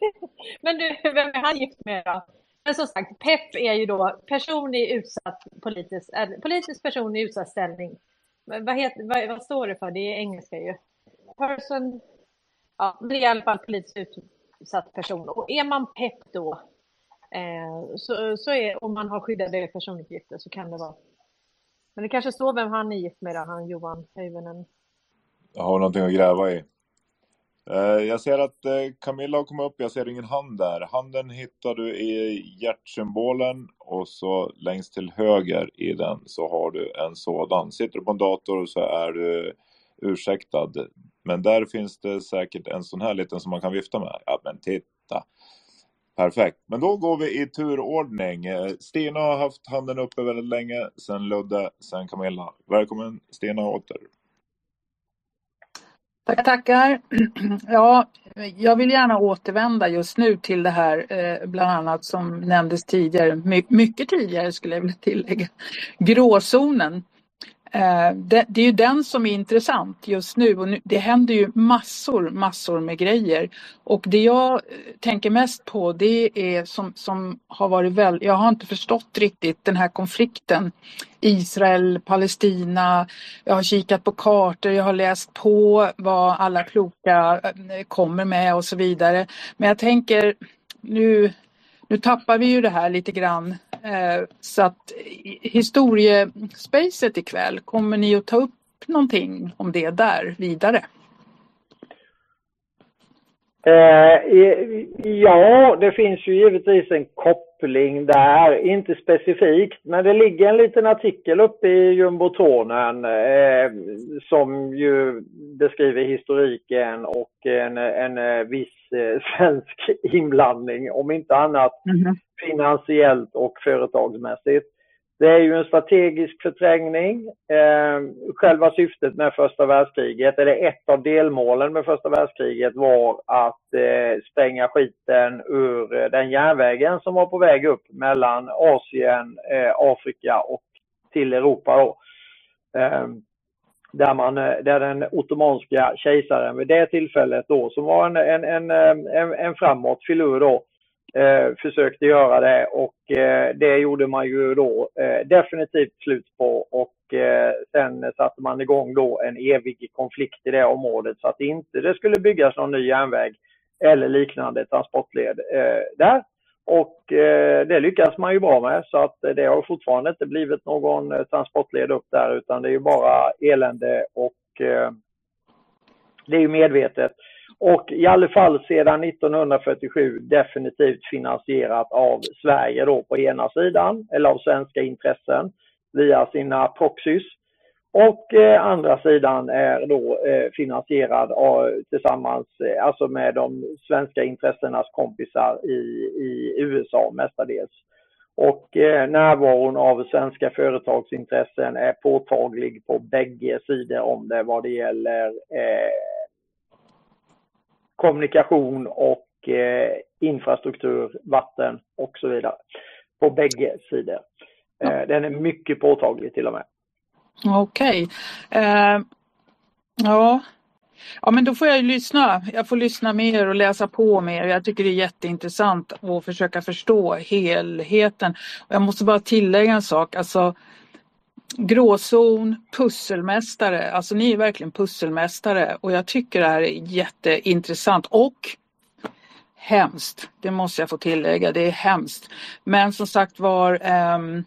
Men du, vem är han gift med då? Men som sagt, PEP är ju då person i utsatt politisk, politisk person i utsatt ställning. Vad, heter, vad, vad står det för? Det är engelska ju. Person, ja, det är i alla fall politiskt utsatt person. Och är man PEP då, eh, så, så är, om man har skyddade personuppgifter så kan det vara men det kanske står vem han är gift med, då, han Johan Höjvenen. Jag har någonting att gräva i. Eh, jag ser att eh, Camilla har kommit upp, jag ser ingen hand där. Handen hittar du i hjärtsymbolen och så längst till höger i den så har du en sådan. Sitter du på en dator så är du ursäktad. Men där finns det säkert en sån här liten som man kan vifta med. Ja men titta! Perfekt, men då går vi i turordning. Eh, Stina har haft handen uppe väldigt länge, sen Ludde, sen Camilla. Välkommen Stina åter. Tackar, tackar. Ja, jag vill gärna återvända just nu till det här, eh, bland annat som nämndes tidigare, mycket tidigare skulle jag vilja tillägga, gråzonen. Eh, det, det, är ju den som är intressant just nu och nu, det händer ju massor, massor med grejer. Och det jag eh, tänker mest på det är som, som har varit väldigt, jag har inte förstått riktigt den här konflikten Israel, Palestina, jag har kikat på kartor, jag har läst på vad alla kloka eh, kommer med och så vidare. Men jag tänker nu nu tappar vi ju det här lite grann. Eh, så att historiespacet ikväll, kommer ni att ta upp någonting om det där vidare? Eh, ja, det finns ju givetvis en koppling där. Inte specifikt, men det ligger en liten artikel uppe i jumbotronen eh, som ju beskriver historiken och en, en eh, viss eh, svensk inblandning, om inte annat Mhm. finansiellt och företagsmässigt. Det är ju en strategisk förträngning. Eh, själva syftet med första världskriget, eller ett av delmålen med första världskriget var att eh, spränga skiten ur eh, den järnvägen som var på väg upp mellan Asien, eh, Afrika och till Europa. Då. Där, man, eh, där den ottomanska kejsaren vid det tillfället då, som var en, en, en, eh, en, en framåt filur då, eh, försökte göra det och eh, det gjorde man ju då eh, definitivt slut på och eh, sen satte man igång då en evig konflikt i det området så att inte det skulle byggas någon ny järnväg eller liknande transportled eh, där. Och eh, det lyckas man ju bra med så att eh, det har fortfarande inte blivit någon eh, transportled upp där utan det är ju bara elände och eh, det är ju medvetet. Och i alla fall sedan 1947 definitivt finansierat av Sverige då på ena sidan, eller av svenska intressen via sina proxys. Och eh, andra sidan är då eh, finansierad av, tillsammans, eh, alltså med de svenska intressenas kompisar i, i USA mestadels. Och eh, närvaron av svenska företagsintressen är påtaglig på bägge sidor om det vad det gäller eh, kommunikation och eh, infrastruktur, vatten och så vidare. På bägge sidor. Eh, den är mycket påtaglig till och med. Okej. Eh, ja. ja, men då får jag ju lyssna. Jag får lyssna mer och läsa på mer. Jag tycker det är jätteintressant att försöka förstå helheten. Och jag måste bara tillägga en sak. Alltså, gråzon, pusselmästare. Alltså ni är verkligen pusselmästare och jag tycker det här är jätteintressant och hemskt. Det måste jag få tillägga. Det är hemskt. Men som sagt var um,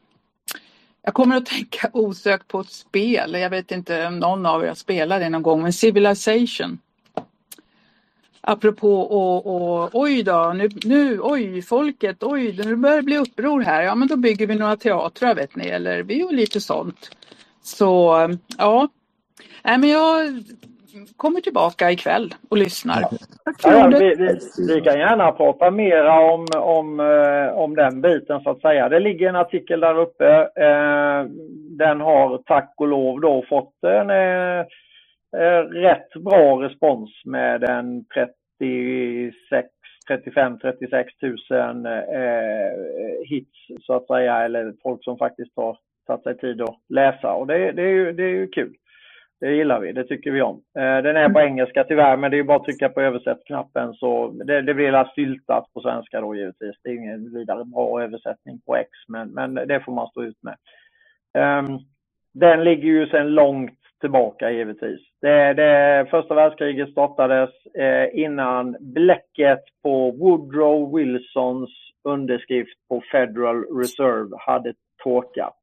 jag kommer att tänka osökt på ett spel. Jag vet inte om någon av er har spelat det någon gång, men Civilization. Apropå och, och oj då, nu, nu, oj folket, oj, nu börjar det bli uppror här. Ja, men då bygger vi några teatrar vet ni, eller vi gör lite sånt. Så ja, Nej, men jag kommer tillbaka ikväll och lyssnar. Ja, vi, vi, vi kan gärna prata mera om, om, eh, om den biten så att säga. Det ligger en artikel där uppe. Eh, Den har tack och lov då fått en eh, rätt bra respons med en 36, 35, 36 tusen eh, hits så att säga. Eller folk som faktiskt har tagit sig tid att läsa och det, det, är, ju, det är ju kul. Det gillar vi, det tycker vi om. Eh, Den är på engelska tyvärr, men det är ju bara att trycka på översätt-knappen så det, det blir hela styltat på svenska då givetvis. Det är ingen vidare bra översättning på X, men, men det får man stå ut med. Ehm, Den ligger ju sedan långt tillbaka givetvis. Det, det, första världskriget startades eh, innan bläcket på Woodrow Wilsons underskrift på Federal Reserve hade torkat.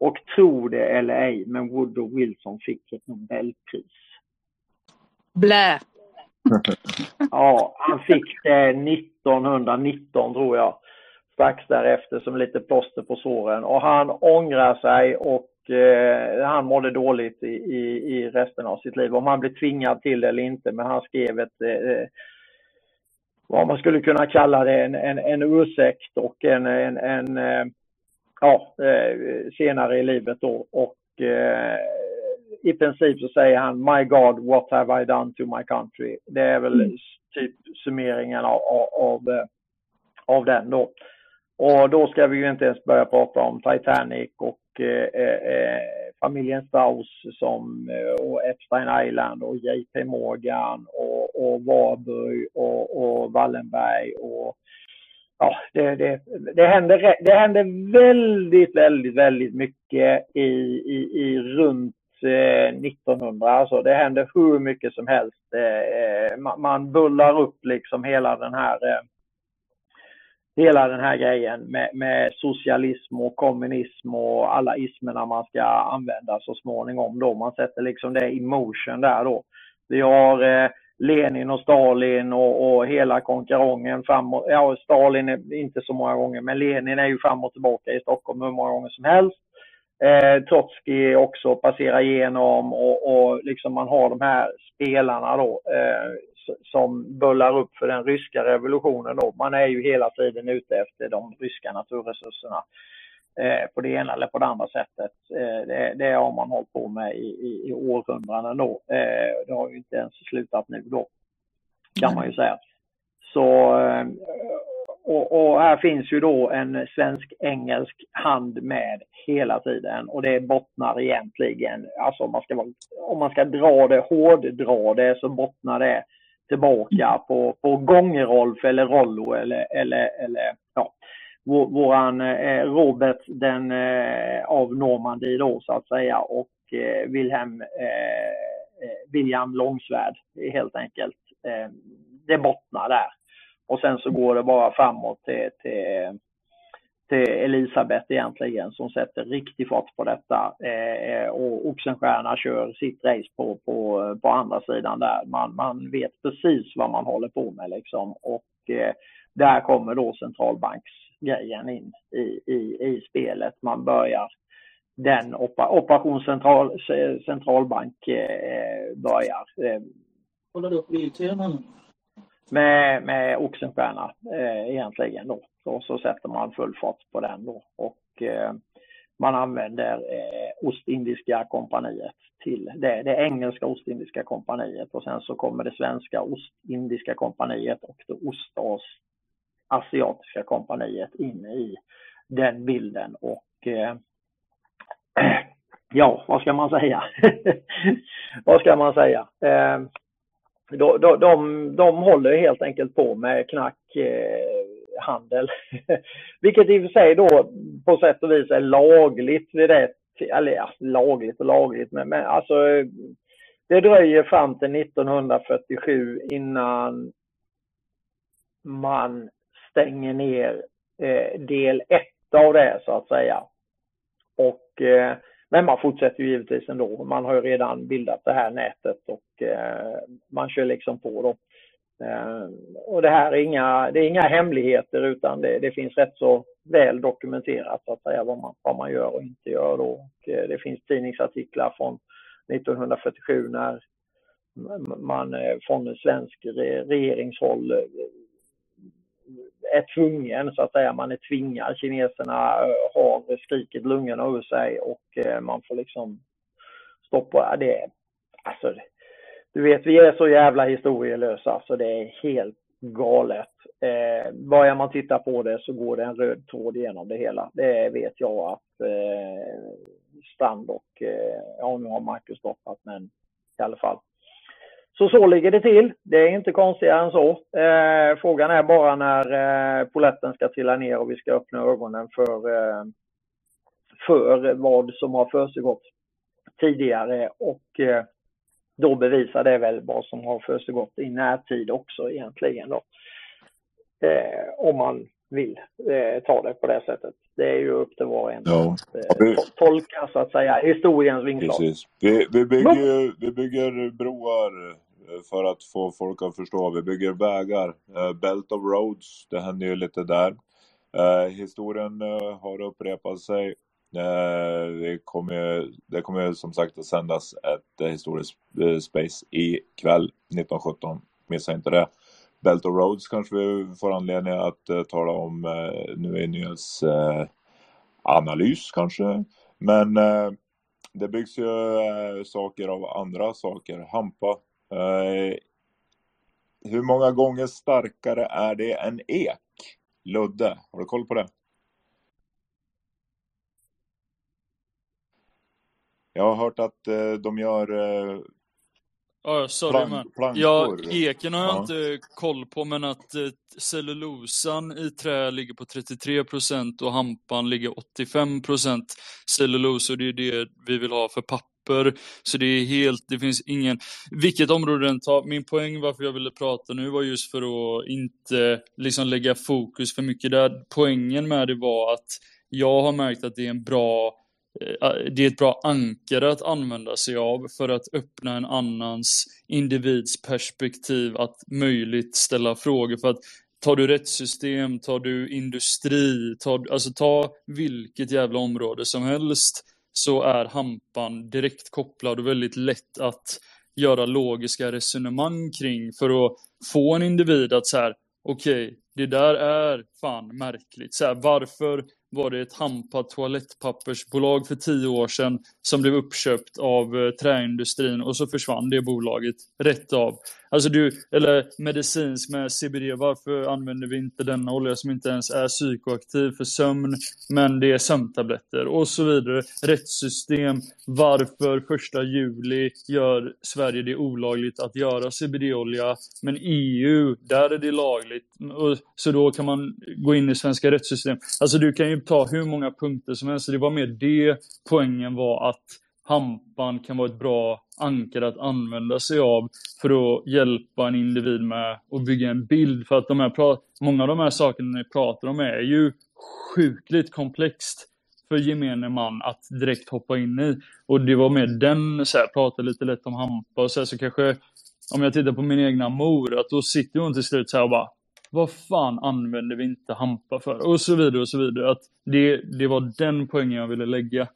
Och tro det eller ej, men Woodrow Wilson fick ett Nobelpris. Blä. Ja, han fick det 1919 tror jag. Strax därefter som lite plåster på såren. Och han ångrar sig och eh, han mådde dåligt i, i, i resten av sitt liv. Om han blev tvingad till det eller inte, men han skrev ett eh, vad man skulle kunna kalla det, en, en, en ursäkt och en, en, en eh, ja, eh, senare i livet då. Och eh, i princip så säger han My God, what have I done to my country? Det är väl Mm. typ summeringen av, av, av, eh, av den då. Och då ska vi ju inte ens börja prata om Titanic och eh, familjen Strauss som, och Epstein Island och JP Morgan och, och Warburg och, och Wallenberg och ja, det, det, det, händer, det händer väldigt, väldigt, väldigt mycket i, i, i runt eh, 1900. Alltså det händer hur mycket som helst. Eh, eh, man, bullar upp liksom hela den här hela den här grejen med, med socialism och kommunism och alla ismerna man ska använda så småningom då. Man sätter liksom det i motion där då. Vi har eh, Lenin och Stalin och, och hela konkurrensen framåt. Ja, Stalin är inte så många gånger, men Lenin är ju fram och tillbaka i Stockholm hur många gånger som helst. Eh, Trotskij också passerar igenom och, och liksom man har de här spelarna då eh, som bullar upp för den ryska revolutionen då. Man är ju hela tiden ute efter de ryska naturresurserna eh, Eh, på det ena eller på det andra sättet. Eh, det, det har man hållit på med i, i, i århundraden då. Eh, det har ju inte ens slutat nu då, kan man ju säga. Så, och, och, här finns ju då en svensk-engelsk hand med hela tiden och det bottnar egentligen, alltså om man ska, om man ska dra det, hårddra det så bottnar det tillbaka på, på Gångerolf eller Rollo eller, eller, eller ja, våran eh, Robert den eh, av Normandie då så att säga och eh, Wilhelm eh, eh, William Långsvärd helt enkelt. Eh, det bottnar där. Och sen så går det bara framåt till, till, till Elisabeth egentligen som sätter riktig fart på detta. Eh, eh och Oxenstierna kör sitt race på, på, på andra sidan där. Man, man vet precis vad man håller på med liksom. Och eh, där kommer då centralbanks centralbanksgrejen in i, i, i spelet. Man börjar den Operation central, centralbank eh, börjar. Eh, du upp biltema nu? med, med Oxenstierna eh, egentligen då. Och så sätter man full fart på den då och eh, man använder eh, Ostindiska kompaniet till det, det engelska Ostindiska kompaniet och sen så kommer det svenska Ostindiska kompaniet och det Ostas asiatiska kompaniet in i den bilden och eh, ja, vad ska man säga? vad ska man säga? Eh, de, de, de, de håller helt enkelt på med knackhandel. Eh, Vilket i och för sig då på sätt och vis är lagligt vid det, eller ja, lagligt och lagligt, men, men alltså det dröjer fram till 1947 innan man stänger ner eh, del 1 av det så att säga. Och eh, men man fortsätter ju givetvis ändå. Man har ju redan bildat det här nätet och eh, man kör liksom på då. Eh, och det här är inga, det är inga hemligheter utan det, det, finns rätt så väl dokumenterat så att säga vad man, vad man gör och inte gör då. Och, eh, det finns tidningsartiklar från 1947 när man eh, från svensk regeringshåll eh, är tvungen så att säga, man är tvingad. Kineserna eh, har skrikit lungorna ur sig och eh, man får liksom stoppa det. Alltså, du vet, vi är så jävla historielösa så det är helt galet. Eh, börjar man titta på det så går det en röd tråd genom det hela. Det vet jag att eh, Strand och, eh, ja nu har Marcus stoppat men i alla fall. Så så ligger det till. Det är inte konstigare än så. Eh, frågan är bara när eh, poletten ska trilla ner och vi ska öppna ögonen för, eh, för vad som har försiggått tidigare och eh, då bevisar det väl vad som har försiggått i närtid också egentligen då. Eh, om man vill eh, ta det på det sättet. Det är ju upp till var och en Ja. att eh, tolka så att säga historiens vingslag. Vi, vi, bygger, vi bygger broar för att få folk att förstå. Vi bygger vägar. Eh, Belt of Roads, det händer ju lite där. Eh, historien eh, har upprepat sig. Det kommer, det kommer som sagt att sändas ett historiskt space ikväll 1917. Missa inte det. Belt of Roads kanske vi får anledning att tala om nu i nyhetsanalys kanske. Men det byggs ju saker av andra saker. Hampa. Eh, hur många gånger starkare är det än ek? Ludde, har du koll på det? Jag har hört att eh, de gör eh, Ja, sorry plank, plankor. Ja, eken har jag Ja. inte koll på, men att cellulosan i trä ligger på 33% och hampan ligger 85% cellulose och det är det vi vill ha för papper. Så det är helt, det finns ingen, vilket område den tar. Min poäng varför jag ville prata nu var just för att inte liksom lägga fokus för mycket där. Poängen med det var att jag har märkt att det är en bra eh, det är ett bra ankare att använda sig av för att öppna en annans individs perspektiv att möjligt ställa frågor. För att tar du rättssystem, tar du industri, tar, alltså ta vilket jävla område som helst så är hampan direkt kopplad och väldigt lätt att göra logiska resonemang kring för att få en individ att så här, okej, okay, det där är fan märkligt. Så här, varför var det ett Hampa toalettpappersbolag för tio år sedan som blev uppköpt av eh, träindustrin och så försvann det bolaget rätt av. Alltså du, eller medicinsk med CBD, varför använder vi inte denna olja som inte ens är psykoaktiv för sömn, men det är sömntabletter och så vidare. Rättssystem, varför första juli gör Sverige det olagligt att göra CBD-olja, men EU, där är det lagligt. Så då kan man gå in i svenska rättssystem. Alltså du kan ju ta hur många punkter som helst, så det var mer det poängen var att hampan kan vara ett bra ankare att använda sig av för att hjälpa en individ med att bygga en bild. För att de här, många av de här sakerna ni pratar om är ju sjukligt komplext för gemene man att direkt hoppa in i. Och det var med den, så här, prata lite lätt om hampa och så, här, så kanske, om jag tittar på min egna mor, att då sitter hon till slut så här och bara vad fan använder vi inte hampa för? Och så vidare och så vidare. Att det, det var den poängen jag ville lägga.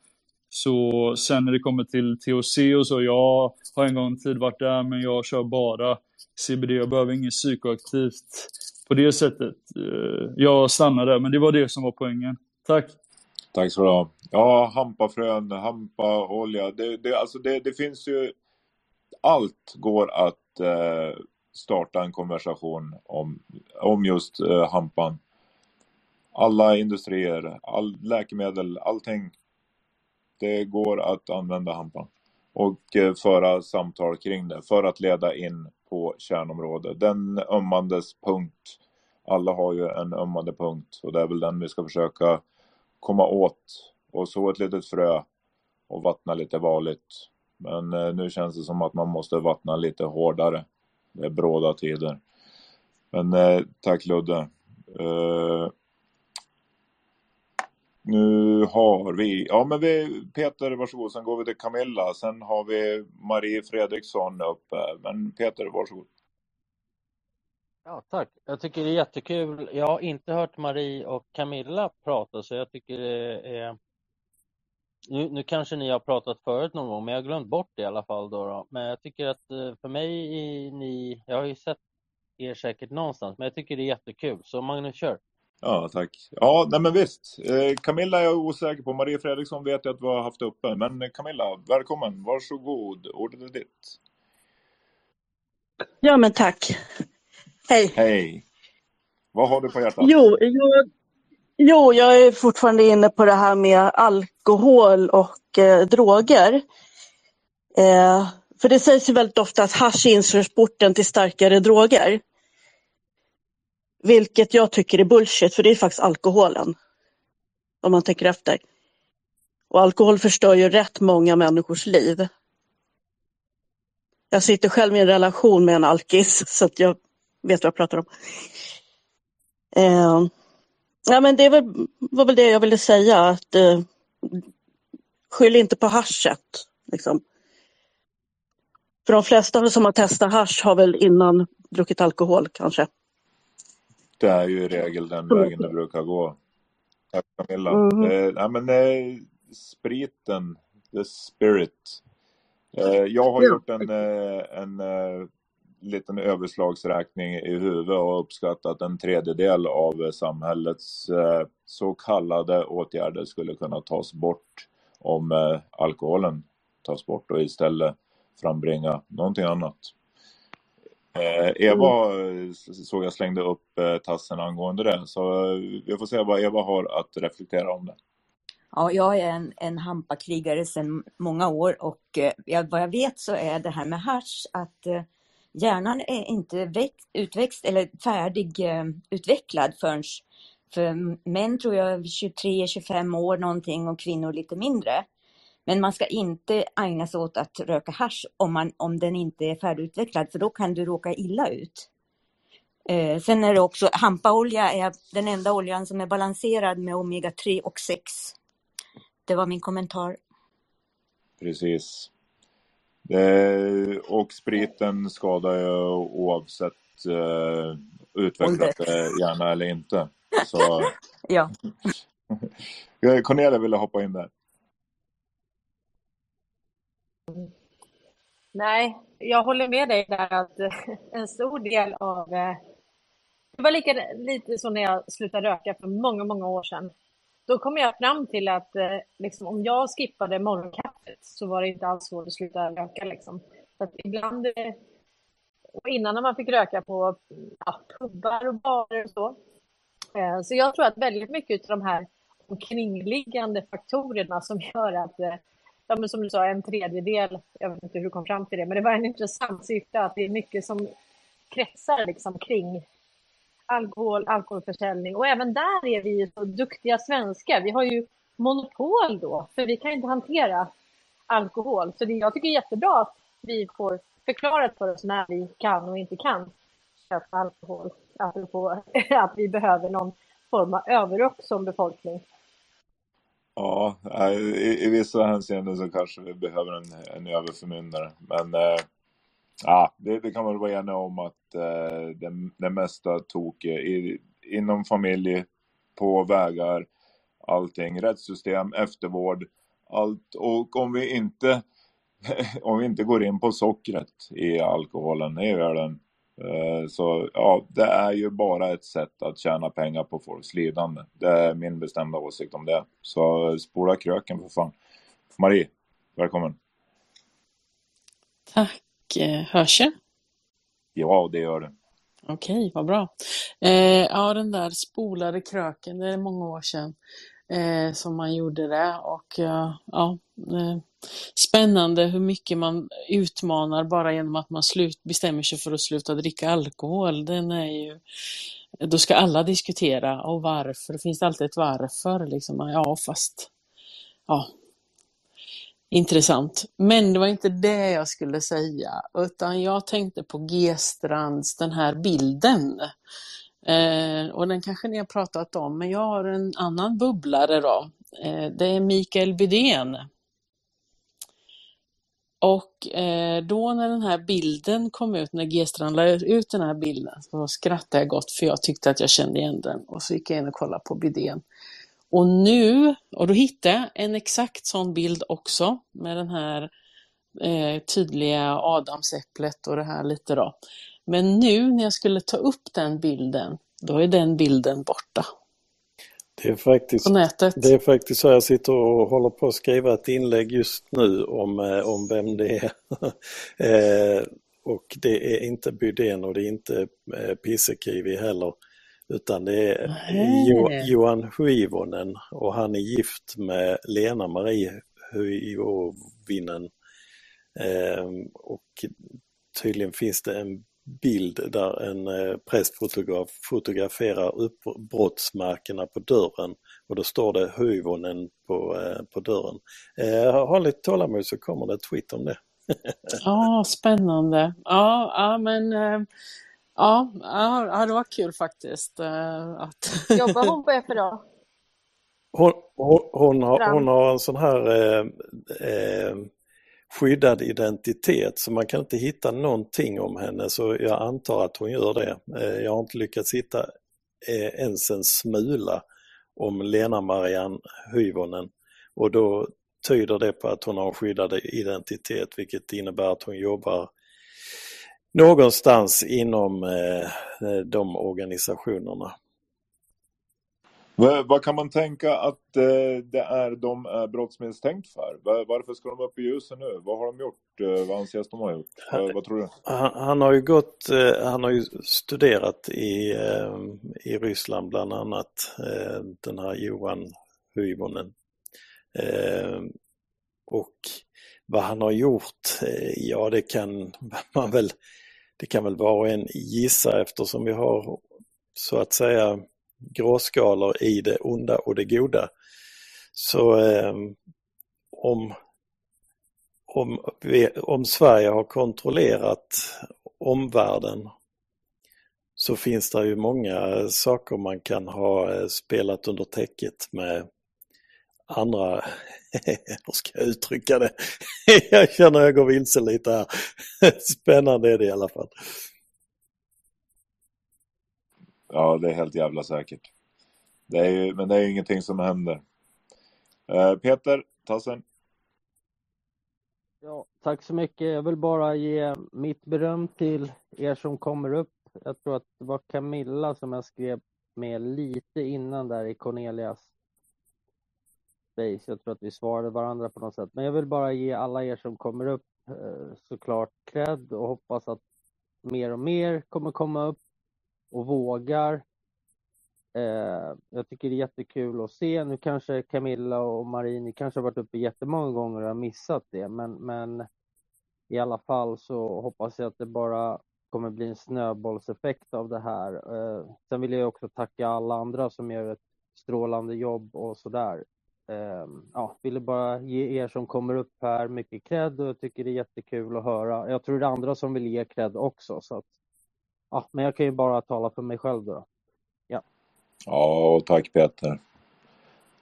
Så sen när det kommer till THC och så, jag har en gång tid varit där men jag kör bara CBD, jag behöver inget psykoaktivt på det sättet. Eh, jag stannar där, men det var det som var poängen. Tack! Tack så du ha. Ja, hampafrön, hampaolja, det, det, alltså det, det finns ju... Allt går att eh, starta en konversation om, om just eh, hampan. Alla industrier, all läkemedel, allting det går att använda hampan och eh, föra samtal kring det för att leda in på kärnområdet. Den ömmandes punkt. Alla har ju en ömmande punkt och det är väl den vi ska försöka komma åt och så ett litet frö och vattna lite varligt. Men eh, nu känns det som att man måste vattna lite hårdare. Det är bråda tider. Men eh, tack Ludde. Nu har vi, ja men vi, Peter varsågod, sen går vi till Camilla, sen har vi Marie Fredriksson uppe. Men Peter varsågod. Ja, tack. Jag tycker det är jättekul. Jag har inte hört Marie och Camilla prata så jag tycker det är... Nu, nu kanske ni har pratat förut någon gång men jag har glömt bort det i alla fall. Då, då. Men jag tycker att eh, för mig, ni, jag har ju sett er säkert någonstans men jag tycker det är jättekul. Så Magnus, kör! Ja, tack. Ja, nej men visst. Eh, Camilla är jag osäker på. Marie Fredriksson vet jag att vi har haft uppe. Men Camilla, välkommen. Varsågod. Ordet är ditt. Ja, men tack. Hej. Hej. Vad har du på hjärtat? Jo, jag, jo, jag är fortfarande inne på det här med alkohol och eh, droger. Eh, för det sägs ju väldigt ofta att hasch är inkörsporten till starkare droger. Vilket jag tycker är bullshit, för det är faktiskt alkoholen. Om man tänker efter. Och alkohol förstör ju rätt många människors liv. Jag sitter själv i en relation med en alkis, så att jag vet vad jag pratar om. Eh, ja, men det väl, var väl det jag ville säga, att eh, skyll inte på haschet. Liksom. För de flesta som har testat hasch har väl innan druckit alkohol kanske. Det är ju i regel den vägen det brukar gå. Tack Camilla. Mm. Eh, nej, men, eh, spriten, the spirit. Eh, jag har gjort en, eh, en eh, liten överslagsräkning i huvudet och uppskattat en tredjedel av samhällets eh, så kallade åtgärder skulle kunna tas bort om alkoholen tas bort och istället frambringa någonting annat. Eh, Eva mm. såg jag slängde upp eh, tassen angående det, så eh, vi får se vad Eva har att reflektera om det. Ja, jag är en, en hampakrigare sedan många år och eh, vad jag vet så är det här med hash att eh, hjärnan är inte växt, utväxt eller färdigutvecklad eh, förrän för män tror jag 23-25 år någonting och kvinnor lite mindre. Men man ska inte ägna sig åt att röka hash om, man, om den inte är färdigutvecklad för då kan du råka illa ut. Eh, sen är det också, hampaolja är den enda oljan som är balanserad med omega 3 och 6. Det var min kommentar. Precis. Det, och spriten skadar ju oavsett uh, utvecklat det gärna eller inte. Så... ja. Cornelia ville hoppa in där. Nej, jag håller med dig där att en stor del av... Eh, det var lika lite så när jag slutade röka för många, många år sedan. Då kom jag fram till att eh, liksom, om jag skippade morgonkaffet så var det inte alls svårt att sluta röka. Liksom. Så att ibland, eh, och innan när man fick röka på ja, pubbar och barer och så. Så jag tror att väldigt mycket av de här omkringliggande faktorerna som gör att ja, men som du sa, en tredjedel, jag vet inte hur du kom fram till det, men det var en intressant siffra att det är mycket som kretsar liksom kring alkohol, alkoholförsäljning och även där är vi ju så duktiga svenskar. Vi har ju monopol då, för vi kan inte hantera alkohol. Så det, jag tycker det är jättebra att vi får förklarat för oss när vi kan och inte kan köpa alkohol. Apropå att vi behöver någon form av överrock som befolkning. Ja, i, i vissa hänseenden så kanske vi behöver en, en överförmyndare. Men eh, ja, det, det kan man vara eniga om att eh, det, det mesta tog eh, i, inom familj, på vägar, allting, rättssystem, eftervård, allt. Och om vi inte, om vi inte går in på sockret i alkoholen i ölen så ja, det är ju bara ett sätt att tjäna pengar på folks lidande. Det är min bestämda åsikt om det. Så spola kröken för fan. Marie, välkommen. Tack. Eh, Hörs jag? Ja, det gör det. Okej, vad bra. Eh, ja, den där spolade kröken, det är många år sedan eh, som man gjorde det. Och eh, ja, eh, spännande hur mycket man utmanar bara genom att man slut, bestämmer sig för att sluta dricka alkohol. Den är ju, då ska alla diskutera och varför. Det finns alltid ett varför. Liksom. Ja, fast ja, Intressant. Men det var inte det jag skulle säga, utan jag tänkte på G-strands, den här bilden. Eh, och den kanske ni har pratat om, men jag har en annan bubblare då. Eh, det är Mikael Bydén. Och eh, då när den här bilden kom ut, när G-strand la ut den här bilden, så skrattade jag gott för jag tyckte att jag kände igen den. Och så gick jag in och kollade på Bydén. Och nu, och då hittade jag en exakt sån bild också med den här eh, tydliga adamsäpplet och det här lite då. Men nu när jag skulle ta upp den bilden, då är den bilden borta. Det är, faktiskt, På nätet. det är faktiskt så jag sitter och håller på att skriva ett inlägg just nu om, eh, om vem det är. eh, och det är inte Bydén och det är inte eh, Pissekivi heller. Utan det är jo. Johan Huivonen och han är gift med Lena-Marie Huivinen. Ehm, och tydligen finns det en bild där en eh, prästfotograf fotograferar uppbrottsmärkena på dörren och då står det Huivonen på, eh, på dörren. Eh, ha lite tålamod så kommer det ett tweet om det. Ja, spännande. Ja, ja men eh, ja, ja, det var kul faktiskt. eh, Att... Jobbar hon på FRA? Hon, hon, hon, har, hon har en sån här eh, eh, skyddad identitet så man kan inte hitta någonting om henne så jag antar att hon gör det. Eh, jag har inte lyckats hitta eh, ens en smula om Lena Marianne Hyvonen och då tyder det på att hon har en skyddad identitet vilket innebär att hon jobbar någonstans inom eh, de organisationerna. Vad, kan man tänka att eh, det är de är brottsmisstänkt för? Va- Varför ska de upp i ljuset nu? Vad har de gjort? Eh, vad anses de ha gjort? Vad, tror du? Han, han har ju gått, eh, han har ju studerat i, i Ryssland bland annat, den här Johan Hyvonen. Eh, och vad han har gjort, ja det kan man väl, det kan väl var och en gissa eftersom vi har så att säga gråskalor i det onda och det goda. Så eh, om om, vi, om Sverige har kontrollerat omvärlden så finns det ju många saker man kan ha eh, spelat under täcket med andra, hur ska jag uttrycka det? jag känner att jag går vilse lite här. Spännande är det i alla fall. Ja, det är helt jävla säkert. Det är ju, men det är ju ingenting som händer. Eh, Peter, Tassen. Ja, tack så mycket. Jag vill bara ge mitt beröm till er som kommer upp. Jag tror att det var Camilla som jag skrev med lite innan där i Cornelias space. Jag tror att vi svarade varandra på något sätt. Men jag vill bara ge alla er som kommer upp eh, såklart cred och hoppas att mer och mer kommer komma upp och vågar. Eh, jag tycker det är jättekul att se. Nu kanske Camilla och Marie, ni kanske har varit uppe jättemånga gånger och har missat det, men, men i alla fall så hoppas jag att det bara kommer bli en snöbollseffekt av det här. Eh, sen vill jag också tacka alla andra som gör ett strålande jobb och sådär. Eh, ja, ville bara ge er som kommer upp här mycket cred och jag tycker det är jättekul att höra. Jag tror det är andra som vill ge cred också, så att, ja, men jag kan ju bara tala för mig själv då. Ja. Ja, och tack Peter.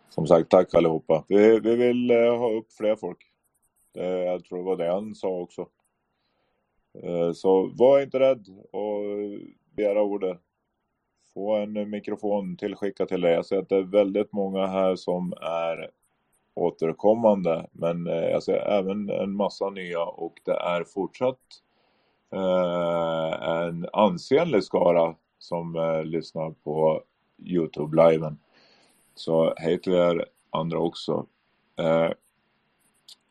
Som sagt, tack allihopa. Vi, vi vill eh, ha upp fler folk. Jag tror det var det han sa också. Eh, så var inte rädd och begära ordet. Få en mikrofon tillskickad till dig. Jag ser att det är väldigt många här som är återkommande. Men eh, jag ser även en massa nya och det är fortsatt Eh, en ansenlig skara som eh, lyssnar på Youtube-liven. Så hej till er andra också. Eh,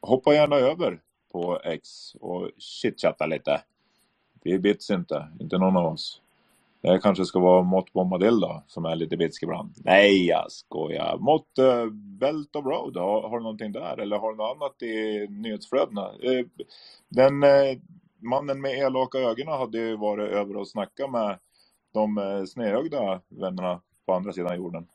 hoppa gärna över på X och chitchatta lite. Vi bits inte, inte någon av oss. Det kanske ska vara Mott då, som är lite bitsk ibland. Nej, jag skojar. Mott eh, Belt of Road, har, har du någonting där? Eller har du något annat i nyhetsflödena? Eh, den eh, mannen med elaka ögonen hade ju varit över och snackat med de eh, snöögda snedögda vännerna på andra sidan jorden.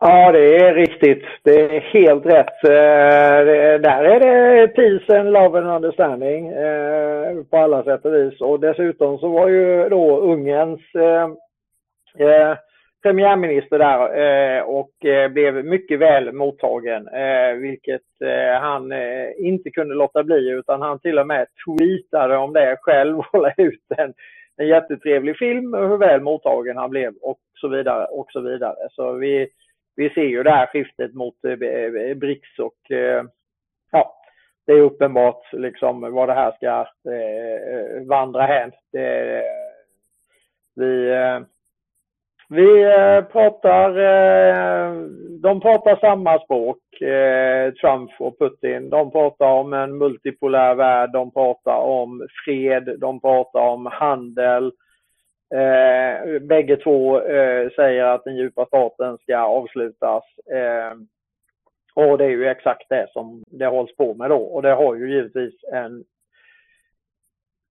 Ja, det är riktigt. Det är helt rätt. Eh, det, där är det peace and love and understanding eh, på alla sätt och vis. Och dessutom så var ju då Ungerns eh, eh premiärminister där eh, och eh, blev mycket väl mottagen. Eh, vilket eh, han eh, inte kunde låta bli utan han till och med tweetade om det själv och la ut en, en jättetrevlig film och hur väl mottagen han blev och så vidare och så vidare. Så vi vi ser ju det här skiftet mot eh, BRICS och eh, ja, det är uppenbart liksom vad det här ska eh, vandra hän. Det, vi, vi eh, pratar, eh, de pratar samma språk, eh, Trump och Putin. De pratar om en multipolär värld, de pratar om fred, de pratar om handel, Eh, bägge två eh, säger att den djupa staten ska avslutas. Eh, och det är ju exakt det som det hålls på med då. Och det har ju givetvis en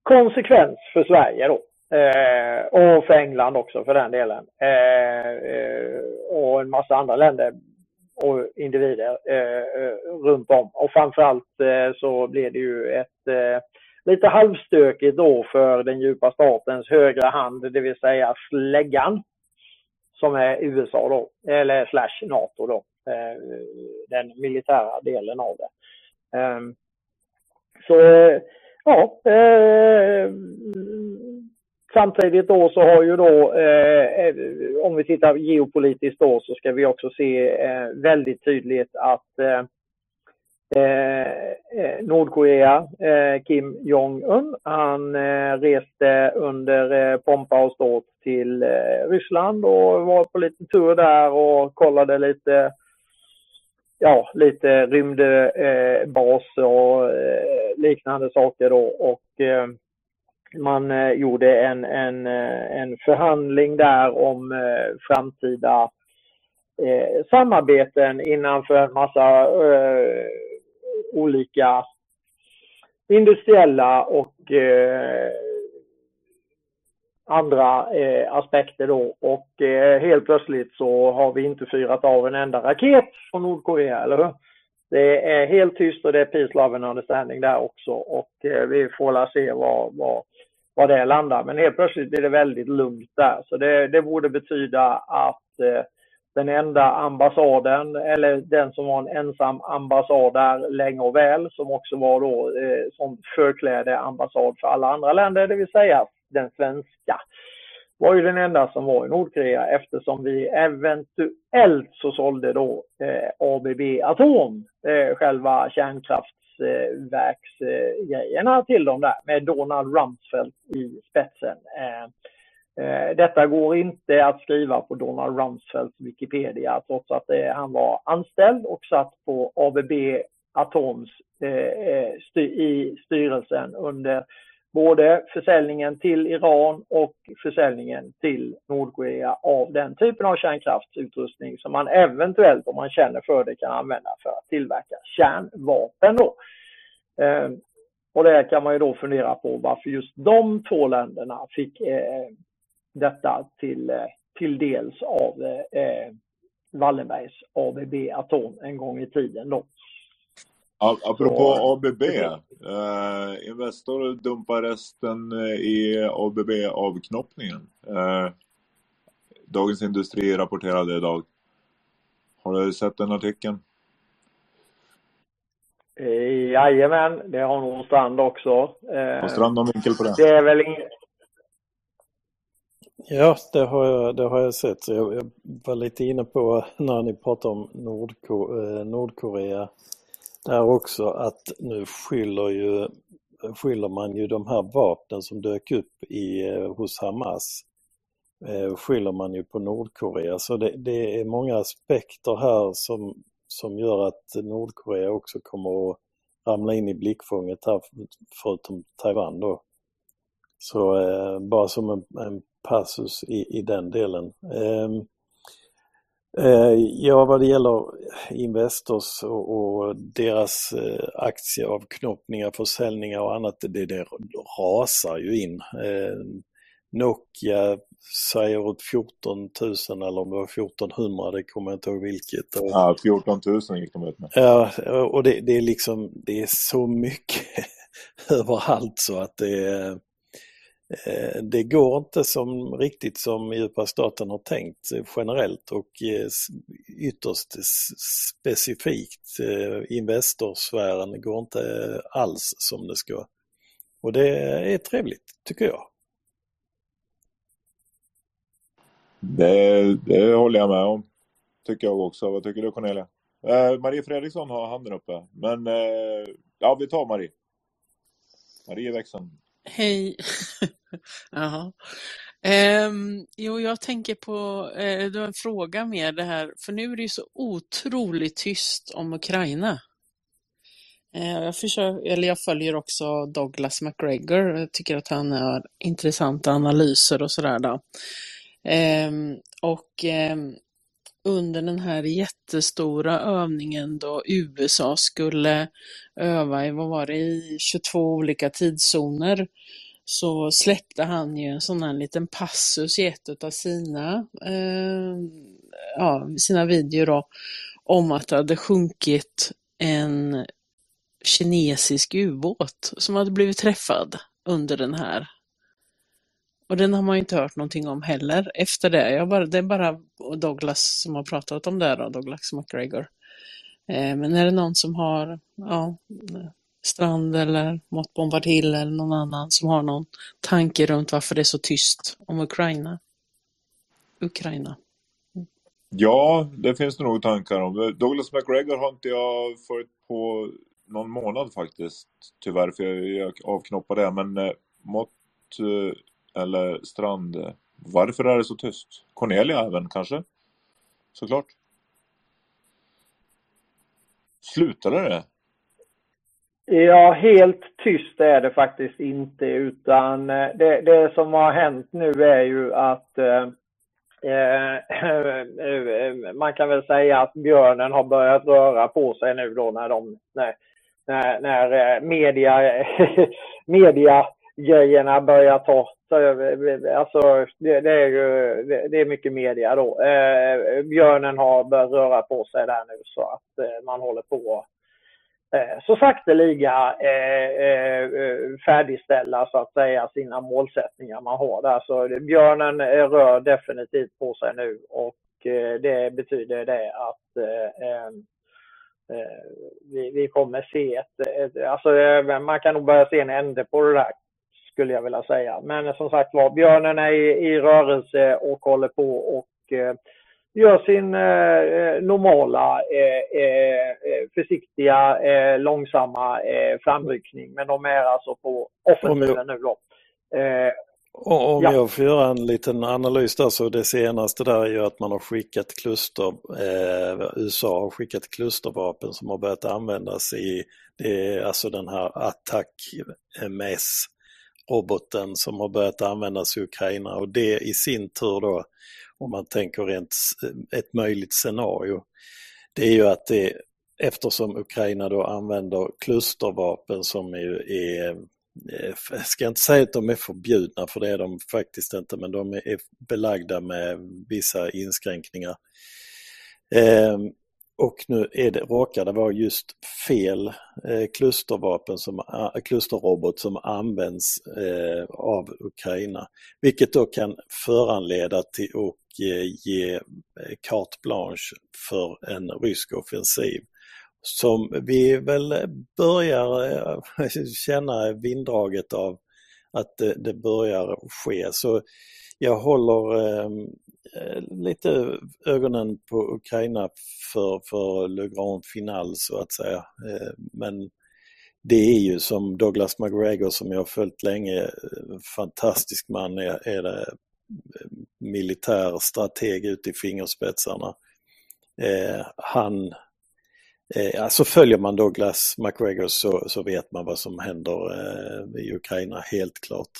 konsekvens för Sverige då. Eh, och för England också för den delen. Eh, eh, och en massa andra länder och individer eh, eh, runt om. Och framförallt eh, så blir det ju ett lite halvstökigt då för den djupa statens högra hand, det vill säga släggan. Som är USA då, eller slash NATO då. Eh, den militära delen av det. Ehm, så ja, eh, samtidigt då så har ju då, eh, eh, om vi tittar geopolitiskt då, så ska vi också se eh, väldigt tydligt att eh, eh, eh, Nordkorea, eh, Kim Jong-Un, han eh, reste under eh, pompa och ståt till eh, Ryssland och var på lite tur där och kollade lite, ja, lite rymdbas och liknande saker då. Och man eh, gjorde en, en, eh, en förhandling där om eh, framtida samarbeten innanför en massa olika industriella och eh, andra eh, aspekter då. Och eh, helt plötsligt så har vi inte fyrat av en enda raket från Nordkorea, eller hur? Det är helt tyst och det är peace, love and understanding där också och eh, vi får la se vad, vad, var det landar. Men helt plötsligt blir det väldigt lugnt där. Så det, det borde betyda att eh, den enda ambassaden, eller den som var en ensam ambassad där länge och väl, som också var då eh, som förkläde ambassad för alla andra länder, det vill säga den svenska var ju den enda som var i Nordkorea eftersom vi eventuellt så sålde då eh, ABB Atom, eh, själva kärnkraft eh, till dem där med Donald Rumsfeld i spetsen. Eh, eh, detta går inte att skriva på Donald Rumsfelds Wikipedia trots att eh, han var anställd och satt på ABB Atoms eh, eh, i styrelsen under både försäljningen till Iran och försäljningen till Nordkorea av den typen av kärnkraftsutrustning som man eventuellt, om man känner för det, kan använda för att tillverka kärnvapen. Då. Eh, och där kan man ju då fundera på varför just de två länderna fick eh, detta till, eh, till dels av eh, eh, Wallenbergs ABB Atom en gång i tiden. Då. Apropå så, ABB, eh, Investor dumpar resten eh, i ABB-avknoppningen. Eh, Dagens Industri rapporterade idag. Har du sett den artikeln? Eh, jajamän, det har nog Strand också. Eh, har Strand någon vinkel på det? Det är väl inget... Ja, det har jag, det har jag sett. Jag, jag var lite inne på när ni pratade om Nordko, eh, Nordkorea där också att nu skyller, ju, skyller man ju de här vapnen som dök upp i, eh, hos Hamas eh, skyller man ju på Nordkorea. Så det, det, är många aspekter här som, som gör att Nordkorea också kommer att ramla in i blickfånget här förutom Taiwan då. Så eh, bara som en, en passus i, i den delen. Eh, ja, vad det gäller Investors och, deras eh, aktieavknoppningar, försäljningar och annat, det, det rasar ju in. Eh, Nokia säger åt 14 000 eller om det var 1400, det kommer jag inte ihåg vilket. Ja, 14 000 gick de ut med. Ja, och det, det är liksom, det är så mycket överallt så att det är Eh, Eh, det går inte som riktigt som djupa staten har tänkt eh, generellt och eh, ytterst specifikt Investorsfären går inte alls som det ska. Och det är trevligt tycker jag. Det, det håller jag med om. Tycker jag också. Vad tycker du Cornelia? Eh, Marie Fredriksson har handen uppe. Men eh, ja, vi tar Marie. Marie växeln. Hej. Jaha. Um, jo, jag tänker på, uh, du har en fråga med det här, för nu är det ju så otroligt tyst om Ukraina. Uh, jag, försöker, eller jag följer också Douglas McGregor, jag tycker att han har intressanta analyser och sådär. Um, och um, under den här jättestora övningen då USA skulle öva i, vad var det, i 22 olika tidszoner så släppte han ju en sån här liten passus i ett av sina, eh, ja, sina videor då, om att det hade sjunkit en kinesisk ubåt som hade blivit träffad under den här och den har man ju inte hört någonting om heller efter det. Jag bara, det är bara Douglas som har pratat om det då, Douglas McGregor. Eh, men är det någon som har, ja, Strand eller Mott Bombardhill eller någon annan som har någon tanke runt varför det är så tyst om Ukraina? Ukraina. Mm. Ja, det finns det nog tankar om. Douglas McGregor har inte jag följt på någon månad faktiskt, tyvärr, för jag avknoppade det. Men eh, Mott eh, eller Strand. Varför är det så tyst? Cornelia även kanske? Såklart. Slutade det? Ja, helt tyst är det faktiskt inte utan eh, det, det som har hänt nu är ju att eh, eh, man kan väl säga att björnen har börjat röra på sig nu då när de när, när, när eh, media, media grejerna börjar ta, så. Alltså, det, det, är ju det, är mycket media då. Eh, björnen har börjat röra på sig där nu så att eh, man håller på eh, så sakteliga eh, eh, eh, färdigställa så att säga sina målsättningar man har där. Så björnen eh, rör definitivt på sig nu och det betyder det att vi, vi kommer se ett, ett alltså man kan nog börja se en ände på det där skulle jag vilja säga. Men som sagt var, björnen är i, i rörelse och håller på och eh, gör sin eh, normala, eh, eh, försiktiga, eh, långsamma eh, framryckning. Men de är alltså på offensiven nu då. Eh, Om Ja. jag får göra en liten analys där så det senaste där är ju att man har skickat kluster, eh, USA har skickat klustervapen som har börjat användas i, det är alltså den här attack MS roboten som har börjat användas i Ukraina och det i sin tur då, om man tänker rent ett möjligt scenario, det är ju att det, eftersom Ukraina då använder klustervapen som är, är eh, jag ska inte säga att de är förbjudna för det är de faktiskt inte men de är belagda med vissa inskränkningar. Ehm, och nu är det, råkar det vara just fel eh, klustervapen, som, eh, klusterrobot som används eh, av Ukraina. Vilket då kan föranleda till och eh, ge eh, carte blanche för en rysk offensiv. Som vi väl eh, börjar eh, känna vinddraget av att det, det börjar ske. Så jag håller eh, Eh, lite ögonen på Ukraina för, för Le Grand Final så att säga. Eh, men det är ju som Douglas McGregor som jag har följt länge, eh, fantastisk man är, är det militär strateg ut i fingerspetsarna. Eh, han, eh, alltså följer man Douglas McGregor så, så vet man vad som händer eh, i Ukraina helt klart.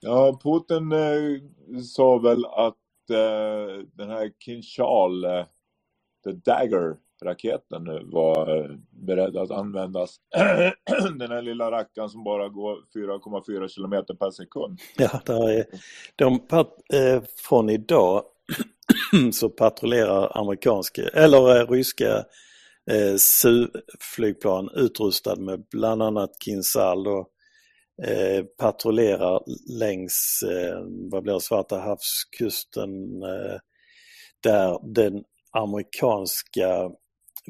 Ja, Putin eh, sa väl att eh, den här Kinshal, eh, the Dagger-raketen var eh, beredd att användas. den här lilla rackaren som bara går 4,4 kilometer per sekund. Ja, där är, de, pat- eh, från idag så patrullerar amerikanska, eller eh, ryska eh, Su-flygplan utrustad med bland annat Kinsal och eh, patrullerar längs, eh, vad blir det, Svarta havskusten eh, där den amerikanska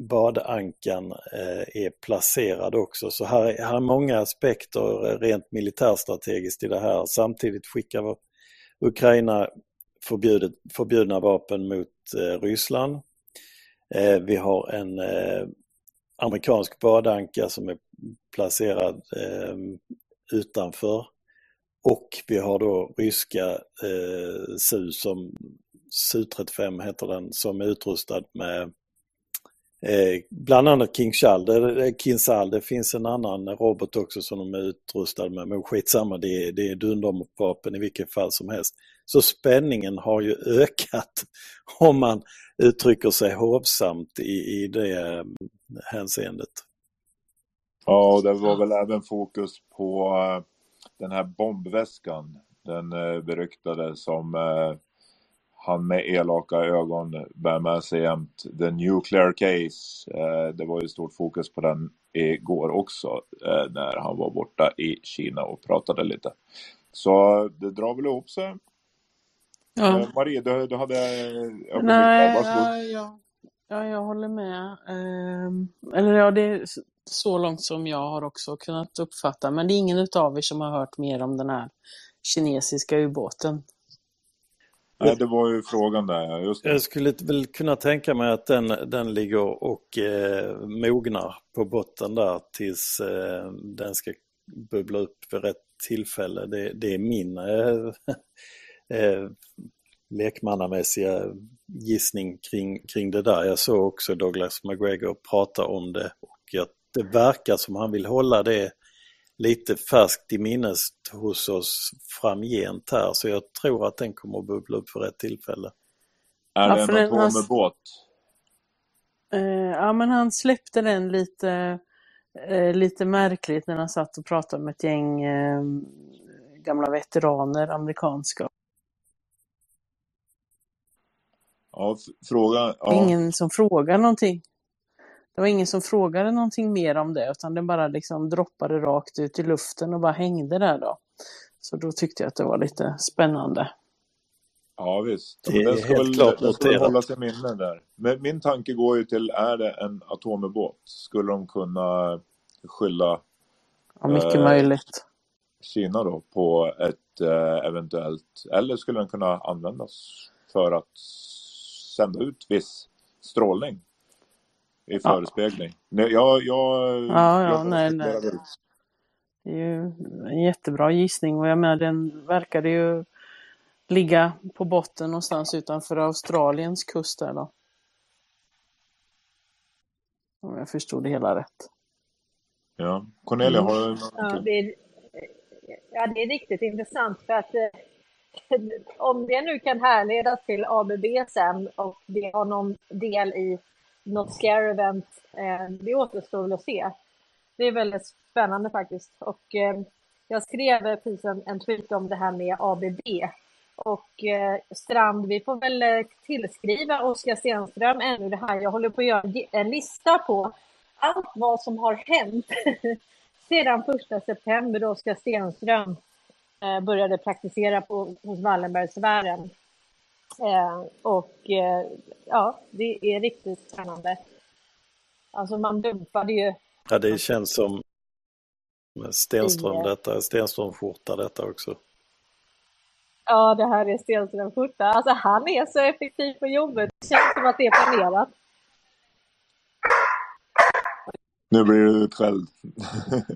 badankan eh, är placerad också. Så här, är- här är många aspekter eh, rent militärstrategiskt i det här. Samtidigt skickar Ukraina förbjudet, förbjudna vapen mot eh, Ryssland. Eh, vi har en eh, amerikansk badanka som är placerad eh, utanför. Och vi har då ryska eh, Su som Su-35 heter den som är utrustad med eh, bland annat Kinshal. Det, Kinshal. Det finns en annan robot också som de är utrustade med men skitsamma det, är- det är dundervapen i vilket fall som helst. Så spänningen har ju ökat om man uttrycker sig hovsamt i, i det eh, hänseendet. Ja, och det var väl även fokus på eh, den här bombväskan. Den eh, beryktade som eh, han med elaka ögon bär med sig jämt. The nuclear case. Det var ju stort fokus på den igår också när han var borta i Kina och pratade lite. Så det drar väl ihop sig. Ja. Marie, du, du hade Nej, ja, ja, ja, jag håller med. Ehm, eller ja, det så långt som jag har också kunnat uppfatta. Men det är ingen utav er som har hört mer om den här kinesiska ubåten. Nej, det var ju frågan där, just det. Jag skulle väl kunna tänka mig att den, den ligger och eh, mognar på botten där tills eh, den ska bubbla upp vid rätt tillfälle. Det, det är min eh, eh, lekmannamässiga gissning kring, kring det där. Jag såg också Douglas McGregor prata om det och att det verkar som han vill hålla det lite färskt i minnes hos oss framgent här så jag tror att den kommer att bubbla upp för rätt tillfälle. Är Ja, det en den- han- atombåt? Eh, ja, men han släppte den lite, eh, lite märkligt när han satt och pratade med ett gäng eh, gamla veteraner, amerikanska. Ja, f- frågan... Det var Ja. ingen som frågade någonting. Det var ingen som frågade någonting mer om det, utan den bara liksom droppade rakt ut i luften och bara hängde där då. Så då tyckte jag att det var lite spännande. Ja visst, Det är ska, helt väl, klart den ska väl hållas i minne där. Men min tanke går ju till, är det en atomubåt? Skulle de kunna skylla Ja, mycket eh, möjligt. Kina då på ett eh, eventuellt, eller skulle den kunna användas för att sända ut viss strålning i Ja. förespegling? Nej, jag, jag, Ja, ja, jag nej, nej. Det är ju en jättebra gissning och jag menar den verkade ju ligga på botten någonstans utanför Australiens kust där då. Om jag förstod det hela rätt. Ja. Cornelia, Mm. har du Ja, någonting? det är, ja, det är riktigt intressant för att eh, om det nu kan härledas till ABB sen och det har någon del i något scare event, eh, det återstår väl att se. Det är väldigt spännande faktiskt. Och eh, jag skrev precis en, en tweet om det här med ABB. Och eh, Strand, vi får väl eh, tillskriva Oskar Stenström ännu det här. Jag håller på att göra en- en lista på allt vad som har hänt sedan första september då Oskar Stenström eh, började praktisera på, hos Wallenbergsfären. Eh, och eh, ja, det är riktigt spännande. Alltså man dumpade ju Ja, det känns som Stenström eh, detta, Stenström-skjorta detta också. Ja, det här är Stenström skjorta. Alltså han är så effektiv på jobbet. Det känns som att det är planerat. Nu blir du utskälld.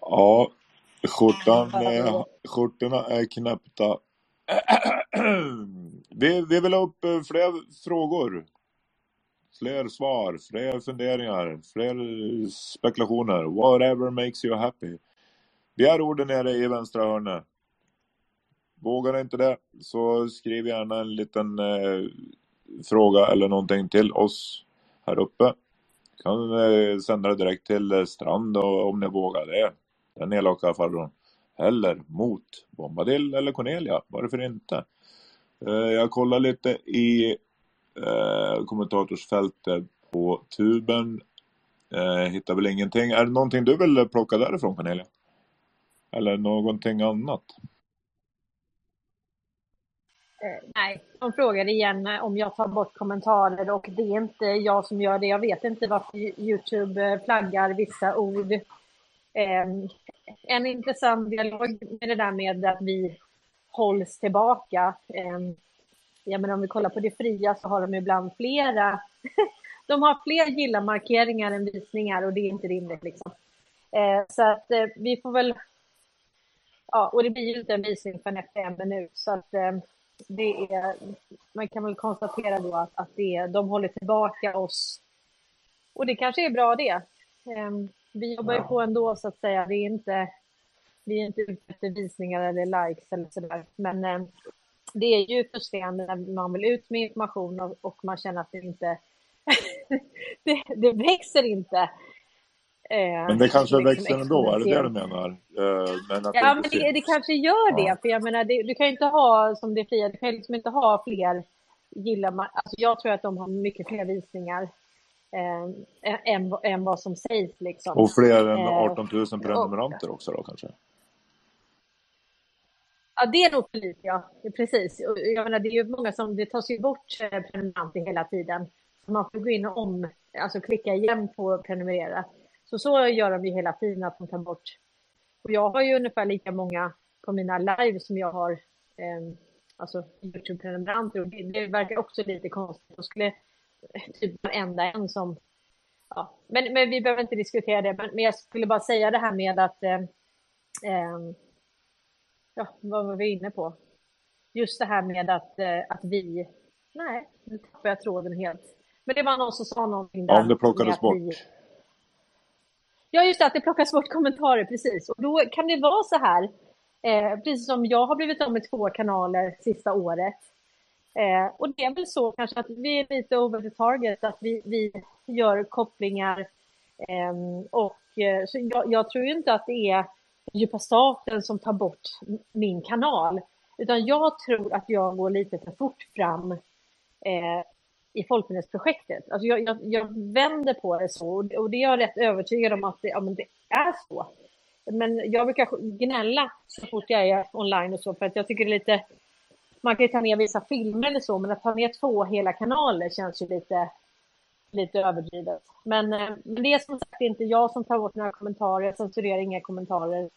ja, skjortan, skjortorna är knäppta vi, vi vill ha upp eh, fler frågor. Fler svar, fler funderingar, fler eh, spekulationer. Whatever makes you happy. Begär orden nere i vänstra hörnet. Vågar inte det så skriv gärna en liten eh, fråga eller någonting till oss här uppe. Kan eh, sända det direkt till eh, Strand och, om ni vågar det. Den elaka farbrorn. Eller mot Bombadil eller Cornelia. Varför inte? Eh, jag kollar lite i eh, kommentatorsfältet på tuben. Eh, hittar väl ingenting. Är det någonting du vill plocka därifrån Cornelia? Eller någonting annat? Nej, de frågade igen om jag tar bort kommentarer och det är inte jag som gör det. Jag vet inte varför Youtube flaggar vissa ord. Eh, en intressant dialog med det där med att vi hålls tillbaka. Eh, jag om vi kollar på det fria så har de ibland flera. de har fler gilla-markeringar än visningar och det är inte rimligt liksom. Eh, så att eh, vi får väl Ja, och det blir ju inte en visning förrän efter en minut. Så att eh, det är, man kan väl konstatera då att, att det, de håller tillbaka oss. Och det kanske är bra det. Ehm, vi jobbar ju på ändå så att säga. Det är inte, vi är inte ute efter visningar eller likes eller sådär. Men eh, det är ju frustrerande när man vill ut med information och, och man känner att det inte, det, det växer inte. Eh, Men det kanske liksom växer ändå, är det det du menar? Eh, men att Ja, men det, det kanske gör det. Ja. För jag menar, det, du kan ju inte ha, som det fria, du kan ju liksom inte ha fler gillar man. Alltså jag tror att de har mycket fler visningar eh, än, än vad som sägs liksom. Och fler än Eh, 18 000 och, prenumeranter också då kanske? ja, det är nog för lite, ja. Precis. Jag menar, det är ju många som, det tas ju bort eh, prenumeranter hela tiden. Så man får gå in och om, alltså klicka igen på prenumerera. Så så gör de ju hela tiden, att de tar bort. Och jag har ju ungefär lika många på mina live som jag har eh, alltså Youtube-prenumeranter och det, det verkar också lite konstigt. Då skulle eh, typ varenda en som... Ja. Men, men vi behöver inte diskutera det, men, men jag skulle bara säga det här med att... Eh, eh, ja, vad var vi inne på? Just det här med att, eh, att vi... Nej, nu tappade jag tråden helt. Men det var någon som sa någonting där. Ja, om det plockades bort. vi- Ja, just det, att det plockas bort kommentarer, precis. Och då kan det vara så här, eh, precis som jag har blivit av med två kanaler sista året. Eh, och det är väl så kanske att vi är lite over the target, att vi, vi gör kopplingar. Ehm, eh, och så jag, jag tror ju inte att det är djupa staten som tar bort min kanal, utan jag tror att jag går lite för fort fram eh, i folkminnesprojektet. Alltså jag, jag, jag vänder på det så och och det är jag rätt övertygad om att det, ja, men det är så. Men jag brukar gnälla så fort jag är online och så för att jag tycker det är lite man kan ju ta ner vissa filmer eller så, men att ta ner två hela kanaler känns ju lite, lite överdrivet. Men, eh, men det är som sagt inte jag som tar bort några kommentarer, jag censurerar inga kommentarer.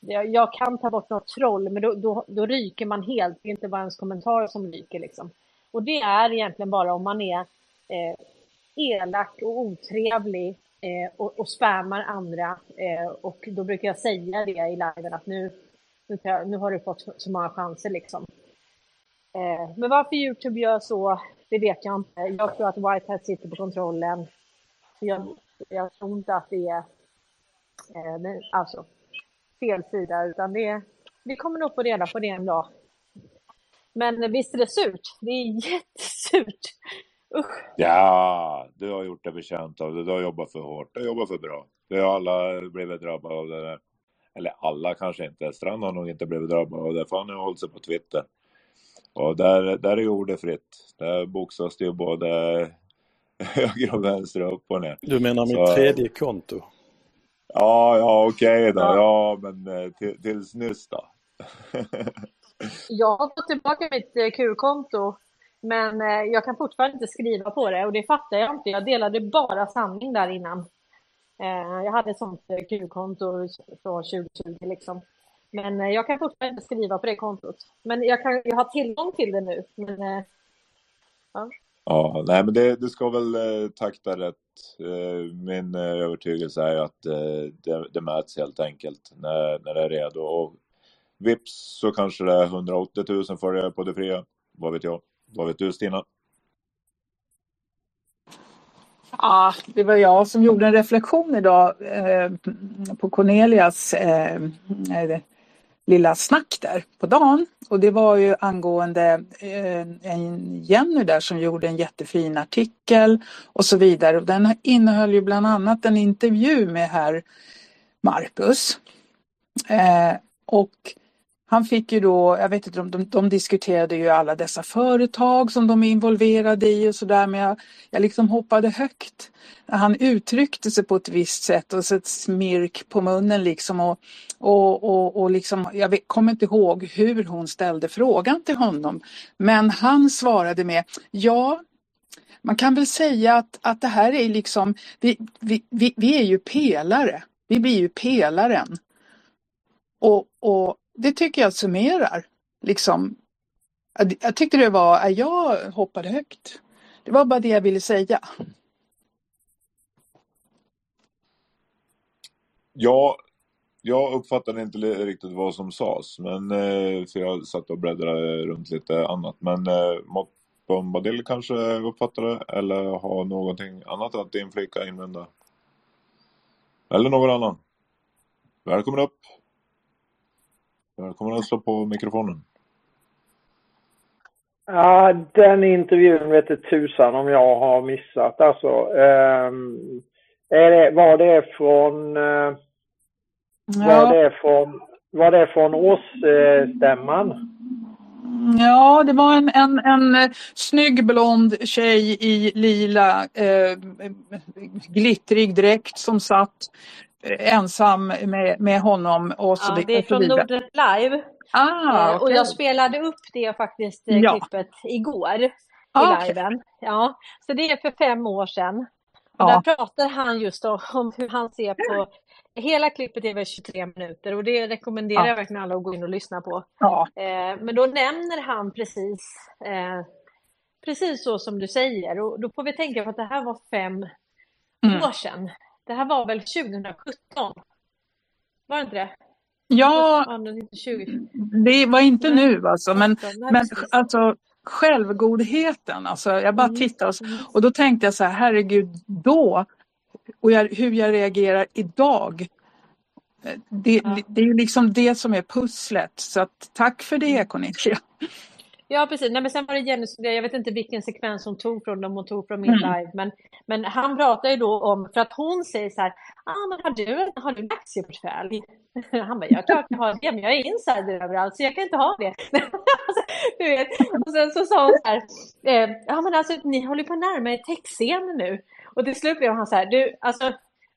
Jag, jag kan ta bort något troll, men då, då, då ryker man helt. Det är inte bara ens kommentarer som ryker liksom. Och det är egentligen bara om man är eh, elak och otrevlig eh, och, och spammar andra. Eh, och då brukar jag säga det i liven att nu, nu, jag, nu har du fått så många chanser liksom. Eh, men varför Youtube gör så, det vet jag inte. Jag tror att Whitehead sitter på kontrollen. Jag, jag tror inte att det är eh, men, alltså, fel sida, utan det, vi kommer nog få reda på det en dag. Men visst är det surt? Det är jättesurt. Usch. Ja, du har gjort det förtjänt av det. Du har jobbat för hårt. Du har jobbat för bra. Vi har alla blivit drabbade av det där. Eller alla kanske inte. Strand har nog inte blivit drabbad av det, för han har hållit sig på Twitter. Och där, där är ordet fritt. Där boxas det ju både höger och vänster, upp och ner. Du menar mitt Så- tredje konto? Ja, ja okej då. Ja. Ja, men eh, till, tills nyss då. Jag har fått tillbaka mitt eh, Q-konto, men eh, jag kan fortfarande inte skriva på det och det fattar jag inte. Jag delade bara sanning där innan. Jag hade ett sånt Q-konto från 2020 liksom. Men eh, jag kan fortfarande inte skriva på det kontot. Men jag, kan, jag har tillgång till det nu. Men, eh, ja. Ja, nej men det, du ska väl eh, takta rätt. Eh, min eh, övertygelse är att det, det mäts helt enkelt när, när det är redo. Och vips så kanske det är 180 000 följare på det fria. Vad vet jag? Vad vet du Stina? Ja, det var jag som gjorde en reflektion idag eh, på Cornelias lilla snack där på dagen. Och det var ju angående eh, en Jenny där som gjorde en jättefin artikel och så vidare. Och den innehöll ju bland annat en intervju med herr Marcus. Eh, och han fick ju då, jag vet inte, de, de, de diskuterade ju alla dessa företag som de är involverade i och sådär men jag, jag liksom hoppade högt. Han uttryckte sig på ett visst sätt och så ett smirk på munnen liksom och, och, och, och liksom, jag vet, kommer inte ihåg hur hon ställde frågan till honom men han svarade med ja man kan väl säga att, att det här är liksom, vi, vi, vi, vi är ju pelare, vi blir ju pelaren. Och, och det tycker jag summerar. Liksom, jag, jag tyckte det var, jag hoppade högt. Det var bara det jag ville säga. Ja, jag uppfattade inte riktigt vad som sades, men eh, för jag satt och bläddrade runt lite annat. Men eh, Mott Bombadil kanske uppfattade eller har någonting annat att inflika, invända? Eller någon annan? Välkommen upp! Välkommen att slå på mikrofonen. Ja, den intervjun vet du tusan om jag har missat. Alltså, ehm, är det, var det från, eh, var det från, var det från årsstämman? ja det var en, en, en snygg blond tjej i lila eh, glittrig dräkt som satt ensam med, med honom och så, Ja, det är från vidare. Nordnet Live. Ah, Eh, Och jag spelade upp det faktiskt, eh, Ja. klippet, igår i Ah, liven. Ja, så det är för fem år sedan. Och Ja. där pratar han just om, om hur han ser på, hela klippet är väl 23 minuter och det rekommenderar Ja. jag verkligen alla att gå in och lyssna på. Ja. Eh, Men då nämner han precis, eh, precis så som du säger och då får vi tänka på att det här var fem Mm. år sedan. Det här var väl 2017? Var det inte det? Ja, det är inte 20. Det var inte nu alltså, men, men alltså självgodheten. Alltså, jag bara Mm. tittar och, och då tänkte jag så här, herregud, då och jag, hur jag reagerar idag. eh, Det, Ja. det är ju liksom det som är pusslet. Så att, tack för det Cornelia. Ja, precis. Nej, men sen var det Jenny jag vet inte vilken sekvens hon tog från dem hon tog från min Mm. live, men, men han pratar ju då om, för att hon säger så här, ah, men har du, har du en aktieportfölj? Han bara, ja klart jag har det, men jag är insider överallt så jag kan inte ha det. Alltså, du vet. Och sen så sa hon så här, eh, ja men alltså ni håller på att närma er techscenen nu. Och till slut blev han så här, du, alltså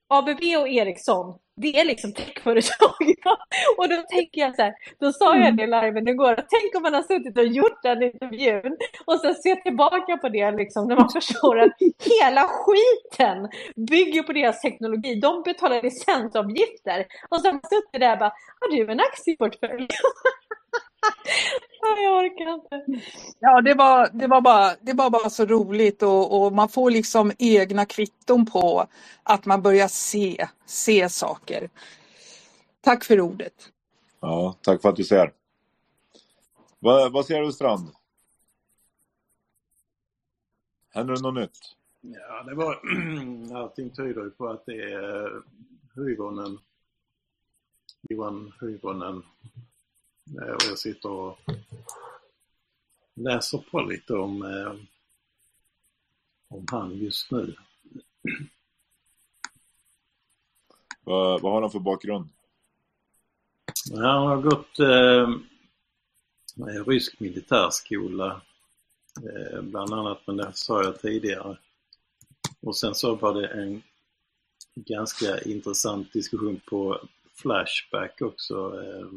ABB och Ericsson, det är liksom techföretag. och då tänker jag så här, då sa jag det i liven igår, tänk om man har suttit och gjort den intervjun och sen ser tillbaka på det liksom när man förstår att hela skiten bygger på deras teknologi. De betalar licensavgifter och man suttit där och bara, har du en aktieportfölj? Jag orkar inte. Ja, det var, det var, bara, det var bara så roligt och, och man får liksom egna kvitton på att man börjar se, se saker. Tack för ordet. Ja, tack för att du ser. Vad, vad ser du Strand? Händer det något nytt? Ja, det var, allting tyder ju på att det är Hyvonen, Johan Hyvonen och jag sitter och läser på lite om, eh, om han just nu. Vad, vad har han för bakgrund? Han har gått eh, rysk militärskola eh, bland annat, men det sa jag tidigare. Och sen så var det en ganska intressant diskussion på Flashback också. Eh,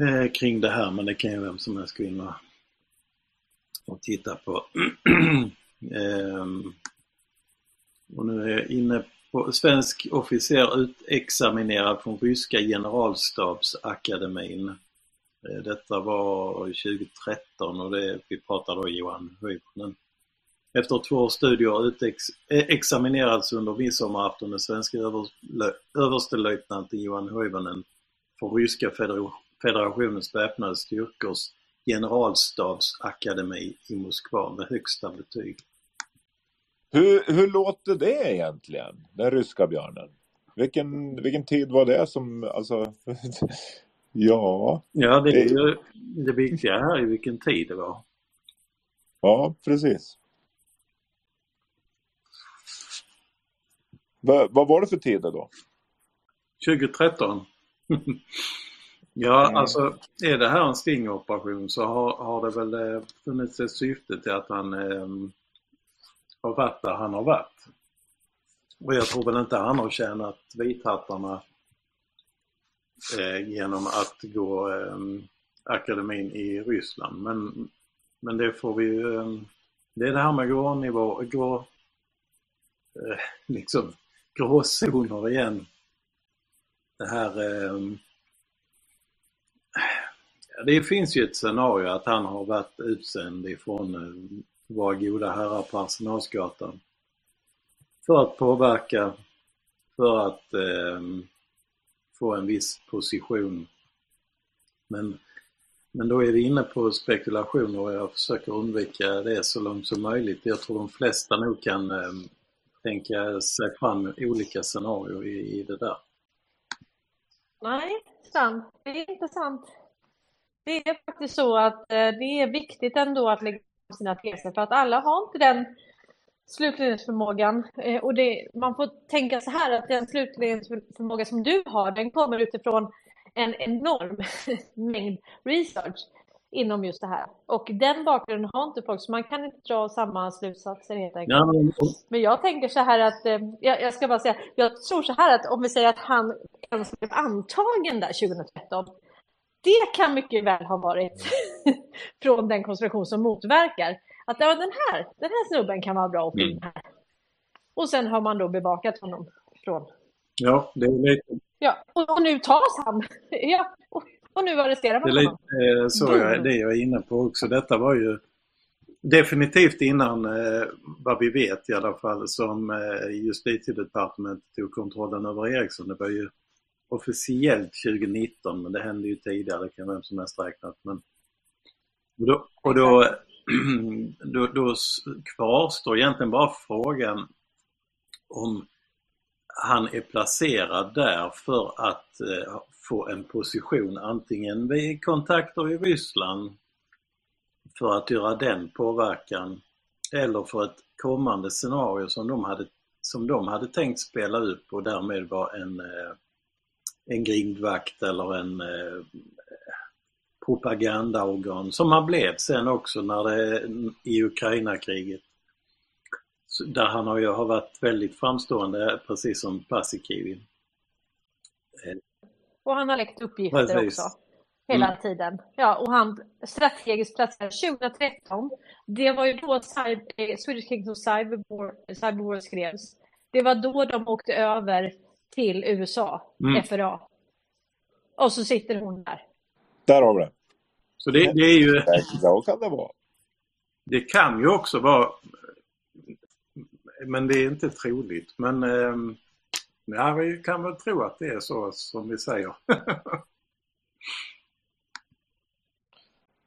eh, kring det här men det kan ju vem som helst gå in och, och titta på. eh, och nu är jag inne på svensk officer utexaminerad från ryska generalstabsakademin. Eh, detta var 2013 och det, vi pratar då Johan Höjbonen. Efter två års studier utexaminerades eh, under midsommarafton den svenska överstelöjtnanten Johan Höjvonen från ryska federationens väpnade styrkors generalstabsakademi i Moskva med högsta betyg. Hur, hur låter det egentligen, den ryska björnen? Vilken, vilken tid var det som, alltså, ja. Ja, det, är ju, det viktiga här är vilken tid det var. Ja, precis. Va, vad var det för tider då? 2013. Ja, mm. alltså är det här en stingoperation så har, har det väl eh, funnits ett syfte till att han eh, har varit där han har varit. Och jag tror väl inte han har tjänat vithattarna eh, genom att gå eh, akademin i Ryssland. Men, men det får vi eh, det är det här med grånivå, grå, eh, liksom gråzoner igen. Det här eh, det finns ju ett scenario att han har varit utsänd ifrån eh, våra goda herrar på Arsenalsgatan. För att påverka, för att eh, få en viss position. Men, men då är vi inne på spekulationer och jag försöker undvika det så långt som möjligt. Jag tror de flesta nog kan eh, tänka sig fram olika scenarier i, i det där. Nej, sant. Det är inte sant. Det är faktiskt så att eh, det är viktigt ändå att lägga sina teser för att alla har inte den slutledningsförmågan. Eh, och det, man får tänka så här att den slutledningsförmåga som du har, den kommer utifrån en enorm mängd research inom just det här. Och den bakgrunden har inte folk, så man kan inte dra samma slutsatser helt enkelt. Men... men jag tänker så här att, eh, jag, jag, ska bara säga, jag tror så här att om vi säger att han ens blev antagen där 2013, det kan mycket väl ha varit från den konstruktion som motverkar att ja, den, här, den här snubben kan vara bra att in mm. här. Och sen har man då bevakat honom från... Ja, det är lite... Ja, och, nu tas han. ja, och, nu arresterar man det är lite, honom. Eh, så jag, det jag är inne på också. Detta var ju definitivt innan eh, vad vi vet i alla fall som eh, justitiedepartementet tog kontrollen över Ericsson. Det var ju officiellt 2019 men det hände ju tidigare, det kan vem som helst räknat. Men, och då, och då, då, då kvarstår egentligen bara frågan om han är placerad där för att eh, få en position antingen vid kontakter i Ryssland för att göra den påverkan eller för ett kommande scenario som de hade, som de hade tänkt spela upp och därmed var en eh, en grindvakt eller en eh, propagandaorgan som han blev sen också när det, i Ukraina-kriget. där han har ju har varit väldigt framstående, precis som Paasikivi. Och han har läckt uppgifter Precis. också. Hela Mm. tiden. Ja, och han strategiskt placerad 2013. Det var ju då Cyber, eh, Swedish Kings of Cyberwar, Cyberwar skrevs. Det var då de åkte över till USA, Mm. FRA. Och så sitter hon där. Där har vi det. Så det, det är ju... Så kan det vara. Det kan ju också vara, men det är inte troligt. Men ehm, ja, vi kan väl tro att det är så som vi säger.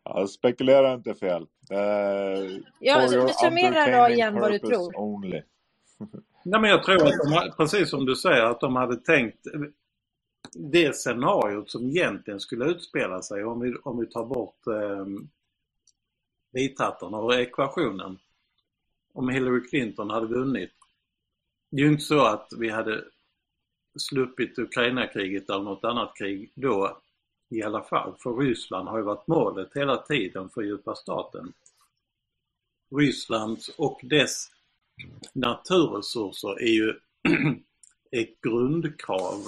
Ja, spekulera inte fel. Uh, Ja, så- summera då igen vad du tror. Only. Nej, men jag tror att de, precis som du säger, att de hade tänkt det scenariot som egentligen skulle utspela sig om vi, om vi tar bort eh, vithattarna och ekvationen. Om Hillary Clinton hade vunnit. Det är ju inte så att vi hade sluppit Ukraina-kriget eller något annat krig då i alla fall. För Ryssland har ju varit målet hela tiden för djupa staten. Ryssland och dess naturresurser är ju ett grundkrav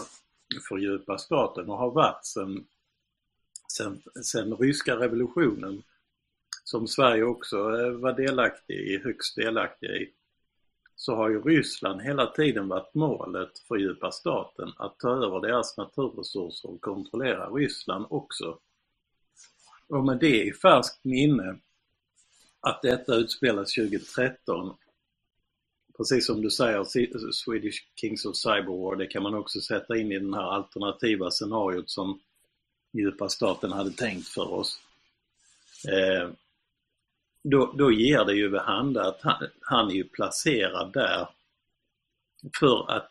för djupa staten och har varit sedan sen, sen ryska revolutionen som Sverige också eh, var delaktig i, högst delaktig i, så har ju Ryssland hela tiden varit målet för djupa staten att ta över deras naturresurser och kontrollera Ryssland också. Och med det i färskt minne att detta utspelas 2013 precis som du säger, Swedish Kings of Cyberwar, det kan man också sätta in i den här alternativa scenariot som djupa staten hade tänkt för oss. Eh, då, då ger det ju vid hand att han, han är ju placerad där för att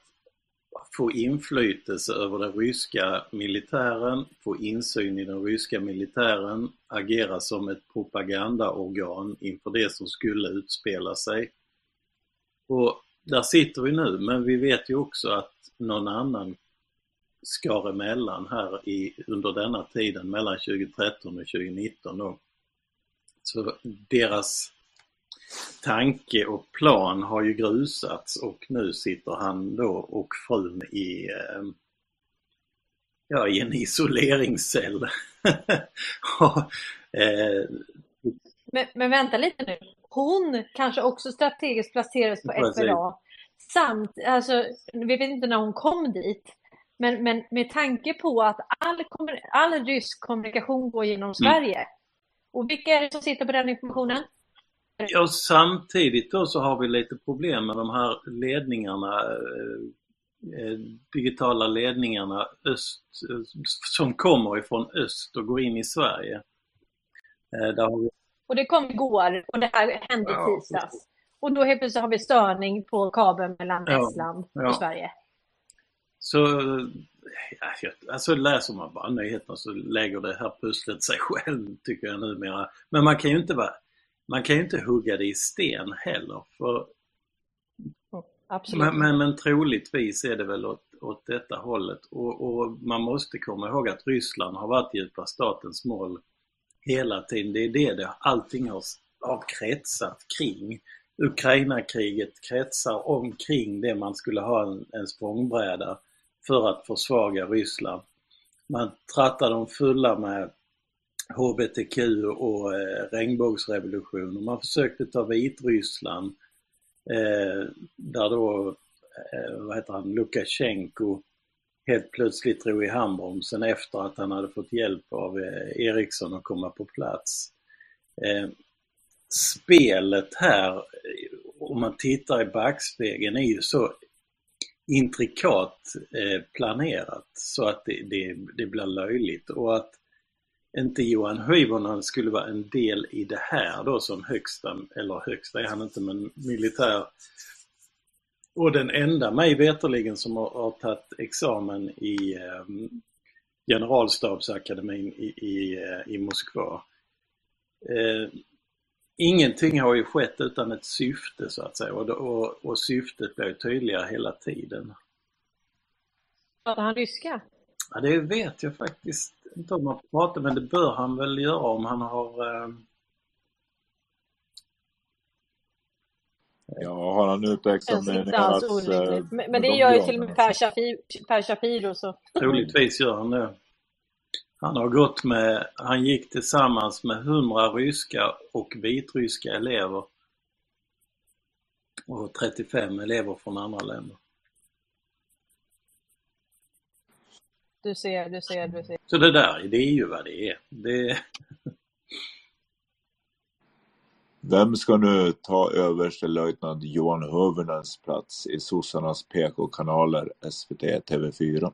få inflytelse över den ryska militären, få insyn i den ryska militären, agera som ett propagandaorgan inför det som skulle utspela sig. Och där sitter vi nu, men vi vet ju också att någon annan skar emellan här i, under denna tiden mellan 2013 och 2019 då. Så deras tanke och plan har ju grusats och nu sitter han då och frun i, eh, ja, i en isoleringscell. och, eh, Men, men vänta lite nu. Hon kanske också strategiskt placerades på Precis. FRA. Samt, alltså, vi vet inte när hon kom dit. Men, men med tanke på att all, all rysk kommunikation går genom Sverige. Och vilka är det som sitter på den informationen? Ja, samtidigt då så har vi lite problem med de här ledningarna, eh, eh, digitala ledningarna öst, eh, som kommer ifrån öst och går in i Sverige. Eh, där har vi, Och det kom igår och det här hände Ja, tisdags. Och då helt plötsligt har vi störning på kabeln mellan Ja, Estland ja. och Sverige. så, ja, alltså läser man bara nyheterna så lägger det här pusslet sig själv tycker jag numera. Men man kan ju inte vara, man kan ju inte hugga det i sten heller. För Absolut. Men, men, men troligtvis är det väl åt, åt detta hållet. Och, och man måste komma ihåg att Ryssland har varit djupa statens mål hela tiden. Det är det, det allting har, har kretsat kring. Ukraina-kriget kretsar omkring det man skulle ha en, en språngbräda för att försvaga Ryssland. Man trattar dem fulla med HBTQ och eh, regnbågsrevolution och man försökte ta Vitryssland eh, där då, eh, vad heter han, Lukasjenko helt plötsligt drog i handbromsen efter att han hade fått hjälp av eh, Eriksson Ericsson att komma på plats. Eh, spelet här, eh, om man tittar i backspegeln, är ju så intrikat planerat så att det, det, det blir löjligt. Och att inte Johan Hyvonen skulle vara en del i det här då som högsta, eller högsta är han inte, men militär. Och den enda mig veterligen som har, har tagit examen i eh, generalstabsakademin i, i, eh, i Moskva. Eh, ingenting har ju skett utan ett syfte så att säga och, och, och syftet blir tydligare hela tiden. Pratar han ryska? Ja, det vet jag faktiskt inte om man pratar, men det bör han väl göra om han har... Eh, Ja, har han Känns inte alls utexaminerats eh. Men, men det de gör ju till och med Per Shapiro, per Shapiro så. Troligtvis gör han det. Han har gått med, han gick tillsammans med 100 ryska och vitryska elever och 35 elever från andra länder. Du ser, du ser, du ser. Så det där, det är ju vad det är. Det, vem ska nu ta överstelöjtnant Johan Hövernens plats i sossarnas PK-kanaler SVT TV4?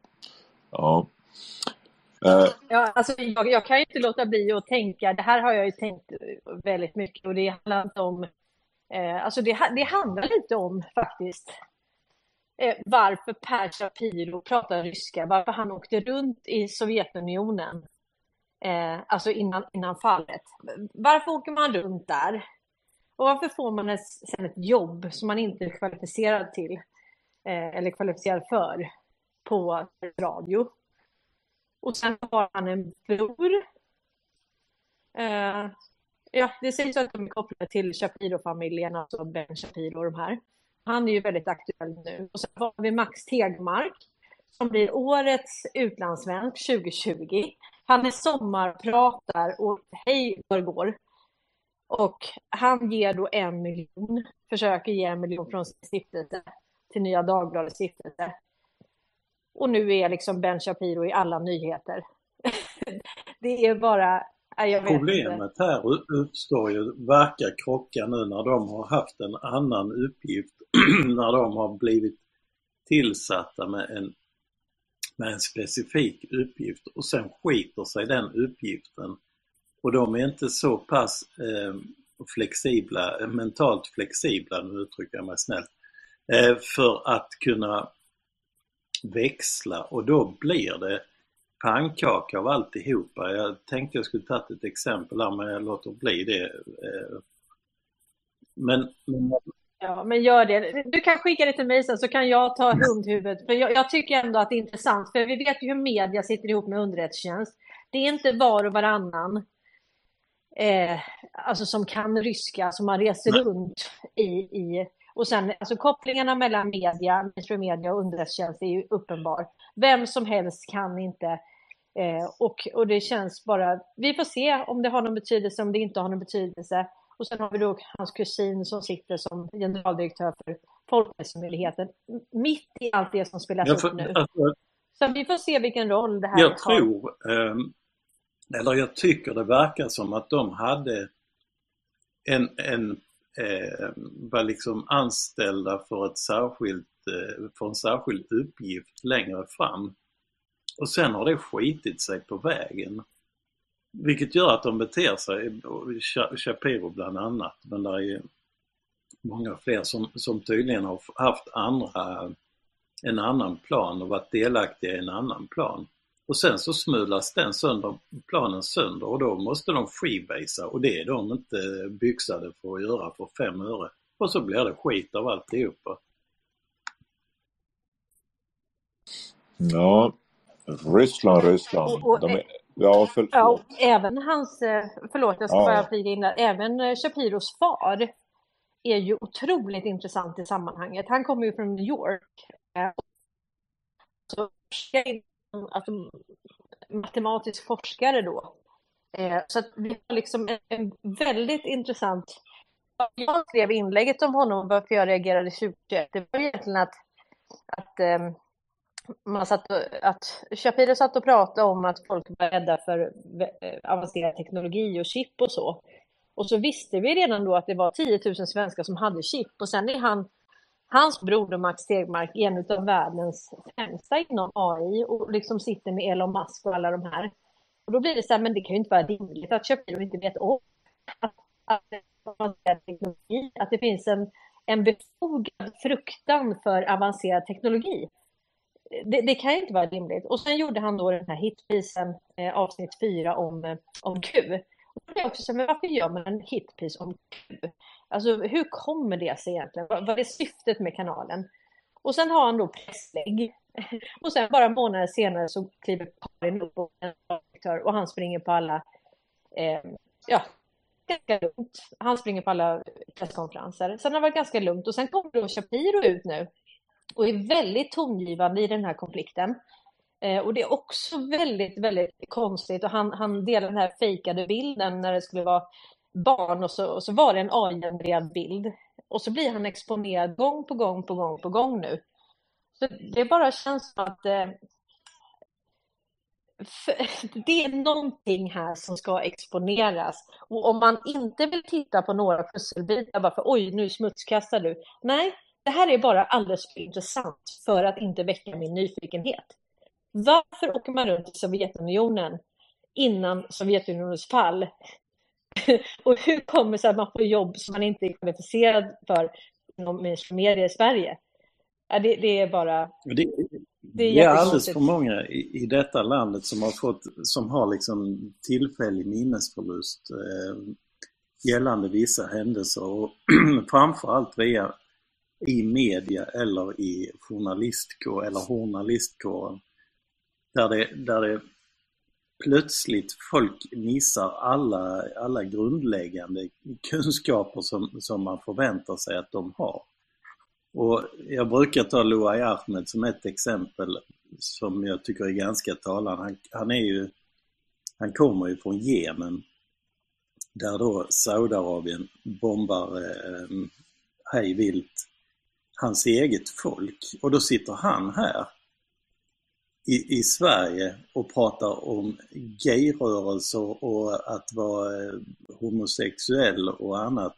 Ja. Eh, ja, alltså jag, jag kan ju inte låta bli att tänka, det här har jag ju tänkt väldigt mycket och det handlar inte om, eh, alltså det, det handlar lite om faktiskt eh, varför Per Shapiro pratar ryska, varför han åkte runt i Sovjetunionen, eh, alltså innan, innan fallet. Varför åker man runt där? Och varför får man ett, sen ett jobb som man inte är kvalificerad till, eh, eller kvalificerad för, på radio? Och sen har han en bror. Eh, ja, det sägs att de är kopplade till Shapiro-familjen, alltså Ben Shapiro och de här. Han är ju väldigt aktuell nu. Och sen har vi Max Tegmark som blir årets utlandssvensk 2020. Han är sommarpratar och hej vad det går. Och han ger då en miljon, försöker ge en miljon från sin stiftelse till Nya Dagbladets stiftelse. Och nu är liksom Ben Shapiro i alla nyheter. Det är bara, nej, jag vet inte. problemet här uppstår ju, verkar krocka nu när de har haft en annan uppgift, när de har blivit tillsatta med en, med en specifik uppgift och sen skiter sig den uppgiften. Och de är inte så pass eh, flexibla, mentalt flexibla, nu uttrycker jag mig snällt, eh, för att kunna växla och då blir det pannkaka av alltihopa. Jag tänkte jag skulle tagit ett exempel här men jag låter bli det. Eh, Men, men Ja, men gör det. Du kan skicka det till mig sen så kan jag ta hundhuvudet. För jag, jag tycker ändå att det är intressant, för vi vet ju hur media sitter ihop med underrättelsetjänst. Det är inte var och varannan eh, alltså som kan ryska, som man reser runt i, i. Och sen, alltså kopplingen mellan media, media och underrättelsetjänst är ju uppenbar. Vem som helst kan inte Eh, och, och det känns bara, vi får se om det har någon betydelse, om det inte har någon betydelse. Och sen har vi då hans kusin som sitter som generaldirektör för Folkhälsomyndigheten, mitt i allt det som spelas jag, upp för, nu. alltså, Så vi får se vilken roll det här jag har. tror, eh, eller jag tycker det verkar som att de hade en, en eh, var liksom anställda för, ett särskilt, eh, för en särskild uppgift längre fram. Och sen har det skitit sig på vägen. Vilket gör att de beter sig, Shapiro bland annat, men det är ju många fler som, som tydligen har haft andra, en annan plan och varit delaktiga i en annan plan. Och sen så smulas den sönder, planen sönder och då måste de freebasea och det är de inte byxade för att göra för fem öre. Och så blir det skit av alltihopa. ja, Ryssland, Ryssland. Och- och- De är, ja, för, Ja, och även hans, eh, förlåt jag ska Ja, bara ja. flyga in där, även eh, Shapiros far är ju otroligt intressant i sammanhanget. Han kommer ju från New York. eh, Så Mm, alltså, matematisk forskare då. Eh, Så att vi har liksom en, en väldigt intressant... Jag skrev inlägget om honom, varför jag reagerade 2021. Det var egentligen att, att eh, man satt och, att Shapiro satt och pratade om att folk var rädda för eh, avancerad teknologi och chip och så. Och så visste vi redan då att det var 10 000 svenskar som hade chip och sen är han, hans broder Max Tegmark en av världens främsta inom AI och liksom sitter med Elon Musk och alla de här. Och då blir det så här, men det kan ju inte vara rimligt att Shapiro inte vet om att, att, teknologi, att det finns en, en befogad fruktan för avancerad teknologi det, det kan ju inte vara rimligt. Och sen gjorde han då den här hitpisen, eh, avsnitt 4 om, eh, om Q. Och då är jag också så, här, men varför gör man en hitpis om Q? Alltså hur kommer det sig egentligen? Vad, vad är syftet med kanalen? Och sen har han då presslägg. Och sen bara månader senare så kliver Karin upp och, och han springer på alla, eh, ja, ganska lugnt. Han springer på alla presskonferenser. Sen har det varit ganska lugnt och sen kommer då Shapiro ut nu och är väldigt tongivande i den här konflikten. Eh, och det är också väldigt, väldigt konstigt och han, han delar den här fejkade bilden när det skulle vara barn och så, och så var det en AI-genererad bild. Och så blir han exponerad gång på gång på gång på gång nu. Så det bara känns som att eh, det är någonting här som ska exponeras. Och om man inte vill titta på några pusselbitar bara för oj, nu smutskastar du. Nej, det här är bara alldeles för intressant för att inte väcka min nyfikenhet. Varför åker man runt i Sovjetunionen innan Sovjetunionens fall? och hur kommer det sig att man får jobb som man inte är kvalificerad för inom media i Sverige? Ja, det, det är bara... Det, det är, alldeles för många i, i detta landet som har, fått, som har liksom tillfällig minnesförlust eh, gällande vissa händelser och framförallt via i media eller i journalistkår eller journalistkåren. Där det, där det plötsligt folk missar alla, alla grundläggande kunskaper som, som man förväntar sig att de har. Och jag brukar ta Luai Ahmed som ett exempel som jag tycker är ganska talande. Han, han, är ju, han kommer ju från Jemen där då Saudiarabien bombar eh, hej vilt hans eget folk. Och då sitter han här i, i Sverige och pratar om gayrörelser och att vara eh, homosexuell och annat.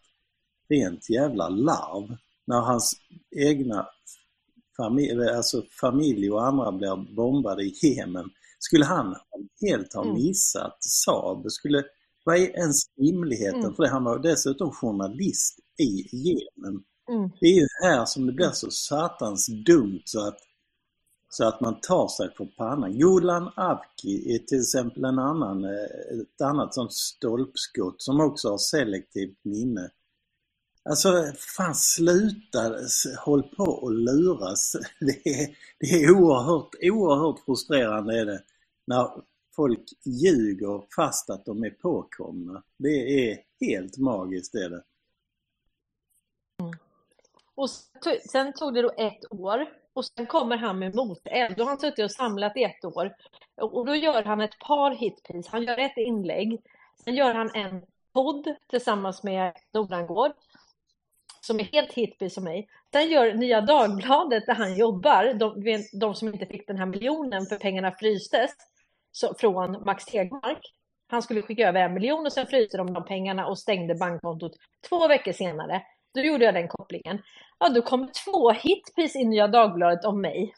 Rent jävla larv när hans egna familj, alltså familj och andra blir bombade i Jemen. Skulle han helt ha mm. missat Saab? Skulle, vad är ens rimligheten mm. för det? Han var dessutom journalist i Jemen. Mm. Det är ju här som det blir så satans dumt så att, så att man tar sig för pannan. Jolan Avki är till exempel en annan, eh, ett annat sånt stolpskott som också har selektivt minne. Alltså, fan sluta håll på och luras. Det är, det är oerhört, oerhört frustrerande är det. När folk ljuger fast att de är påkomna. Det är helt magiskt är det. Mm. Och sen tog det då ett år och sen kommer han med moteld. Då har han suttit och samlat i ett år. Och då gör han ett par hitpiece. Han gör ett inlägg. Sen gör han en podd tillsammans med Nordangård som är helt hitpiece som mig. Sen gör Nya Dagbladet där han jobbar, de, de som inte fick den här miljonen för pengarna frystes så, från Max Tegmark. Han skulle skicka över en miljon och sen fryste de de pengarna och stängde bankkontot två veckor senare. Då gjorde jag den kopplingen. Ja, då kom två hitpis i Nya Dagbladet om mig.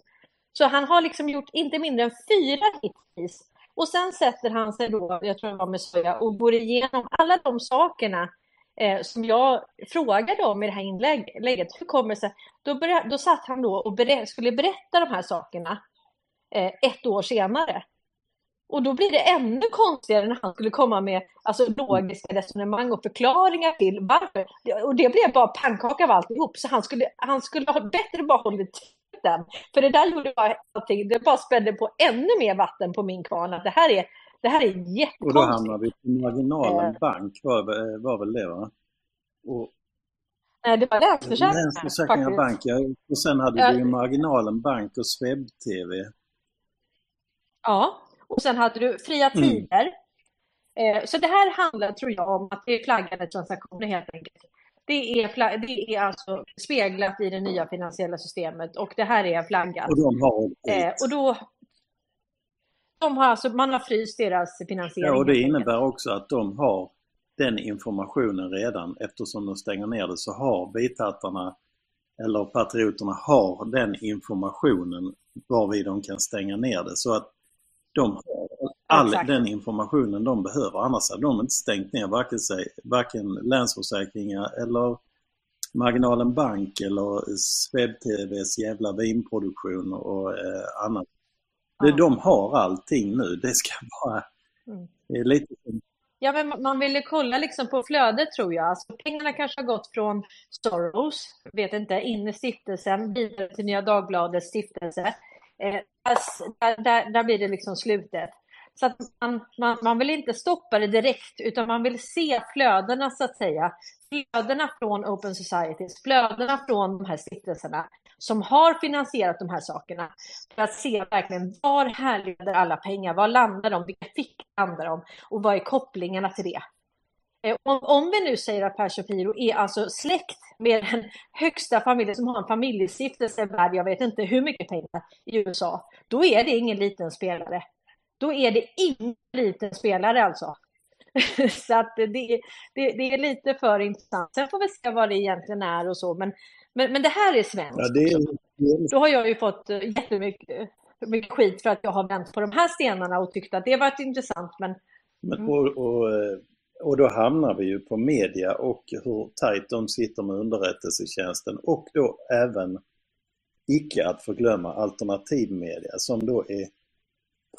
Så han har liksom gjort inte mindre än fyra hitpis. Och sen sätter han sig då, jag tror det var med Soja, och går igenom alla de sakerna eh, som jag frågade om i det här inlägget. Hur kommer det sig? Då, började, då satt han då och ber skulle berätta de här sakerna eh, ett år senare. Och då blir det ännu konstigare när han skulle komma med alltså, logiska resonemang och förklaringar till varför. Och det blev bara pannkaka av alltihop. Så han skulle, han skulle ha bättre bara hållit den. För det där gjorde bara allting, det bara spädde på ännu mer vatten på min kvarn. Att det här är, det här är jättekonstigt. Och då hamnar vi på marginalen eh. bank var, var väl det va? Och, Nej, det var Länsförsäkringar. Länsförsäkringar bank, ja. Och sen hade ja. du ju marginalen bank och Swebb-TV. Ja, och sen hade du fria mm. tider. Mm. Så det här handlar, tror jag, om att det är flaggade transaktioner helt enkelt. Det är, det är alltså speglat i det nya finansiella systemet och det här är flaggat. Och de har eh, och då, de har alltså, man har fryst deras finansiering. Ja, och det innebär också att de har den informationen redan eftersom de stänger ner det så har bithattarna eller patrioterna har den informationen varvid de kan stänga ner det. Så att de har all Exakt. den informationen de behöver. Annars hade de inte stängt ner varken, sig, varken Länsförsäkringar eller Marginalen Bank eller Swebb-TVs jävla vinproduktion och eh, annat. Ja. De har allting nu. Det ska bara... Mm. Det är lite Ja, men man ville kolla liksom på flödet tror jag. Alltså, pengarna kanske har gått från Soros, vet inte, in i stiftelsen, vidare till Nya Dagbladets stiftelse. Eh, där, där, där, blir det liksom slutet. Så att man, man, man vill inte stoppa det direkt, utan man vill se flödena så att säga. Flödena från Open Societies, flödena från de här stiftelserna som har finansierat de här sakerna. För att se verkligen var härleder alla pengar, var landar de, vilka fickor landar de och vad är kopplingarna till det. Eh, Om, om vi nu säger att Per Shapiro är alltså släkt med den högsta familjen som har en familjestiftelse värd, jag vet inte hur mycket pengar i USA, då är det ingen liten spelare. Då är det ingen liten spelare alltså. Så att det, det, det är lite för intressant. Sen får vi se vad det egentligen är och så, men, men, men det här är svenskt. Ja, det är, det är, Då har jag ju fått eh, jättemycket mycket skit för att jag har vänt på de här stenarna och tyckt att det varit intressant, men men, och, och, eh, och då hamnar vi ju på media och hur tajt de sitter med underrättelsetjänsten och då även, icke att förglömma, alternativmedia som då är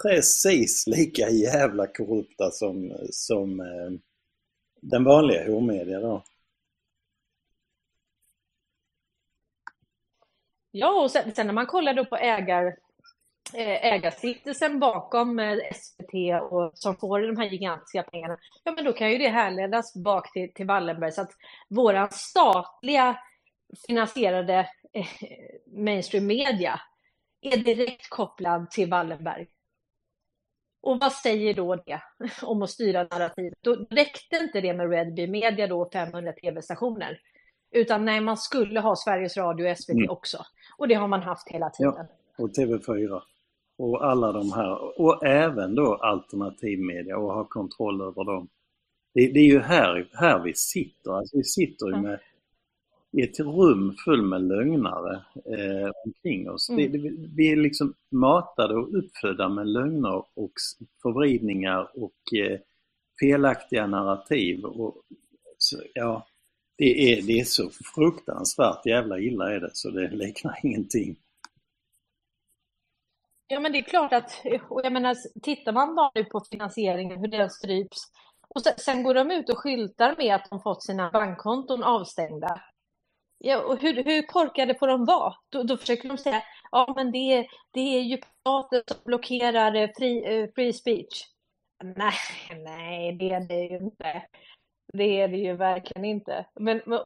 precis lika jävla korrupta som, som eh, den vanliga hormedia då. Ja, och sen, sen när man kollar då på ägar, ägarstiftelsen bakom eh, SVT och som får de här gigantiska pengarna, ja men då kan ju det härledas bak till, till Wallenberg. Så att våra statliga finansierade eh, mainstream media är direkt kopplad till Wallenberg. Och vad säger då det om att styra narrativet? Då räckte inte det med Redby Media då, 500 tv-stationer. Utan nej, man skulle ha Sveriges Radio och SVT Mm. också. Och det har man haft hela tiden. Ja, och TV4. Och alla de här. Och även då alternativmedia och ha kontroll över dem. Det, det är ju här, här vi sitter. Alltså vi sitter ju med, i ett rum fullt med lögnare eh, omkring oss. Mm. Det, det, vi är liksom matade och uppfödda med lögner och förvridningar och eh, felaktiga narrativ. Och, så, ja, det är, det är så fruktansvärt jävla illa är det så det liknar ingenting. Ja, men det är klart att, och jag menar, tittar man bara nu på finansieringen, hur den stryps, och sen, sen går de ut och skyltar med att de fått sina bankkonton avstängda. Ja, och hur, hur korkade får de vara? Då, då försöker de säga, ja men det, det är ju staten som blockerar eh, free, eh, free speech. Nej, nej, det är det ju inte. Det är det ju verkligen inte. Men, men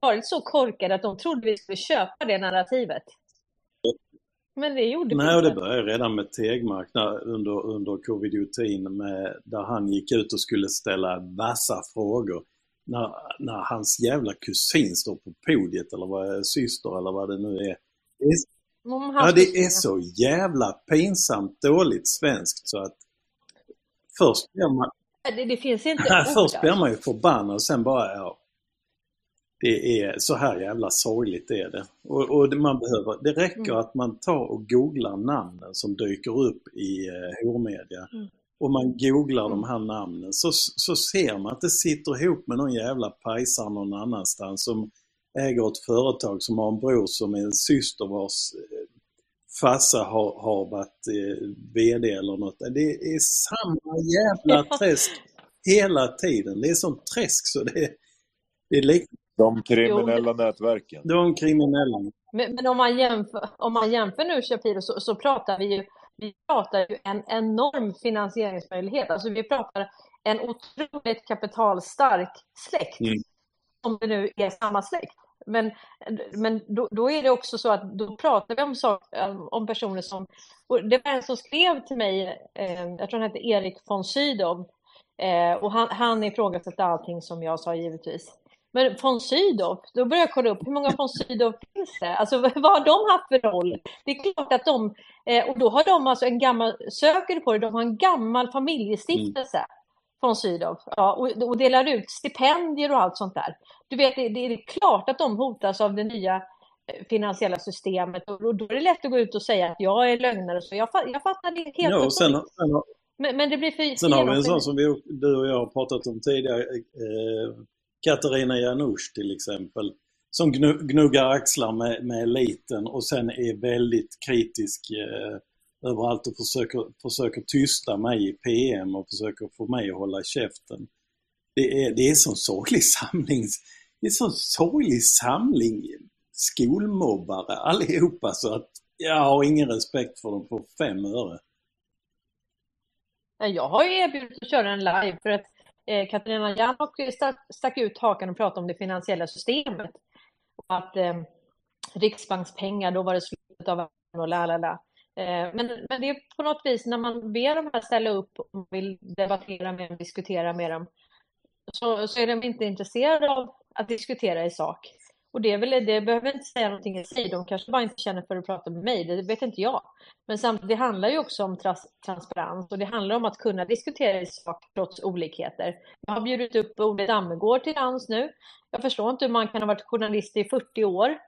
varit så korkade att de trodde vi skulle köpa det narrativet. Men det gjorde Nej, och det började redan med Tegmark när, under, under covid-19 med, där han gick ut och skulle ställa vassa frågor. När, när hans jävla kusin står på podiet eller vad syster eller vad det nu är. Det är, ja, det är så jävla pinsamt dåligt svenskt så att först blir man, Det, det finns inte först blir alltså. man ju förbannad och sen bara, ja. Det är så här jävla sorgligt är det. Och, och det, man behöver, det räcker Mm. att man tar och googlar namnen som dyker upp i eh, hormedia. Mm. Och man googlar Mm. de här namnen så, så ser man att det sitter ihop med någon jävla pajsar någon annanstans som äger ett företag som har en bror som är en syster vars eh, farsa har, har varit eh, VD eller något. Det är samma jävla träsk hela tiden. Det är sånt träsk så det, det är lik De Jo, kriminella nätverken. de kriminella. men, men om man jämför, om man jämför nu Shapiro så, så pratar vi ju, vi pratar ju en enorm finansieringsmöjlighet. Alltså vi pratar en otroligt kapitalstark släkt. Mm. om det nu är samma släkt. Men, men då, då är det också så att då pratar vi om, sak, om personer som... Och det var en som skrev till mig, eh, jag tror han hette Erik von Sydow, eh, och han, han ifrågasatte allting som jag sa givetvis. Men von Sydow, då började jag kolla upp hur många von Sydow finns det? Alltså vad har de haft för roll? Det är klart att de, eh, och då har de alltså en gammal, söker på det, de har en gammal familjestiftelse von Sydow ja, och, och delar ut stipendier och allt sånt där. Du vet, det, det är klart att de hotas av det nya eh, finansiella systemet och då, är det lätt att gå ut och säga att jag är lögnare. Så jag, jag fattar det helt Ja, och sen, sen, har- Men, men det blir för sen har vi en sån som vi, du och jag har pratat om tidigare, eh, Katarina Janouch till exempel. Som gnu, gnuggar axlar med, med eliten och sen är väldigt kritisk eh, överallt och försöker, försöker tysta mig i PM och försöker få mig att hålla käften. Det är, det är sån sorglig samling. Det är sån sorglig samling skolmobbare allihopa så att jag har ingen respekt för dem på fem öre. Jag har ju erbjudit att köra en live för att eh, Katarina Janok stack ut hakan och pratade om det finansiella systemet. Och att eh, riksbankspengar, då var det slutet av och la la la. Eh, men, men det är på något vis när man ber dem här ställa upp och vill debattera med dem, diskutera med dem, så, så är de inte intresserade av att diskutera i sak. Och det, är väl, det behöver inte säga någonting i sig, de kanske bara inte känner för att prata med mig, det vet inte jag. Men samtidigt, det handlar ju också om trans transparens och det handlar om att kunna diskutera i sak trots olikheter. Jag har bjudit upp Olle Dammegård till dans nu. Jag förstår inte hur man kan ha varit journalist i 40 år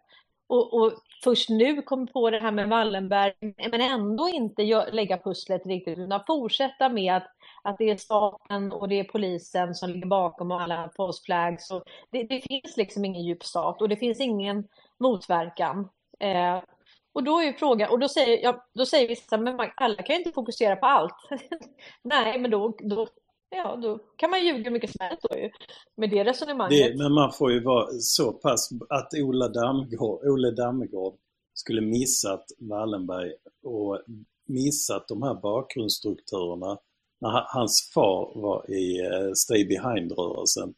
och, och först nu kommer på det här med Wallenberg, men ändå inte lägga pusslet riktigt, utan fortsätta med att, att det är staten och det är polisen som ligger bakom alla postflags. Det, det finns liksom ingen djup stat och det finns ingen motverkan. Eh, och då är frågan, och då säger, ja, då säger vissa, men man, alla kan ju inte fokusera på allt. Nej, men då, då, ja, då kan man ljuga mycket som helst då ju. Med det resonemanget. Det, men man får ju vara så pass att Ola Dammegård, Ole Dammegård skulle missat Wallenberg och missat de här bakgrundsstrukturerna hans far var i uh, Stay Behind-rörelsen.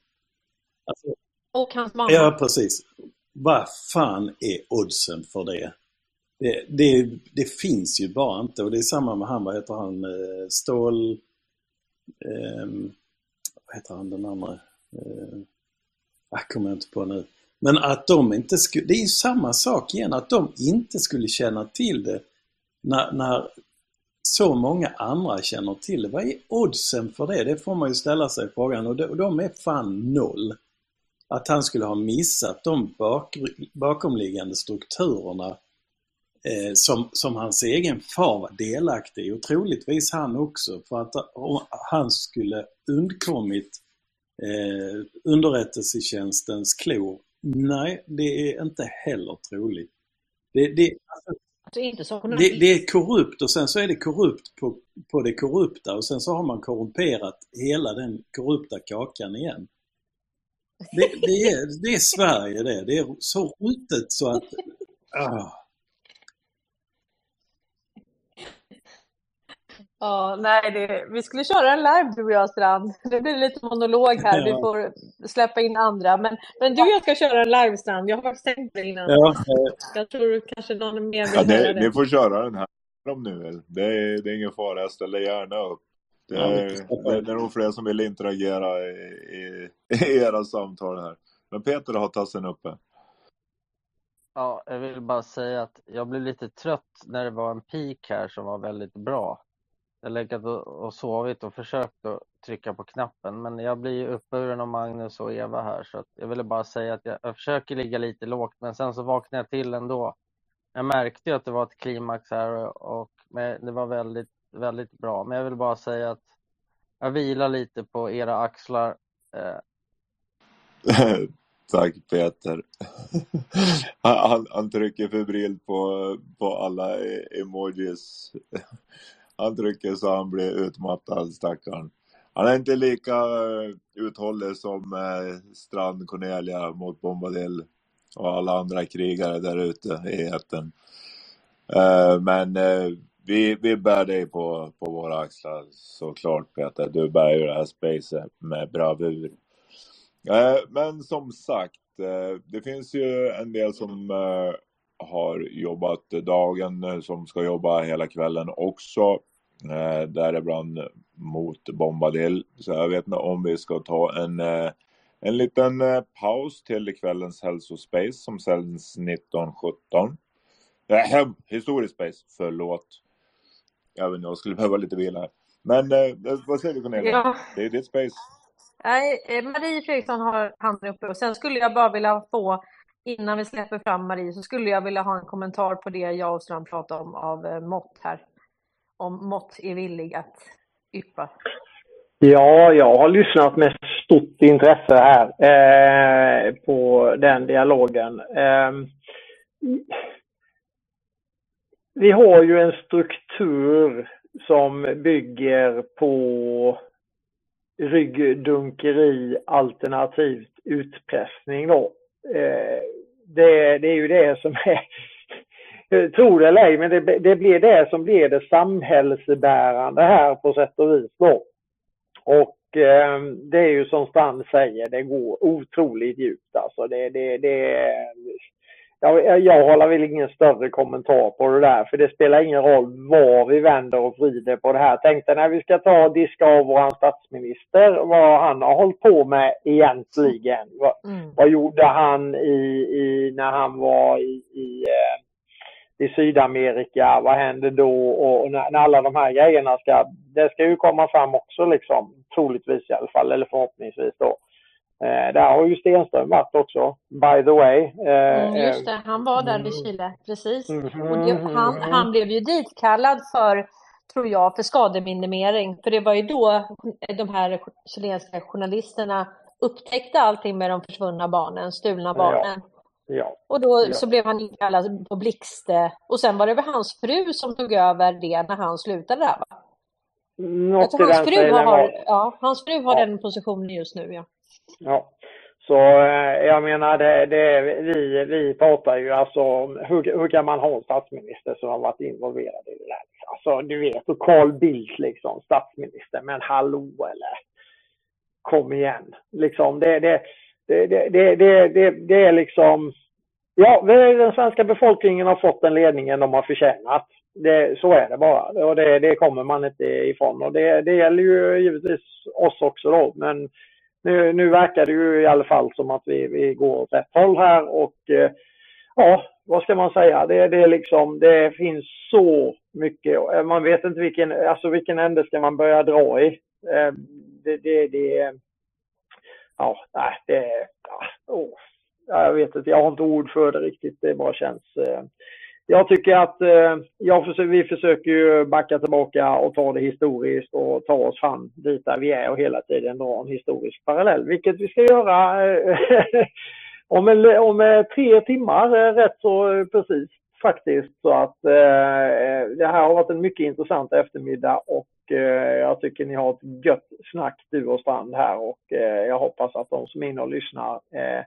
Alltså, och hans mamma. Ja, precis. Vad fan är oddsen för det? Det, det? det, finns ju bara inte och det är samma med han, vad heter han, eh, Stål... Um, vad heter han den andra? Uh, jag kommer inte på nu. Men att de inte skulle, det är ju samma sak igen, att de inte skulle känna till det när, när så många andra känner till. Vad är oddsen för det? Det får man ju ställa sig frågan och de, och de är fan noll. Att han skulle ha missat de bak, bakomliggande strukturerna eh, som, som hans egen far var delaktig i och troligtvis han också för att han skulle undkommit eh, underrättelsetjänstens klor Nej, det är inte heller troligt. Det, det, alltså, alltså inte som det, det är korrupt och sen så är det korrupt på, på det korrupta och sen så har man korrumperat hela den korrupta kakan igen. Det, det, är, det är Sverige det. Det är så ruttet så att... Ah. Ja, nej, det, vi skulle köra en live du och jag Strand. Det blir lite monolog här, vi får släppa in andra. Men, men du och jag ska köra en live Strand, jag har faktiskt tänkt det innan. Ja. Jag tror kanske någon mer vill ja, det. Ni får köra den här om vill. Det är, det är ingen fara, jag ställer gärna upp. Det är, det, det är nog fler som vill interagera i, i, i era samtal här. Men Peter har tassen uppe. Ja, jag vill bara säga att jag blev lite trött när det var en peak här som var väldigt bra. Jag har legat och sovit och försökt att trycka på knappen men jag blir ju uppburen av Magnus och Eva här så att jag ville bara säga att jag, jag försöker ligga lite lågt men sen så vaknade jag till ändå. Jag märkte ju att det var ett klimax här och det var väldigt, väldigt bra. Men jag vill bara säga att jag vilar lite på era axlar. Eh. Tack Peter. han, han trycker febrilt på, på alla e-, emojis. Han trycker så han blir utmattad, stackaren. Han är inte lika eh, uthållig som eh, Strand Cornelia mot Bombadil och alla andra krigare där ute i etern. Eh, men vi, vi bär dig på, på våra axlar såklart Peter. Du bär ju det här spacet med bravur. men som sagt, det finns ju en del som har jobbat dagen, som ska jobba hela kvällen också. Eh, däribland mot Bombadil. Så jag vet inte om vi ska ta en, eh, en liten eh, paus till kvällens hälsospace som sänds 1917. Äh, historisk space, förlåt. Även jag skulle behöva lite vila här. Men eh, vad säger du Cornelia? Ja. Det är ditt space. Nej, eh, Marie Fredriksson har handen uppe och sen skulle jag bara vilja få innan vi släpper fram Marie så skulle jag vilja ha en kommentar på det jag och Strand pratade om av eh, mått här om Mott är villig att yppa? Ja, jag har lyssnat med stort intresse här eh, på den dialogen. Eh, vi har ju en struktur som bygger på ryggdunkeri alternativt utpressning då. Eh, det, det, är ju det som är Tro det eller ej, men det, det blir det som blir det samhällsbärande här på sätt och vis då. Och eh, det är ju som Strand säger, det går otroligt djupt alltså. Det, det, det, jag, jag håller väl ingen större kommentar på det där, för det spelar ingen roll var vi vänder och vrider på det här. Tänkte när vi ska ta och diska av vår statsminister, vad han har hållit på med egentligen. Vad, Mm. vad gjorde han i, i, när han var i, i, eh, i Sydamerika? Vad hände då? Och, när, när alla de här grejerna ska, det ska ju komma fram också liksom, troligtvis i alla fall, eller förhoppningsvis då. Eh, där har ju Stenström varit också, by the way. Eh, Mm, just det, han var där mm. i Chile, precis. Mhm, Och det, han, han blev ju ditkallad för, tror jag, för skademinimering. För det var ju då de här chilenska journalisterna upptäckte allting med de försvunna barnen, stulna barnen. Ja. Och då Ja. så blev han inkallad på blixt. eh, Och sen var det väl hans fru som tog över det när han slutade där va? Något tror i hans fru har, var ja, hans fru har Ja. den positionen just nu ja. Ja. Så eh, jag menar, det, det, vi, vi pratar ju alltså om hur, hur kan man ha en statsminister som har varit involverad i det där? Alltså du vet, och Carl Bildt liksom, statsminister, men hallå eller? Kom igen. Liksom, det, det, det, det, det, det, det, är liksom, ja, den svenska befolkningen har fått den ledningen de har förtjänat. Det, så är det bara och det, det kommer man inte ifrån och det, det gäller ju givetvis oss också då men nu, nu verkar det ju i alla fall som att vi, vi går åt rätt håll här och eh, ja, vad ska man säga? Det, det är liksom, det finns så mycket. Eh, man vet inte vilken, alltså vilken ände ska man börja dra i. Eh, det, det, det ja, nej, det, är... Oh, jag vet inte, jag har inte ord för det riktigt. Det bara känns. Eh, jag tycker att eh, jag försöker, vi försöker ju backa tillbaka och ta det historiskt och ta oss fram dit där vi är och hela tiden dra en historisk parallell, vilket vi ska göra eh, om, en, om eh, tre timmar, eh, rätt så precis faktiskt. Så att eh, det här har varit en mycket intressant eftermiddag och eh, jag tycker ni har ett gött snack du och Strand här och eh, jag hoppas att de som är inne och lyssnar eh,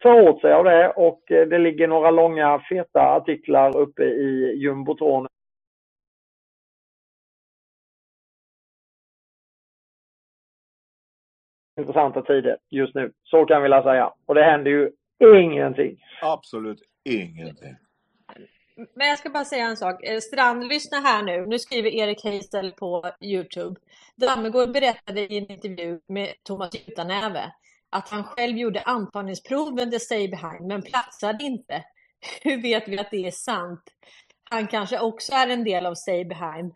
tar åt sig av det och eh, det ligger några långa feta artiklar uppe i jumbotron. Intressanta tider just nu. Så kan vi väl säga. Och det händer ju ingenting. Absolut ingenting. Men jag ska bara säga en sak. Eh, Strand, lyssna här nu. Nu skriver Erik Heisel på Youtube. Dammegård berättade i en intervju med Thomas Utanäve att han själv gjorde antagningsproven till Stay Behind men platsade inte. Hur vet vi att det är sant? Han kanske också är en del av Stay Behind.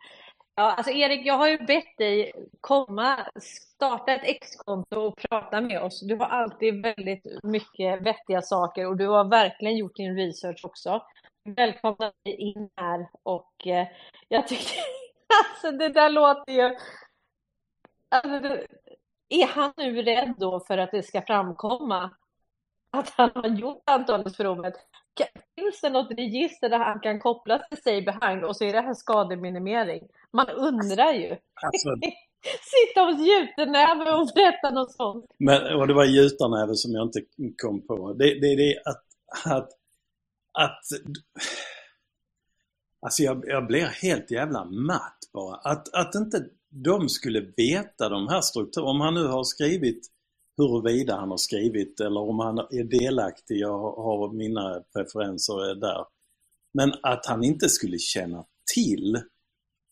Ja, alltså Erik, jag har ju bett dig komma, starta ett X-konto och prata med oss. Du har alltid väldigt mycket vettiga saker och du har verkligen gjort din research också. Välkomna dig in här och eh, jag tycker, alltså det där låter ju... Alltså, är han nu rädd då för att det ska framkomma att han har gjort antagningsprovet? Ka- Finns det något register där han kan kopplas till Stay Behind och så är det här skademinimering? Man undrar ju. Alltså, Sitta hos Jutenäve och berätta något sånt. men, och det var gjutarnäve som jag inte kom på. Det, det, det att, att, att Alltså jag, jag blir helt jävla matt bara. Att, att inte de skulle veta de här strukturerna. Om han nu har skrivit huruvida han har skrivit eller om han är delaktig, jag har, mina preferenser där. Men att han inte skulle känna till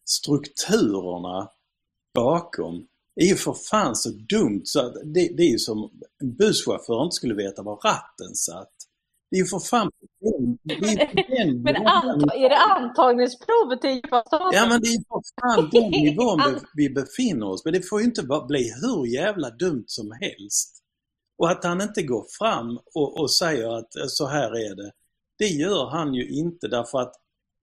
strukturerna bakom är ju för fan så dumt så att det, det är ju som en busschaufför inte skulle veta var ratten satt. Det är ju för fan den Men anta, är det antagningsprovet till IFA-staten? Ja men det är ju för fan den nivån vi befinner oss Men det får ju inte bli hur jävla dumt som helst. Och att han inte går fram och, och säger att eh, så här är det. Det gör han ju inte därför att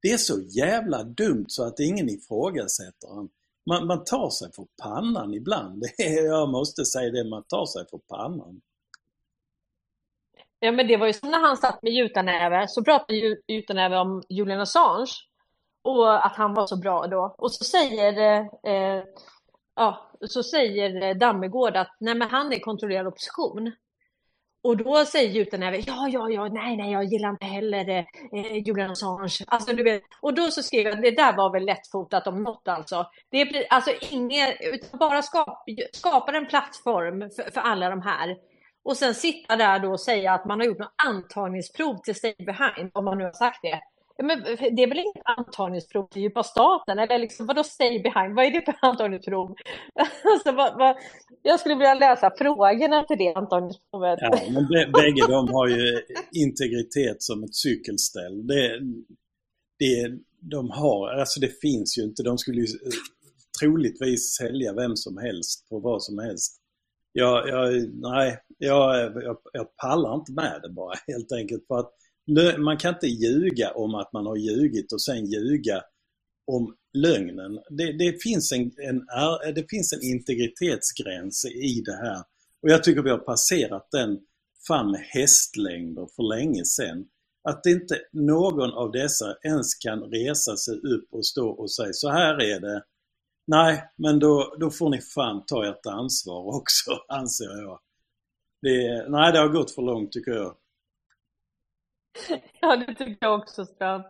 det är så jävla dumt så att ingen ifrågasätter han. Man, man tar sig för pannan ibland. Det är, jag måste säga det, man tar sig för pannan. Ja, men det var ju som när han satt med Jutanäve, så pratade Jutanäve om Julian Assange. och att han var så bra då. Och så säger, eh, ja, så säger eh, Dammegård att nej, men han är kontrollerad opposition. Och då säger Jutanäve, ja, ja, ja, nej, nej, jag gillar inte heller eh, eh Julian Assange. Alltså, du vet, och då så skrev jag, det där var väl lättfotat om något alltså. Det är alltså inget, utan bara skap, skapar en plattform för, för alla de här. Och sen sitta där då och säga att man har gjort något antagningsprov till Stay Behind, om man nu har sagt det. Men det är väl inget antagningsprov till djupa staten? Eller liksom, vadå stay behind? Vad är det för antagningsprov? alltså, vad, vad, jag skulle vilja läsa frågorna till det antagningsprovet. Ja, men bägge de har ju integritet som ett cykelställ. Det, det, de har, alltså det finns ju inte, de skulle ju eh, troligtvis sälja vem som helst på vad som helst. Jag, jag, nej, jag, jag, jag pallar inte med det bara helt enkelt för att man kan inte ljuga om att man har ljugit och sen ljuga om lögnen. Det, det, finns en, en, det finns en integritetsgräns i det här. Och jag tycker vi har passerat den fan med hästlängder för länge sedan. Att inte någon av dessa ens kan resa sig upp och stå och säga så här är det. Nej, men då, då får ni fan ta ert ansvar också, anser jag. Det, nej, det har gått för långt tycker jag. Ja, det tycker jag också Strand.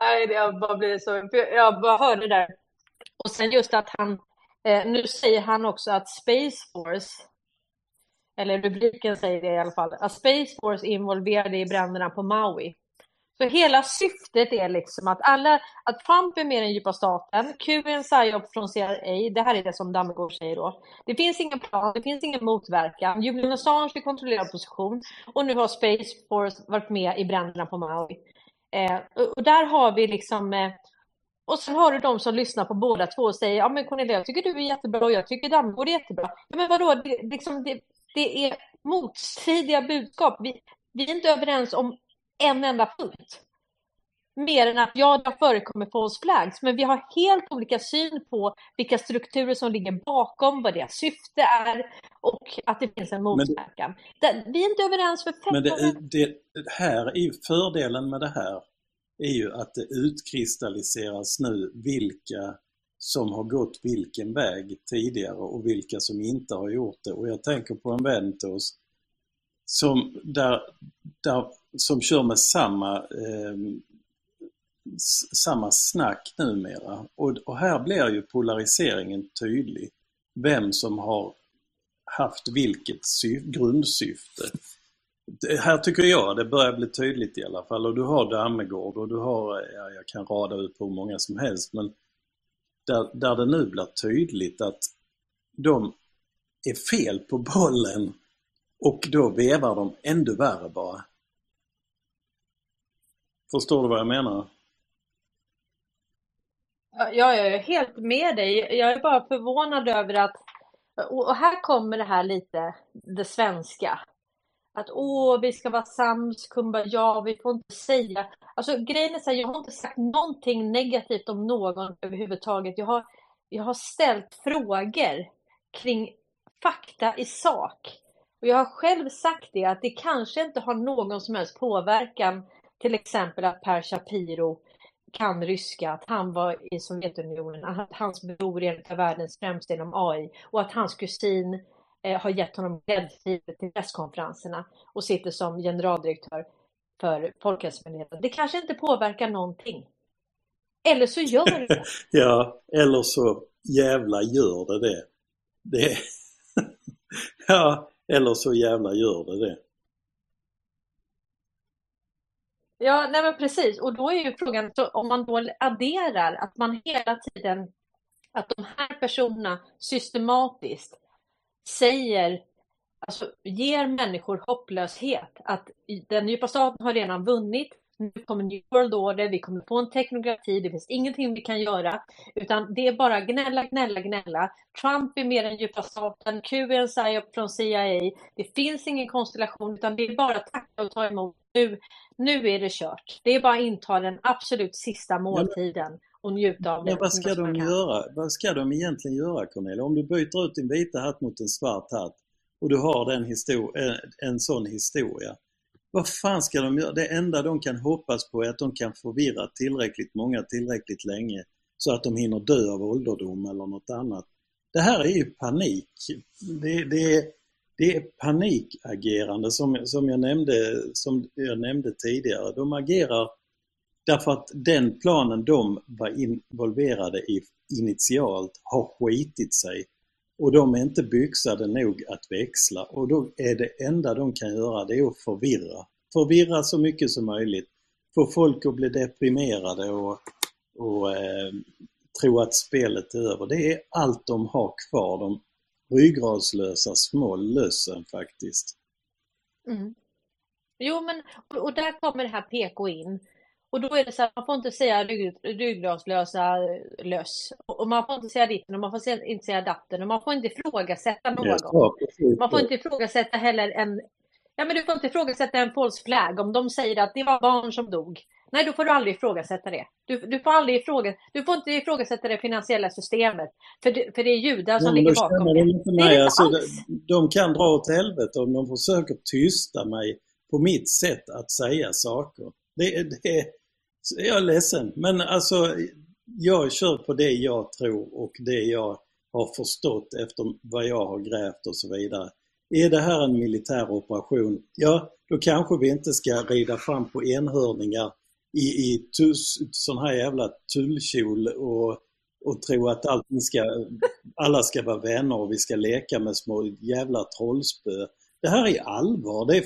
Nej, jag bara blir så, jag bara hörde det där. Och sen just att han, eh, nu säger han också att Space Force, eller rubriken säger det i alla fall, att Space Force är involverade i bränderna på Maui. Så hela syftet är liksom att alla, att Trump är med i den djupa staten, Q är en psyop från CIA, det här är det som Dammegård säger då. Det finns ingen plan, det finns ingen motverkan, Julian Assange är kontrollerad position och nu har Space Force varit med i bränderna på Maui. Eh, och där har vi liksom eh, och sen har du de som lyssnar på båda två och säger, ja men Cornelia, jag tycker du är jättebra och jag tycker Dammegård är jättebra. Ja, men vadå, det, liksom, det, det är motstridiga budskap. Vi, vi är inte överens om en enda punkt. Mer än att ja, det förekommer false flags, men vi har helt olika syn på vilka strukturer som ligger bakom, vad deras syfte är och att det finns en motverkan. Men, vi är inte överens för fem Men det, det, här är ju fördelen med det här är ju att det utkristalliseras nu vilka som har gått vilken väg tidigare och vilka som inte har gjort det. Och jag tänker på en vän till oss som, där, där, som kör med samma, eh, samma snack numera. Och, och här blir ju polariseringen tydlig. Vem som har haft vilket syf, grundsyfte. Det här tycker jag det börjar bli tydligt i alla fall och du har Dammegård och du har, ja, jag kan rada ut på många som helst men där, där det nu blir tydligt att de är fel på bollen och då vevar de ännu värre bara. Förstår du vad jag menar? Ja, jag är helt med dig. Jag är bara förvånad över att, och här kommer det här lite, det svenska. Att åh, vi ska vara sams, kumbaya, vi får inte säga. Alltså grejen är så här, jag har inte sagt någonting negativt om någon överhuvudtaget. Jag har, jag har ställt frågor kring fakta i sak. Och jag har själv sagt det att det kanske inte har någon som helst påverkan, till exempel att Per Shapiro kan ryska, att han var i Sovjetunionen, att hans bror är en av världens främsta inom AI och att hans kusin eh, har gett honom gräddfiler till presskonferenserna och sitter som generaldirektör för Folkhälsomyndigheten. Det kanske inte påverkar någonting. Eller så gör det det. ja, eller så jävla gör det det. det. ja, eller så jävla gör det det. Ja, nej men precis. Och då är ju frågan, så om man då adderar att man hela tiden, att de här personerna systematiskt säger, alltså ger människor hopplöshet. Att den djupa staten har redan vunnit, nu kommer New World Order, vi kommer få en teknokrati, det finns ingenting vi kan göra. Utan det är bara gnälla, gnälla, gnälla. Trump är mer än djupa staten, Q är en psyop från CIA. Det finns ingen konstellation, utan det är bara att tacka och ta emot. Nu, nu är det kört. Det är bara att inta den absolut sista måltiden och njuta av det. Men vad ska de göra? Vad ska de egentligen göra Cornelia? Om du byter ut din vita hatt mot en svart hatt och du har den en, en sån historia vad fan ska de göra? Det enda de kan hoppas på är att de kan förvirra tillräckligt många tillräckligt länge så att de hinner dö av ålderdom eller något annat. Det här är ju panik. Det, det, är, det är panikagerande som, som, jag nämnde, som jag nämnde tidigare. De agerar därför att den planen de var involverade i initialt har skitit sig och de är inte byxade nog att växla och då är det enda de kan göra det är att förvirra. Förvirra så mycket som möjligt. Få folk att bli deprimerade och, och eh, tro att spelet är över. Det är allt de har kvar, de ryggradslösa små lössen faktiskt. Mm. Jo, men och där kommer det här PK in. Och då är det så att man får inte säga rygg, ryggradslösa löss. Och man får inte säga ditten och man får inte säga datten och man får inte ifrågasätta någon. Man får inte ifrågasätta heller en... Ja, men du får inte ifrågasätta en polsk flagg om de säger att det var barn som dog. Nej, då får du aldrig ifrågasätta det. Du, du, får, aldrig ifråga, du får inte ifrågasätta det finansiella systemet, för det, för det är judar som ligger bakom det. Inte mig. Det alltså, de, de kan dra åt helvete om de försöker tysta mig på mitt sätt att säga saker. Det, det, jag är ledsen, men alltså jag kör på det jag tror och det jag har förstått efter vad jag har grävt och så vidare. Är det här en militär operation? Ja, då kanske vi inte ska rida fram på enhörningar i, i tus, sån här jävla tullkjol och, och tro att allting ska, alla ska vara vänner och vi ska leka med små jävla trollspö. Det här är allvar. Det är,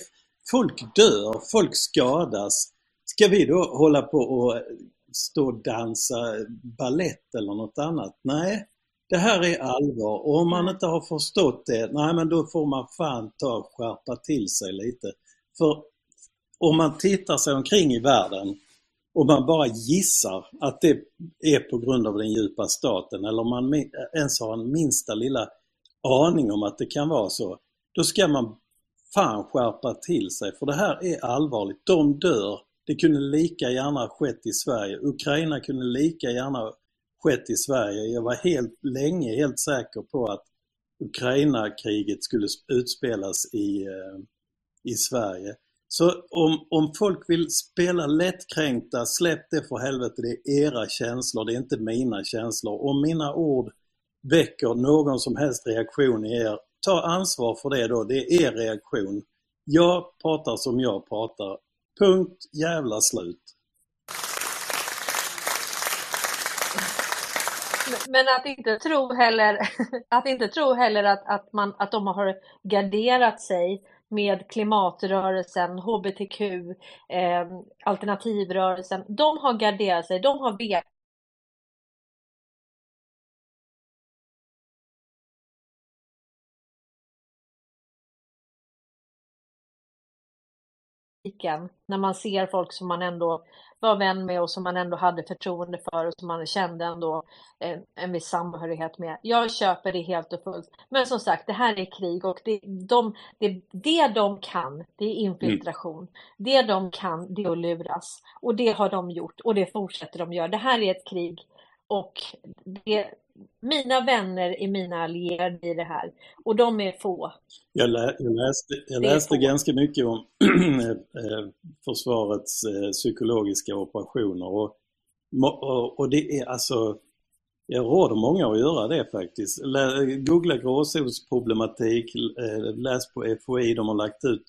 folk dör, folk skadas. Ska vi då hålla på och stå och dansa ballett eller något annat? Nej, det här är allvar och om man inte har förstått det, nej men då får man fan ta och skärpa till sig lite. För om man tittar sig omkring i världen och man bara gissar att det är på grund av den djupa staten eller om man ens har en minsta lilla aning om att det kan vara så, då ska man fan skärpa till sig för det här är allvarligt. De dör. Det kunde lika gärna skett i Sverige. Ukraina kunde lika gärna skett i Sverige. Jag var helt länge helt säker på att Ukraina-kriget skulle utspelas i, eh, i Sverige. Så om, om folk vill spela lättkränkta, släpp det för helvete, det är era känslor, det är inte mina känslor. Om mina ord väcker någon som helst reaktion i er, ta ansvar för det då, det är er reaktion. Jag pratar som jag pratar. Punkt jävla slut. Men att inte tro heller, att inte tro heller att, att, man, att de har garderat sig med klimatrörelsen, HBTQ, eh, alternativrörelsen. De har garderat sig, de har vetat när man ser folk som man ändå var vän med och som man ändå hade förtroende för och som man kände ändå en, en viss samhörighet med. Jag köper det helt och fullt. Men som sagt, det här är krig och det de, det, det de kan, det är infiltration. Mm. Det de kan, det är att luras. Och det har de gjort och det fortsätter de göra. Det här är ett krig och det, mina vänner är mina allierade i det här och de är få. Jag, lä, jag läste, jag läste ganska mycket om eh, försvarets eh, psykologiska operationer och, och det är alltså jag råder många att göra det faktiskt. Googla gråzonsproblematik, eh, läs på FOI, de har lagt ut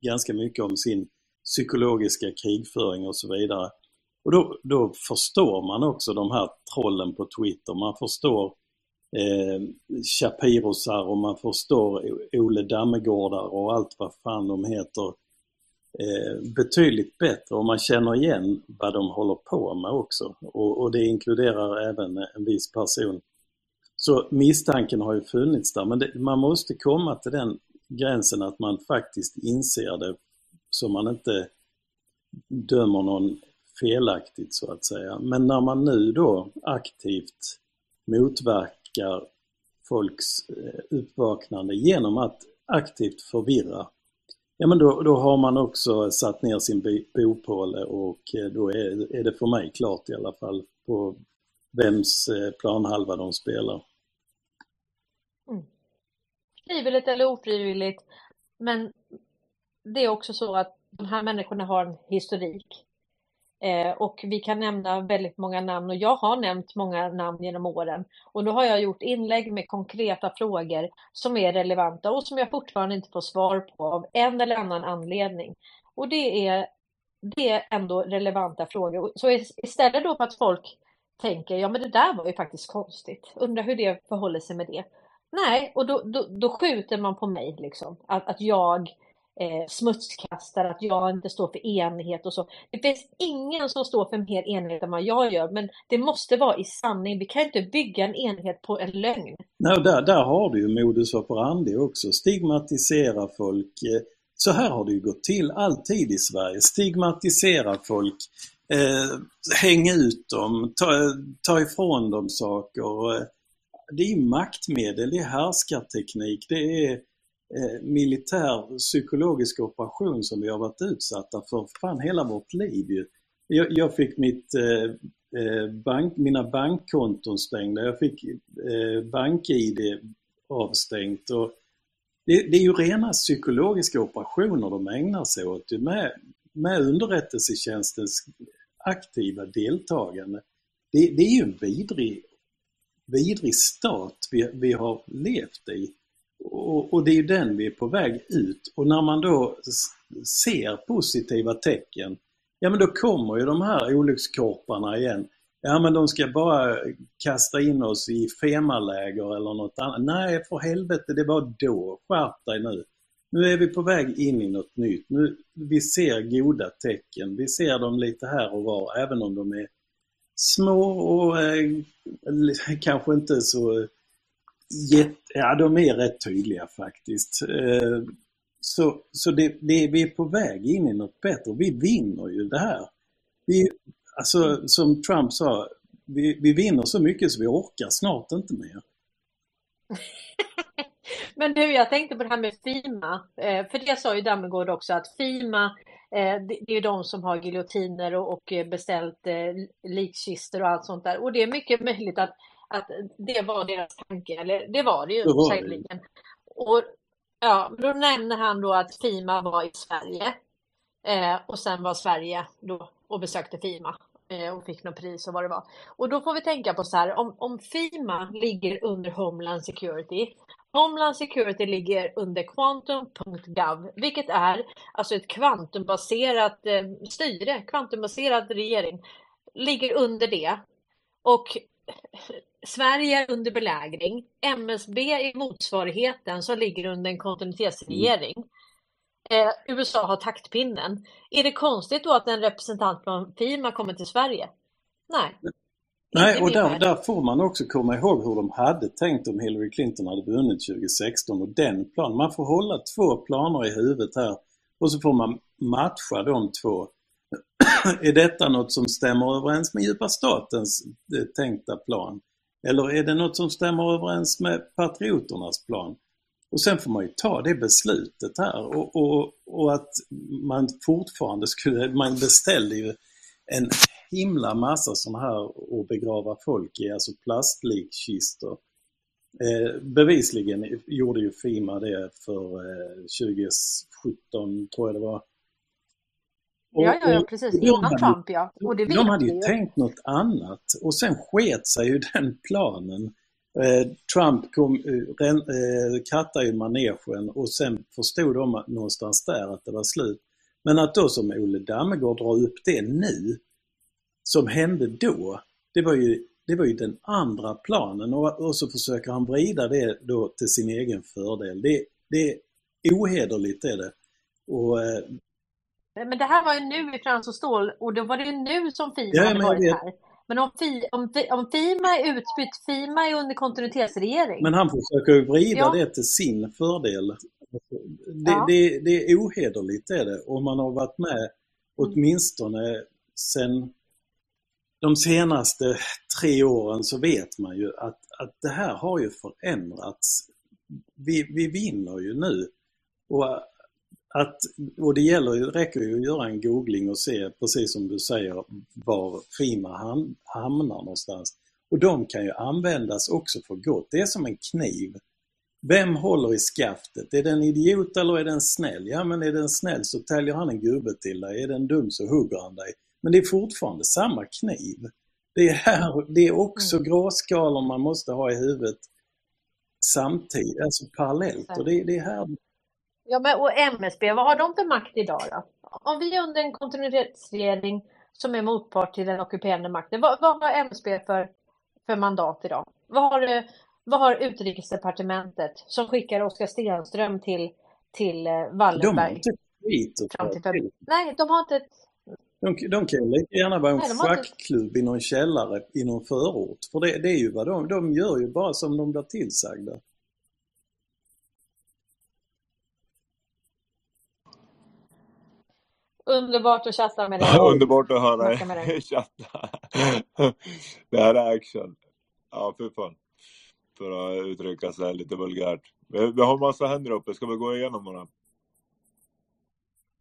ganska mycket om sin psykologiska krigföring och så vidare. Och då, då förstår man också de här trollen på Twitter. Man förstår eh, Shapirosar och man förstår Ole Dammegårdar och allt vad fan de heter eh, betydligt bättre och man känner igen vad de håller på med också. Och, och det inkluderar även en viss person. Så misstanken har ju funnits där men det, man måste komma till den gränsen att man faktiskt inser det så man inte dömer någon felaktigt så att säga. Men när man nu då aktivt motverkar folks eh, uppvaknande genom att aktivt förvirra, ja men då, då har man också satt ner sin bopåle och eh, då är, är det för mig klart i alla fall på vems eh, planhalva de spelar. Mm. Frivilligt eller ofrivilligt, men det är också så att de här människorna har en historik. Eh, och vi kan nämna väldigt många namn och jag har nämnt många namn genom åren. Och då har jag gjort inlägg med konkreta frågor som är relevanta och som jag fortfarande inte får svar på av en eller annan anledning. Och det är, det är ändå relevanta frågor. Så istället då för att folk tänker, ja men det där var ju faktiskt konstigt, undrar hur det förhåller sig med det. Nej, och då, då, då skjuter man på mig liksom, att, att jag eh, smutskastar, att jag inte står för enhet och så. Det finns ingen som står för mer enhet än vad jag gör, men det måste vara i sanning. Vi kan inte bygga en enhet på en lögn. Nej, där, där har du ju modus operandi också, stigmatisera folk. Eh, så här har det ju gått till alltid i Sverige. Stigmatisera folk, eh, häng ut dem, ta, ta ifrån dem saker. Eh, det är maktmedel, det är härskarteknik, det är eh, militär psykologisk operation som vi har varit utsatta för fan hela vårt liv ju. Jag, jag fick mitt, eh, eh bank, mina bankkonton stängda, jag fick eh, bank-id avstängt och det, det, är ju rena psykologiska operationer de ägnar sig åt med, med underrättelsetjänstens aktiva deltagande. Det, det är ju en vidrig, vidrig stat vi, vi har levt i. Och, och, det är ju den vi är på väg ut. Och när man då ser positiva tecken, ja men då kommer ju de här olyckskorparna igen. Ja men de ska bara kasta in oss i femaläger eller något annat. Nej för helvete, det var då. Skärp dig nu. Nu är vi på väg in i något nytt. Nu, vi ser goda tecken. Vi ser dem lite här och var, även om de är små och eh, kanske inte så ja de är rätt tydliga faktiskt. Eh, så så det, det, vi är på väg in i något bättre. Vi vinner ju det här. Vi, alltså som Trump sa, vi, vi vinner så mycket så vi orkar snart inte mer. Men du, jag tänkte på det här med Fima. Eh, för det sa ju Dammegård också att Fima, eh, det är de som har giljotiner och beställt likkistor och allt sånt där. Och det är mycket möjligt att att det var deras tanke, eller det var det ju säkerligen. Och ja, då nämner han då att Fima var i Sverige eh, och sen var Sverige då och besökte Fima eh, och fick något pris och vad det var. Och då får vi tänka på så här, om, om Fima ligger under Homeland Security Homeland Security ligger under quantum.gov, vilket är alltså ett kvantumbaserat eh, styre, kvantumbaserad regering, ligger under det. Och Sverige är under belägring. MSB är motsvarigheten som ligger under en kontinuitetsregering. Eh, USA har taktpinnen. Är det konstigt då att en representant från FIMA kommer till Sverige? Nej. Nej, och där, där, får man också komma ihåg hur de hade tänkt om Hillary Clinton hade vunnit 2016 och den planen. Man får hålla två planer i huvudet här och så får man matcha de två. är detta något som stämmer överens med djupa statens eh, tänkta plan? Eller är det något som stämmer överens med patrioternas plan? Och sen får man ju ta det beslutet här och, och, och att man fortfarande skulle, man beställde ju en himla massa sådana här att begrava folk i, alltså plastlikkistor. Eh, bevisligen gjorde ju Fima det för eh, 2017, tror jag det var. Och, ja, ja, ja, precis. Innan Trump ja. Och det de hade ju, ju tänkt något annat och sen sket sig ju den planen. Eh, Trump kom, eh, eh, kattade ju manegen och sen förstod de någonstans där att det var slut. Men att då som Olle Dammegård drar upp det nu, som hände då, det var ju, det var ju den andra planen och, och så försöker han vrida det då till sin egen fördel. Det, det är ohederligt är det. Och eh, men det här var ju nu i Frans och Stål och då var det ju nu som Fima ja, hade varit här. Men om, fi, om, om Fima är utbytt, Fima är under kontinuitetsregering. Men han försöker vrida ja. det till sin fördel. Det, ja. det, det är ohederligt är det. Om man har varit med åtminstone sen de senaste tre åren så vet man ju att, att det här har ju förändrats. Vi, vi vinner ju nu. Och att, och det gäller, det räcker ju att göra en googling och se, precis som du säger, var Fima ham, hamnar någonstans. Och de kan ju användas också för gott. Det är som en kniv. Vem håller i skaftet? Är det en idiot eller är det en snäll? Ja men är den snäll så täljer han en gubbe till dig. Är den dum så hugger han dig. Men det är fortfarande samma kniv. Det är, här, det är också Mm. gråskalor man måste ha i huvudet samtidigt, alltså parallellt. Och det, det är här Ja, men och MSB, vad har de för makt idag då? Om vi är under en kontinuitetsregering som är motpart till den ockuperande makten, vad, vad har MSB för, för mandat idag? Vad har, vad har utrikesdepartementet som skickar Oskar Stenström till, till eh, De har Wallenberg? inte skit. Nej, de har inte ett... De, de kan ju lika gärna vara en Nej, har inte- schackklubb i någon källare i någon förort. För det, det är ju vad de, de gör ju bara som de blir tillsagda. Underbart att chatta med dig. Underbart att höra er chatta. Det här är action. Ja, för fan. För att uttrycka sig lite vulgärt. Vi, vi har massa händer uppe. Ska vi gå igenom några?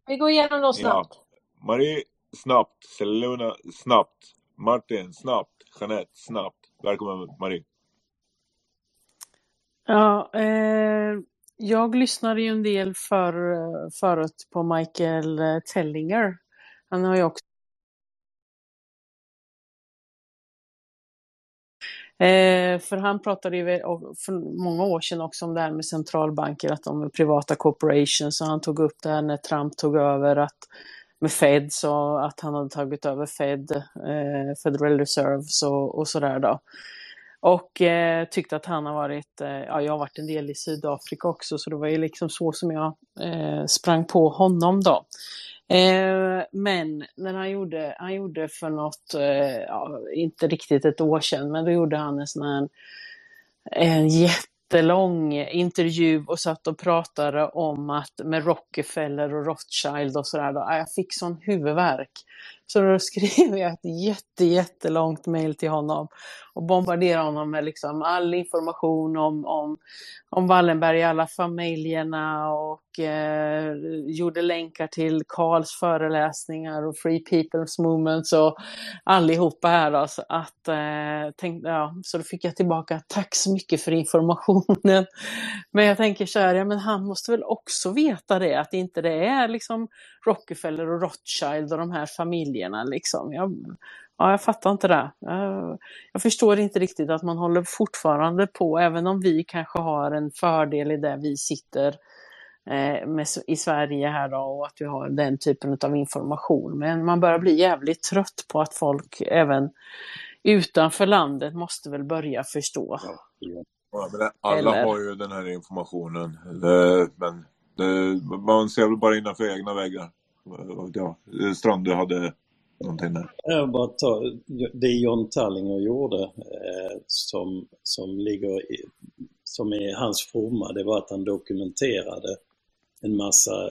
Vi går igenom dem snabbt. Ja. Marie, snabbt. Seluna, snabbt. Martin, snabbt. Jeanette, snabbt. Välkommen Marie. Ja, eh, jag lyssnade ju en del för, förut på Michael eh, Tellinger. Han har ju också Eh, för han pratade ju för många år sedan också om det här med centralbanker, att de är privata corporations. Och han tog upp det här när Trump tog över att, med Fed, så att han hade tagit över Fed, eh, Federal Reserve och, och sådär då. Och eh, tyckte att han har varit, eh, ja jag har varit en del i Sydafrika också, så det var ju liksom så som jag eh, sprang på honom då. Eh, men när han gjorde, han gjorde för något, eh, ja, inte riktigt ett år sedan, men då gjorde han en sån här en jättelång intervju och satt och pratade om att med Rockefeller och Rothschild och sådär. Då, jag fick sån huvudvärk. Så då skrev jag ett jätte, jättelångt mejl till honom och bombarderade honom med liksom all information om, om, om Wallenberg, alla familjerna och eh, gjorde länkar till Karls föreläsningar och Free People's Movements och allihopa här då. Så, att, eh, tänk, ja, så då fick jag tillbaka, tack så mycket för informationen. Men jag tänker så här, ja, men han måste väl också veta det, att inte det är liksom Rockefeller och Rothschild och de här familjerna liksom. Jag, ja, jag fattar inte det. Jag, förstår inte riktigt att man håller fortfarande på, även om vi kanske har en fördel i det vi sitter eh, med, i Sverige här då och att vi har den typen av information. Men man börjar bli jävligt trött på att folk även utanför landet måste väl börja förstå. Ja, det- alla Eller? har ju den här informationen. Det, men det, man ser väl bara innanför egna väggar. Ja, Strand, du hade någonting där. Jag bara ta, det John Tallinger gjorde eh, som, som, ligger i, som är hans fromma, det var att han dokumenterade en massa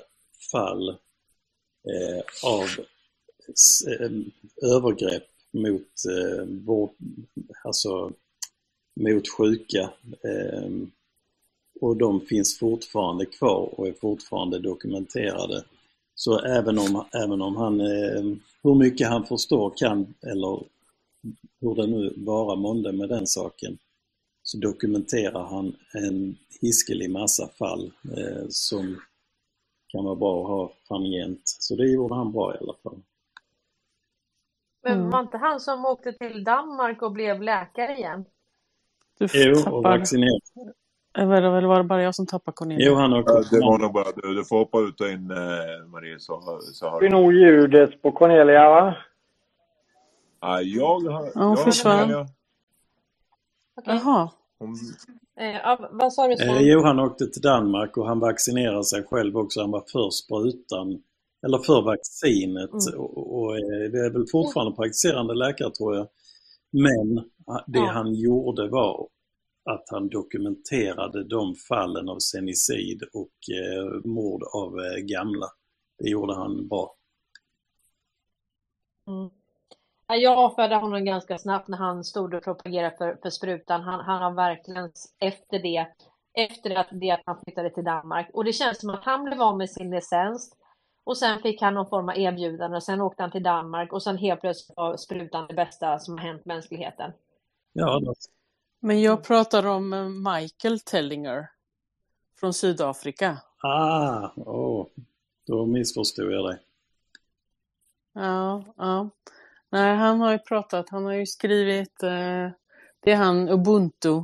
fall eh, av eh, övergrepp mot, eh, alltså, mot sjuka. Eh, och de finns fortfarande kvar och är fortfarande dokumenterade. Så även om, även om han, eh, hur mycket han förstår kan, eller hur det nu vara månde med den saken, så dokumenterar han en hiskelig massa fall eh, som kan vara bra att ha framgent. Så det gjorde han bra i alla fall. Men Mm. var inte han som åkte till Danmark och blev läkare igen? Du Jo, och vaccinerad. Eller eller var det bara jag som tappar Cornelia? Jo, han har Ja, det var nog bara du. Du får hoppa ut och in, eh, Marie, så, så har Det är du. nog ljudet på Cornelia va? Ja, jag har... Hon har försvann. Jaha. Hon, Eh, vad sa du Eh, jo, han åkte till Danmark och han vaccinerade sig själv också. Han var för sprutan, eller för vaccinet. Mm. Och, och eh, det är väl fortfarande praktiserande läkare tror jag. Men ah, det Ja. han gjorde var att han dokumenterade de fallen av senicid och eh, mord av eh, gamla. Det gjorde han bra. Mm. Ja, Jag avfärdade honom ganska snabbt när han stod och propagerade för, för sprutan. Han, han har verkligen efter det, efter att, det att han flyttade till Danmark. Och det känns som att han blev av med sin licens. Och sen fick han någon form av erbjudande och sen åkte han till Danmark och sen helt plötsligt var sprutan det bästa som har hänt mänskligheten. Ja, Men jag pratar om eh, Michael Tellinger. från Sydafrika. Ah, oh, då missförstod jag dig. Ja, ja. Nej, han har ju pratat, han har ju skrivit, eh, det är han Ubuntu.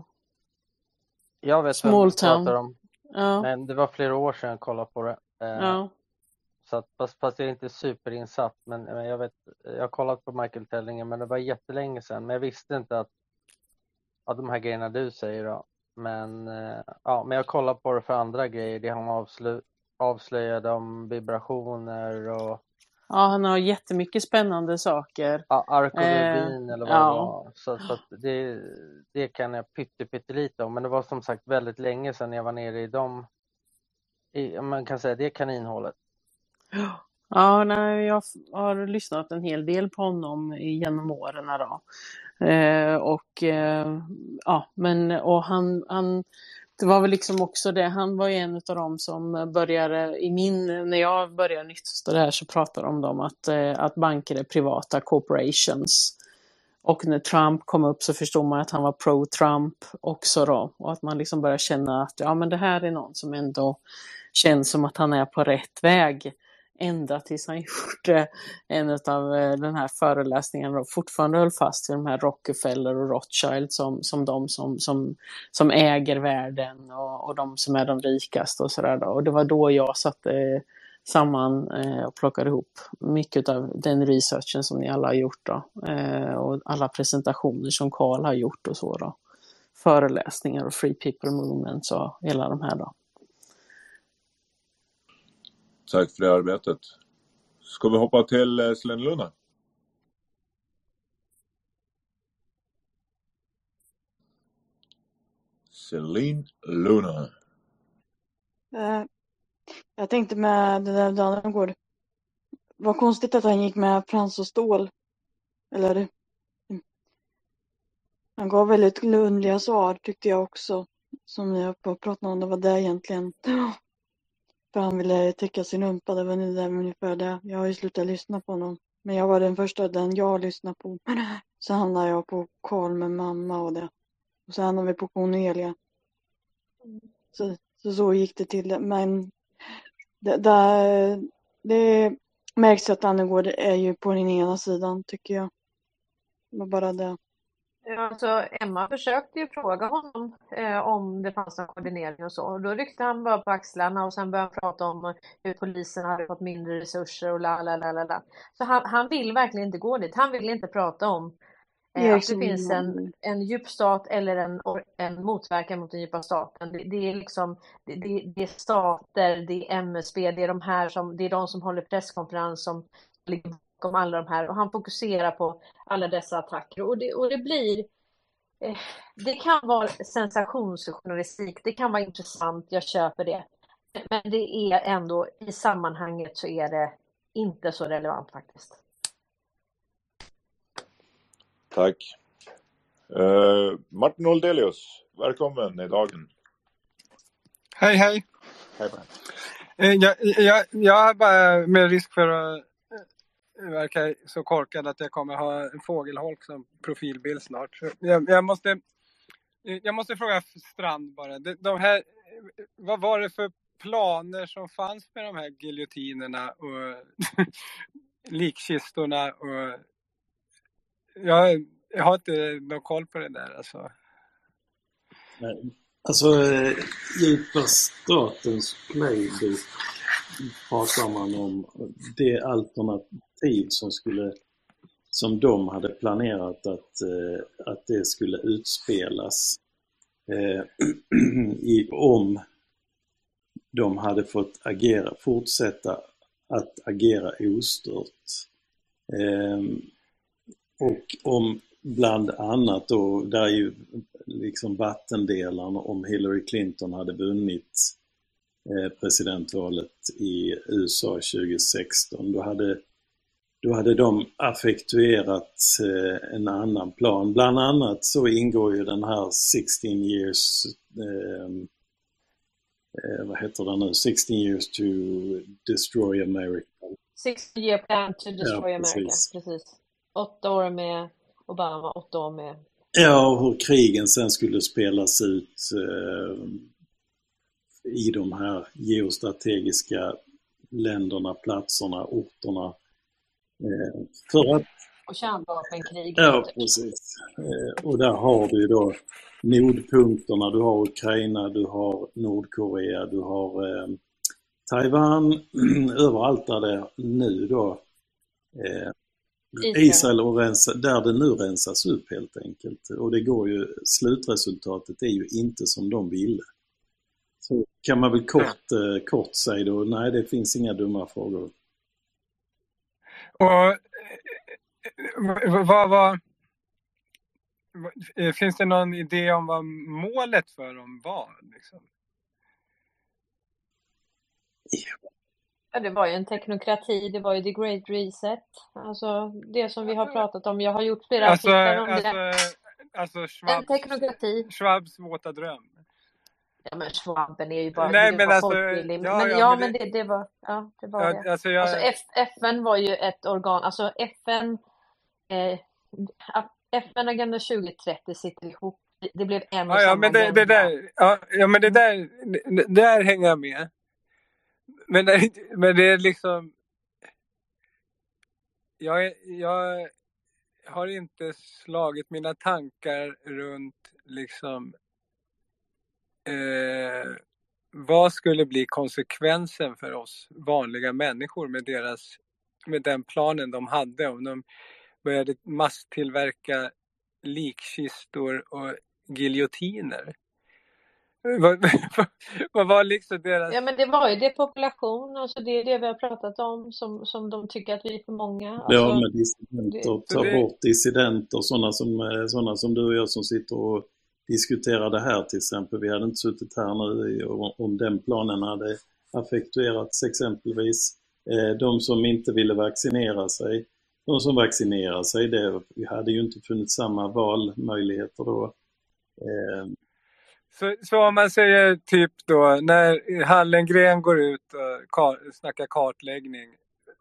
Jag vet vem du pratar om. Ja, Men det var flera år sedan jag kollade på det. Eh, ja. Så att, fast, fast jag är inte superinsatt. Men, men jag vet, jag har kollat på Michael Tellinger men det var jättelänge sedan. Men jag visste inte att, att de här grejerna du säger då. Men, eh, ja, men jag kollar på det för andra grejer. Det han avslö, avslöjade om vibrationer och Ja, han har jättemycket spännande saker. ja, arkologin Eh, eller vad det ja. var. Så, så det, det kan jag pytte, pyttelite om. Men det var som sagt väldigt länge sedan jag var nere i dem. I, man kan säga det kaninhålet. Ja, nej, jag har lyssnat en hel del på honom genom åren. Då. Eh, och eh, ja, men och han, han, det var väl liksom också det, han var ju en av dem som började, i min, när jag började nytt så där så pratade de om att, eh, att banker är privata corporations. Och när Trump kom upp så förstod man att han var pro-Trump också då. Och att man liksom började känna att ja men det här är någon som ändå känns som att han är på rätt väg. Ända tills han gjorde en av eh, den här föreläsningen och fortfarande höll fast vid de här Rockefeller och Rothschild som, som de som, som, som äger världen och, och de som är de rikaste och sådär. då. Och det var då jag satte eh, samman eh, och plockade ihop mycket av den researchen som ni alla har gjort då. Och alla presentationer som Carl har gjort och så då. Föreläsningar och Free People Movements och hela de här då. Tack för det arbetet. Ska vi hoppa till eh, Luna? Celine Luna. Eh, Jag tänkte med det där Dannegård. Vad konstigt att han gick med Frans och Stål. Eller mm. han gav väldigt underliga svar tyckte jag också. Som ni har pratat om, det var det egentligen. För han ville täcka sin rumpa, det var nu där ungefär det. Jag har ju slutat lyssna på honom. Men jag var den första, den jag lyssnade på. Så hamnade jag på Karl med mamma och det. Och så hamnade vi på Cornelia. Så, så, så gick det till. Men det, det, det märks att Annegård är ju på den ena sidan tycker jag. Det var bara det. Ja, alltså Emma försökte ju fråga honom eh, om det fanns någon koordinering och så. Och då ryckte han bara på axlarna och sen började han prata om hur polisen hade fått mindre resurser och la la la la la. Så han, han vill verkligen inte gå dit. Han vill inte prata om eh, att det finns en, en djup stat eller en, en motverkan mot den djupa staten. Det, det är liksom det, det, det är stater, det är MSB, det är de här som, det är de som håller presskonferens som ligger bakom alla de här och han fokuserar på alla dessa attacker och det, och det blir eh, det kan vara sensationsjournalistik, det kan vara intressant, jag köper det. Men det är ändå i sammanhanget så är det inte så relevant faktiskt. Tack. Eh, Martin Oldelius, välkommen i dagen. Hej, hej. Hej. Eh, Jag, jag, jag har bara med risk för att Verkar så korkad att jag kommer ha en fågelholk som profilbild snart. Jag, jag, måste, jag måste fråga Strand bara. De, de här, vad var det för planer som fanns med de här giljotinerna och likkistorna? Och, jag, jag har inte någon koll på det där alltså. Nej. Alltså, I djupa statens playbook pratar man om det alternativ som skulle som de hade planerat att, eh, att det skulle utspelas eh, i, om de hade fått agera, fortsätta att agera ostört. Eh, och om bland annat då, där är ju liksom vattendelaren om Hillary Clinton hade vunnit eh, presidentvalet i USA 2016, då hade, då hade de affektuerat eh, en annan plan. Bland annat så ingår ju den här 16 years, eh, eh, vad heter den nu, 16 years to destroy America. Six year plan to destroy Ja, America, precis. precis. Åtta år med Obama, åtta år med Ja, och hur krigen sen skulle spelas ut eh, i de här geostrategiska länderna, platserna, orterna. Eh, för att Och kärnvapenkrig. Ja, precis. Eh, Och där har du då nordpunkterna, du har Ukraina, du har Nordkorea, du har eh, Taiwan, överallt där det nu då eh. Israel och rensa, där det nu rensas upp helt enkelt. Och det går ju, slutresultatet är ju inte som de ville. Så kan man väl kort, eh, kort säga då, nej det finns inga dumma frågor. Och eh, vad, vad, vad, eh, finns det någon idé om vad målet för dem var? Liksom? Ja, det var ju en teknokrati, det var ju the great reset. Alltså det som vi har pratat om. Jag har gjort flera Alltså, artiklar om alltså, det. alltså En Schwabs, teknokrati. Schwabs våta dröm. Ja men Schwaben är ju bara, Nej, men alltså, folkbildning. ja, men ja, ja, men det, det var, ja, det var Ja, det. alltså jag- Alltså FN var ju ett organ, alltså FN, eh, FN Agenda 2030 sitter ihop. Det blev en och Ja, ja, samma men det, det där, ja, ja, men det där, det, där hänger jag med. Men men det är liksom... Jag, jag har inte slagit mina tankar runt liksom eh, vad skulle bli konsekvensen för oss vanliga människor med deras med den planen de hade om de började masstillverka likkistor och giljotiner. Vad, vad var liksom deras... Ja men det var ju depopulation, alltså det är det vi har pratat om som, som de tycker att vi är för många. Alltså, Ja, med dissidenter, det- ta det- bort dissidenter, sådana som, eh, sådana som du och jag som sitter och diskuterar det här till exempel. Vi hade inte suttit här nu om, den planen hade affektuerats exempelvis. Eh, de som inte ville vaccinera sig, de som vaccinerar sig, det hade ju inte funnits samma valmöjligheter då. Eh, så, så om man säger typ då när Hallengren går ut och kar, snackar kartläggning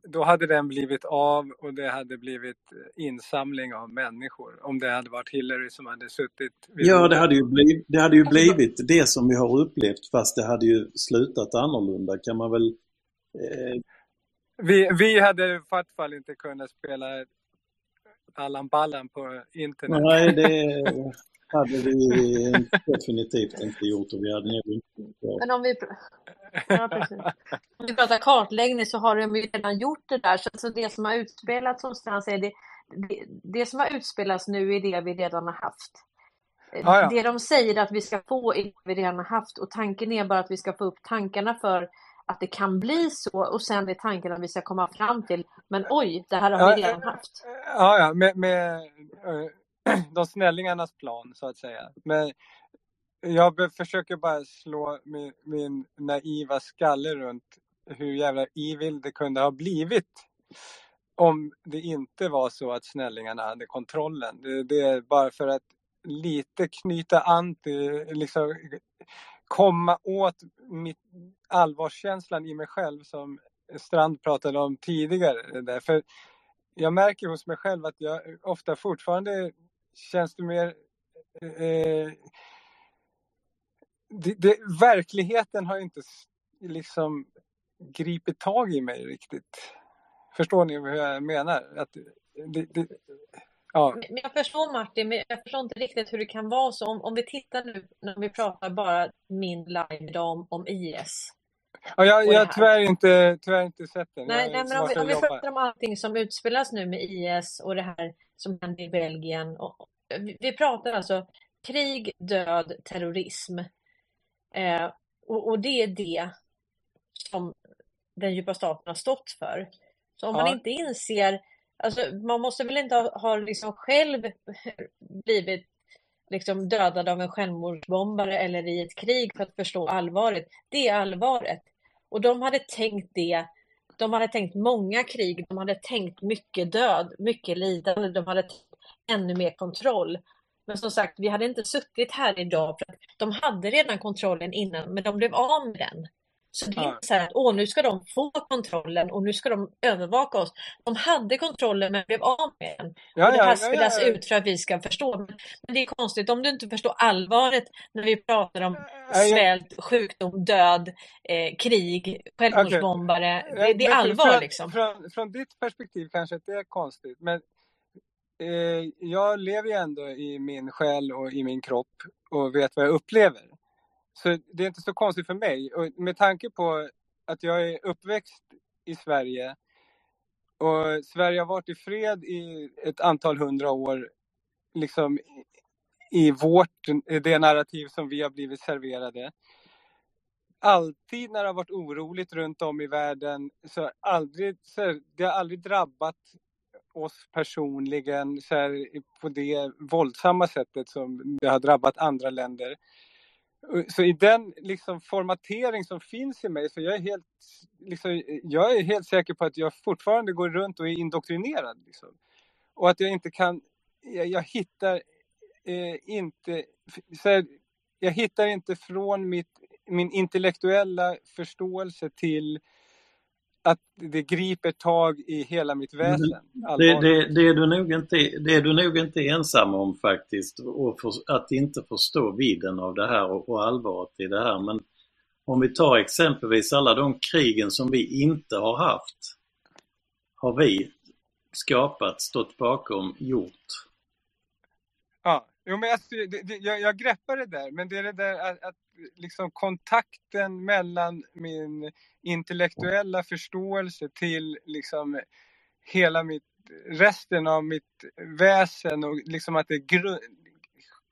då hade den blivit av och det hade blivit insamling av människor om det hade varit Hillary som hade suttit vid Ja, det hade ju blivit det, hade ju blivit det som vi har upplevt fast det hade ju slutat annorlunda kan man väl eh, vi, vi hade i vart fall inte kunnat spela Allan Ballan på internet. Nej, det hade vi definitivt inte gjort och vi hade nog inte gjort Men om vi, ja, precis. om vi pratar kartläggning så har de ju redan gjort det där. Så alltså det som har utspelats, som Strand säger, det, det, det som har utspelats nu är det vi redan har haft. Eh, Ja. Det de säger att vi ska få är det vi redan har haft och tanken är bara att vi ska få upp tankarna för att det kan bli så och sen är tanken att vi ska komma fram till men oj, det här har vi redan haft. Ja, ja, med, med eh, de snällingarnas plan så att säga. Men jag försöker bara slå min, min naiva skalle runt hur jävla evil det kunde ha blivit om det inte var så att snällingarna hade kontrollen. Det, det är bara för att lite knyta an till, liksom komma åt mitt, allvarskänslan i mig själv som Strand pratade om tidigare. det Där. För jag märker hos mig själv att jag ofta fortfarande känns det mer eh, eh, det, det, verkligheten har inte liksom gripit tag i mig riktigt. Förstår ni hur jag menar? Att det, det, ja. Men jag förstår Martin, men jag förstår inte riktigt hur det kan vara så. Om, om vi tittar nu när vi pratar bara min live idag om, om IS. Ja, jag har tyvärr inte, tyvärr inte sett den. Nej, nej men om vi, om vi pratar om allting som utspelas nu med IS och det här som händer i Belgien. Och, vi, vi pratar alltså krig, död, terrorism. Eh, och, och det är det som den djupa staten har stått för. Så om man Ja. inte inser, alltså man måste väl inte ha, ha liksom själv blivit liksom dödad av en självmordsbombare eller i ett krig för att förstå allvaret. Det är allvaret. Och de hade tänkt det. De hade tänkt många krig. De hade tänkt mycket död, mycket lidande. De hade tänkt ännu mer kontroll. Men som sagt, vi hade inte suttit här idag för att de hade redan kontrollen innan, men de blev av med den. Så det är inte så här att åh, nu ska de få kontrollen och nu ska de övervaka oss. De hade kontrollen men blev av med den. Ja, och det här ja, spelas ja. ut för att vi ska förstå. Men, det är konstigt om du inte förstår allvaret när vi pratar om svält, sjukdom, död, eh, krig, självmordsbombare. Det, det är allvar från, liksom. Från, från ditt perspektiv kanske det är konstigt, men eh, jag lever ju ändå i min själ och i min kropp och vet vad jag upplever. Så det är inte så konstigt för mig. Och med tanke på att jag är uppväxt i Sverige och Sverige har varit i fred i ett antal hundra år, liksom i- vårt, det narrativ som vi har blivit serverade alltid när det har varit oroligt runt om i världen så har aldrig, så här, det har aldrig drabbat oss personligen så här, på det våldsamma sättet som det har drabbat andra länder. Så i den liksom, formatering som finns i mig så jag är helt, liksom, jag är helt säker på att jag fortfarande går runt och är indoktrinerad. Liksom. Och att jag inte kan, jag, jag hittar eh, inte, så här, jag hittar inte från mitt, min intellektuella förståelse till att det griper tag i hela mitt väsen. Det, det, det, är du nog inte, det är du nog inte ensam om faktiskt, och för, att inte förstå vidden av det här och, och allvaret i det här. Men om vi tar exempelvis alla de krigen som vi inte har haft, har vi skapat, stått bakom, gjort. Ja, jo, men alltså, det, jag, jag greppar det där, men det är det där att, att liksom kontakten mellan min intellektuella förståelse till liksom hela mitt, resten av mitt väsen och liksom att det gru,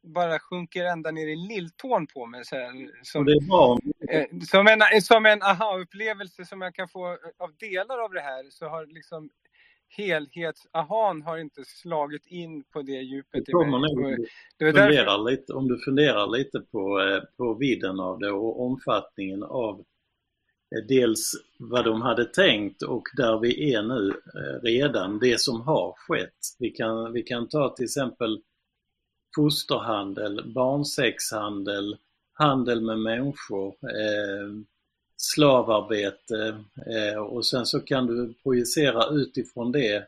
bara sjunker ända ner i lilltån på mig. Så här, som, det är bra om eh, som en, som en aha-upplevelse som jag kan få av delar av det här så har liksom helhets-ahan har inte slagit in på det djupet Det i mig. kommer det var därför, lite, om du funderar lite på, eh, på vidden av det och omfattningen av eh, dels vad de hade tänkt och där vi är nu eh, redan, det som har skett. Vi kan, vi kan ta till exempel fosterhandel, barnsexhandel, handel med människor, eh, slavarbete eh, och sen så kan du projicera utifrån det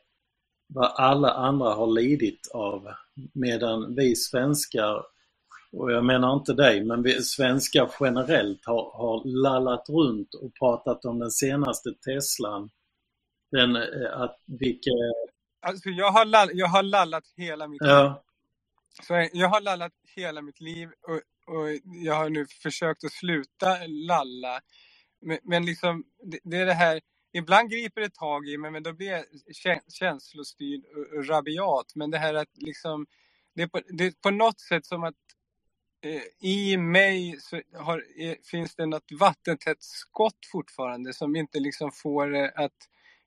vad alla andra har lidit av medan vi svenskar, och jag menar inte dig, men vi svenskar generellt har, har lallat runt och pratat om den senaste Teslan. Den, eh, att vilka, alltså jag, har lall, jag har lallat hela mitt liv. ja, Så jag har lallat hela mitt liv och, och jag har nu försökt att sluta lalla. Men, men liksom, det, det är det här, ibland griper det tag i mig men då blir jag kä- känslostyrd och, rabiat. Men det här att liksom, det är på, det är på något sätt som att eh, i mig så har, eh, finns det något vattentätt skott fortfarande som inte liksom får det att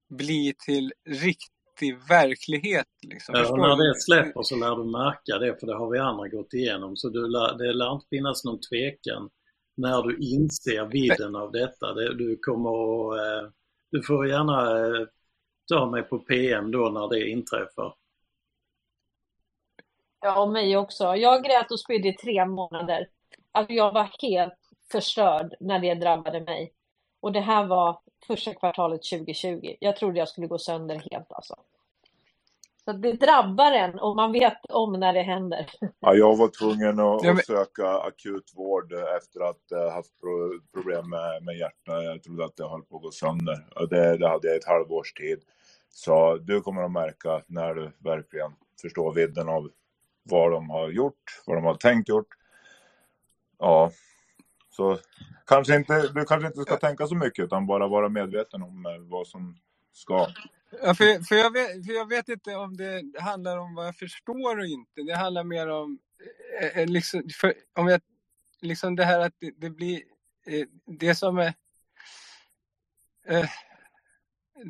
bli till riktig verklighet. Liksom. Ja, när det släpper så lär du märka det, för det har vi andra gått igenom. Så du det lär inte finnas någon tvekan när du inser vidden av detta. Det, du kommer att, eh, du får gärna eh, ta mig på PM då när det inträffar. Ja, och mig också. Jag grät och spydde i tre månader. Alltså jag var helt förstörd när det drabbade mig. Och det här var första kvartalet 2020. Jag trodde jag skulle gå sönder helt alltså. Så det drabbar en och man vet om när det händer. Ja, jag var tvungen att, att söka akut vård efter att jag haft pro- problem med, med hjärtat. Jag trodde att det höll på att gå sönder. Och det, det hade jag ett halvårs tid. Så du kommer att märka när du verkligen förstår vidden av vad de har gjort, vad de har tänkt gjort. Ja, så kanske inte, du kanske inte ska tänka så mycket utan bara vara medveten om eh, vad som ska. Ja, för, för, jag vet, för jag vet inte om det handlar om vad jag förstår och inte. Det handlar mer om eh, eh, liksom, för, om jag, liksom det här att det, det blir eh, det som är eh,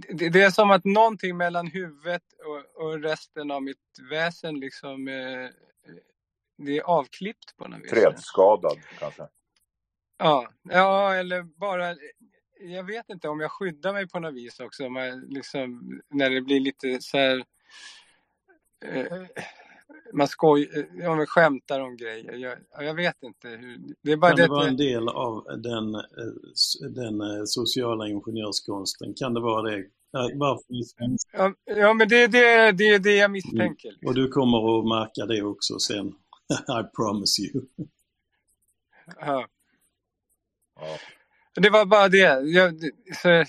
det, det är som att någonting mellan huvudet och, och resten av mitt väsen liksom eh, det är avklippt på något vis. Fredsskadad kanske. Ja, ja, eller bara, jag vet inte om jag skyddar mig på något vis också, jag liksom, när det blir lite så här, eh, man skoj, ja, man skämtar om grejer. Jag, jag vet inte hur. Det är bara Kan det det vara en del av den, eh, den eh, sociala ingenjörskonsten? Kan det vara det? Eh, Varför? Ja, men det är det, det, är det jag misstänker. Och du kommer att märka det också sen. I promise you. Ja. Det var bara det. Jag, så,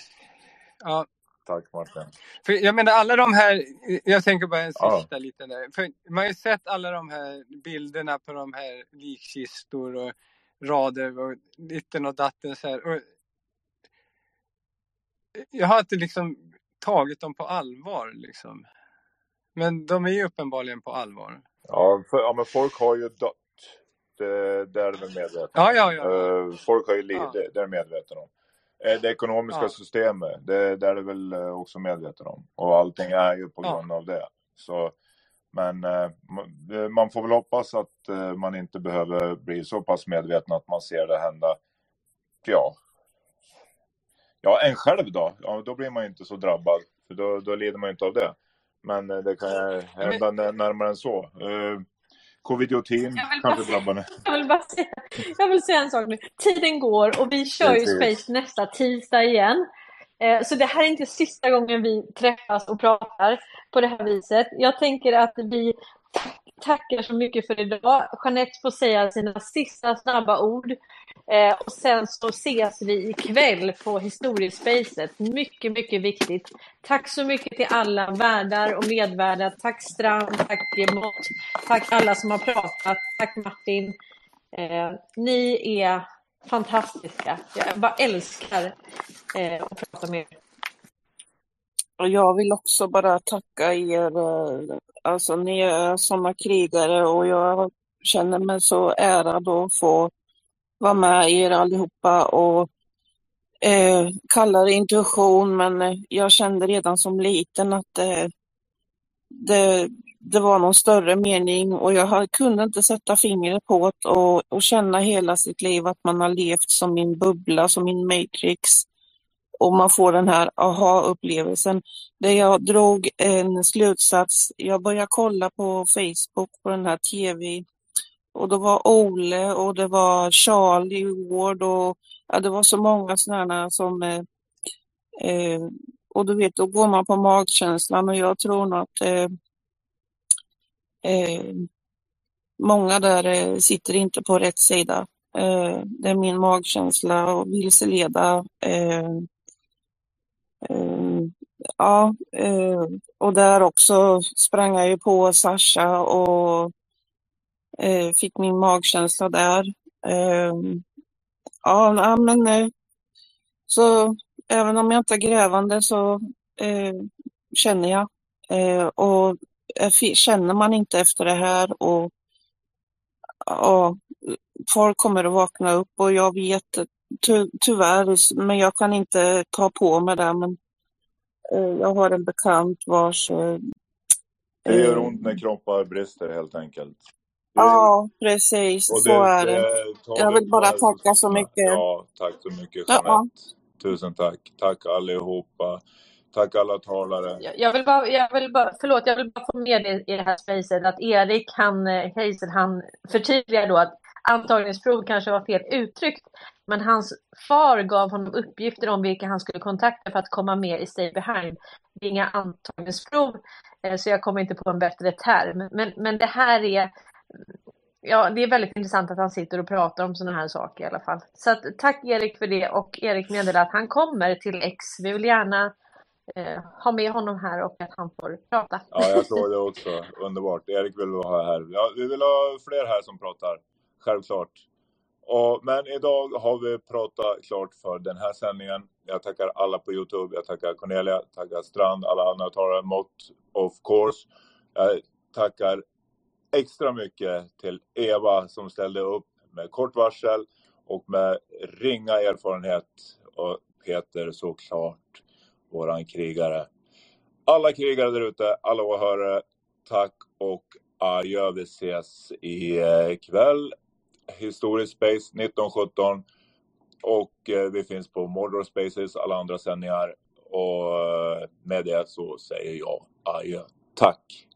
ja. Tack Martin. För jag menar alla de här, jag tänker bara en Ja. sista liten där. För man har ju sett alla de här bilderna på de här likkistor och rader och ditten och datten så här. Och jag har inte liksom tagit dem på allvar liksom. Men de är ju uppenbarligen på allvar. Ja, för, ja, men folk har ju. Det, det är de medvetna Ja, ja, ja. Eh, Folk har ju lidit, Ja. det, är de medvetna om. Eh, Det ekonomiska Ja. systemet, det, det är det väl eh, också medveten om. Och allting är ju på grund av det. Så, men eh, man får väl hoppas att eh, man inte behöver bli så pass medveten att man ser det hända. Ja, ja en själv då? Ja, då blir man ju inte så drabbad. För då, då lider man ju inte av det. Men eh, det kan hända när- närmare än så. Covidiotin kanske drabbar en. Jag vill bara säga, jag vill säga en sak nu. Tiden går och vi kör ju. Space nästa tisdag igen. Eh, Så det här är inte sista gången vi träffas och pratar på det här viset. Jag tänker att vi tackar så mycket för idag. Jeanette får säga sina sista snabba ord. Eh, Och sen så ses vi ikväll på Historiespacet. Mycket, mycket viktigt. Tack så mycket till alla värdar och medvärdar. Tack Strand, tack Mott, tack alla som har pratat. Tack Martin. Eh, ni är fantastiska. Jag bara älskar eh, att prata med er. Och jag vill också bara tacka er. Eh, alltså ni är sådana krigare och jag känner mig så ärad att få vara med er allihopa och eh, kalla det intuition men eh, jag kände redan som liten att eh, det, det var någon större mening och jag kunde inte sätta fingret på det och, och känna hela sitt liv att man har levt som min bubbla, som min matrix och man får den här aha-upplevelsen. Där jag drog en slutsats, jag började kolla på Facebook på den här TV och det var Ole och det var Charlie Ward och ja, det var så många sådana som eh, eh, och du vet, då går man på magkänslan och jag tror nog att eh, eh, många där eh, sitter inte på rätt sida. Eh, det är min magkänsla och vilseleda. Eh, eh, ja, eh, och där också sprang jag ju på Sasha och eh, fick min magkänsla där. Eh, ja, men eh, så även om jag inte är grävande så eh, känner jag. Eh, och känner man inte efter det här och ja, folk kommer att vakna upp och jag vet ty, tyvärr, men jag kan inte ta på mig det. Men eh, jag har en bekant vars Det gör ont när kroppar brister helt enkelt. Ja, precis, och så det, är det. det tar Jag vi vill bara tacka så mycket. Ja, tack så mycket Ja, Jeanette. Tusen tack. Tack allihopa. Tack alla talare. Jag jag vill bara, jag vill bara, förlåt, jag vill bara få med det i det här spacet att Erik, han, eh, Hazel, han förtydligar då att antagningsprov kanske var fel uttryckt, men hans far gav honom uppgifter om vilka han skulle kontakta för att komma med i Stay Behind. Det är inga antagningsprov, eh, så jag kommer inte på en bättre term. Men, men det här är, ja, det är väldigt intressant att han sitter och pratar om sådana här saker i alla fall. Så att, tack Erik för det och Erik meddelar att han kommer till X. Vi vill gärna eh, ha med honom här och att han får prata. Ja, jag såg det också. Underbart. Erik vill ha här. Ja, vi vill ha fler här som pratar. Självklart. Och, men idag har vi pratat klart för den här sändningen. Jag tackar alla på Youtube. Jag tackar Cornelia, tackar Strand, alla andra talare, Mott, of course. Jag tackar extra mycket till Eva som ställde upp med kort varsel och med ringa erfarenhet. Och Peter såklart, våran krigare. Alla krigare där ute, alla åhörare, tack och adjö. Vi ses ikväll. Eh, Historisk Space 1917. Och eh, vi finns på Mordor Spaces, alla andra sändningar. Och eh, med det så säger jag adjö. Tack!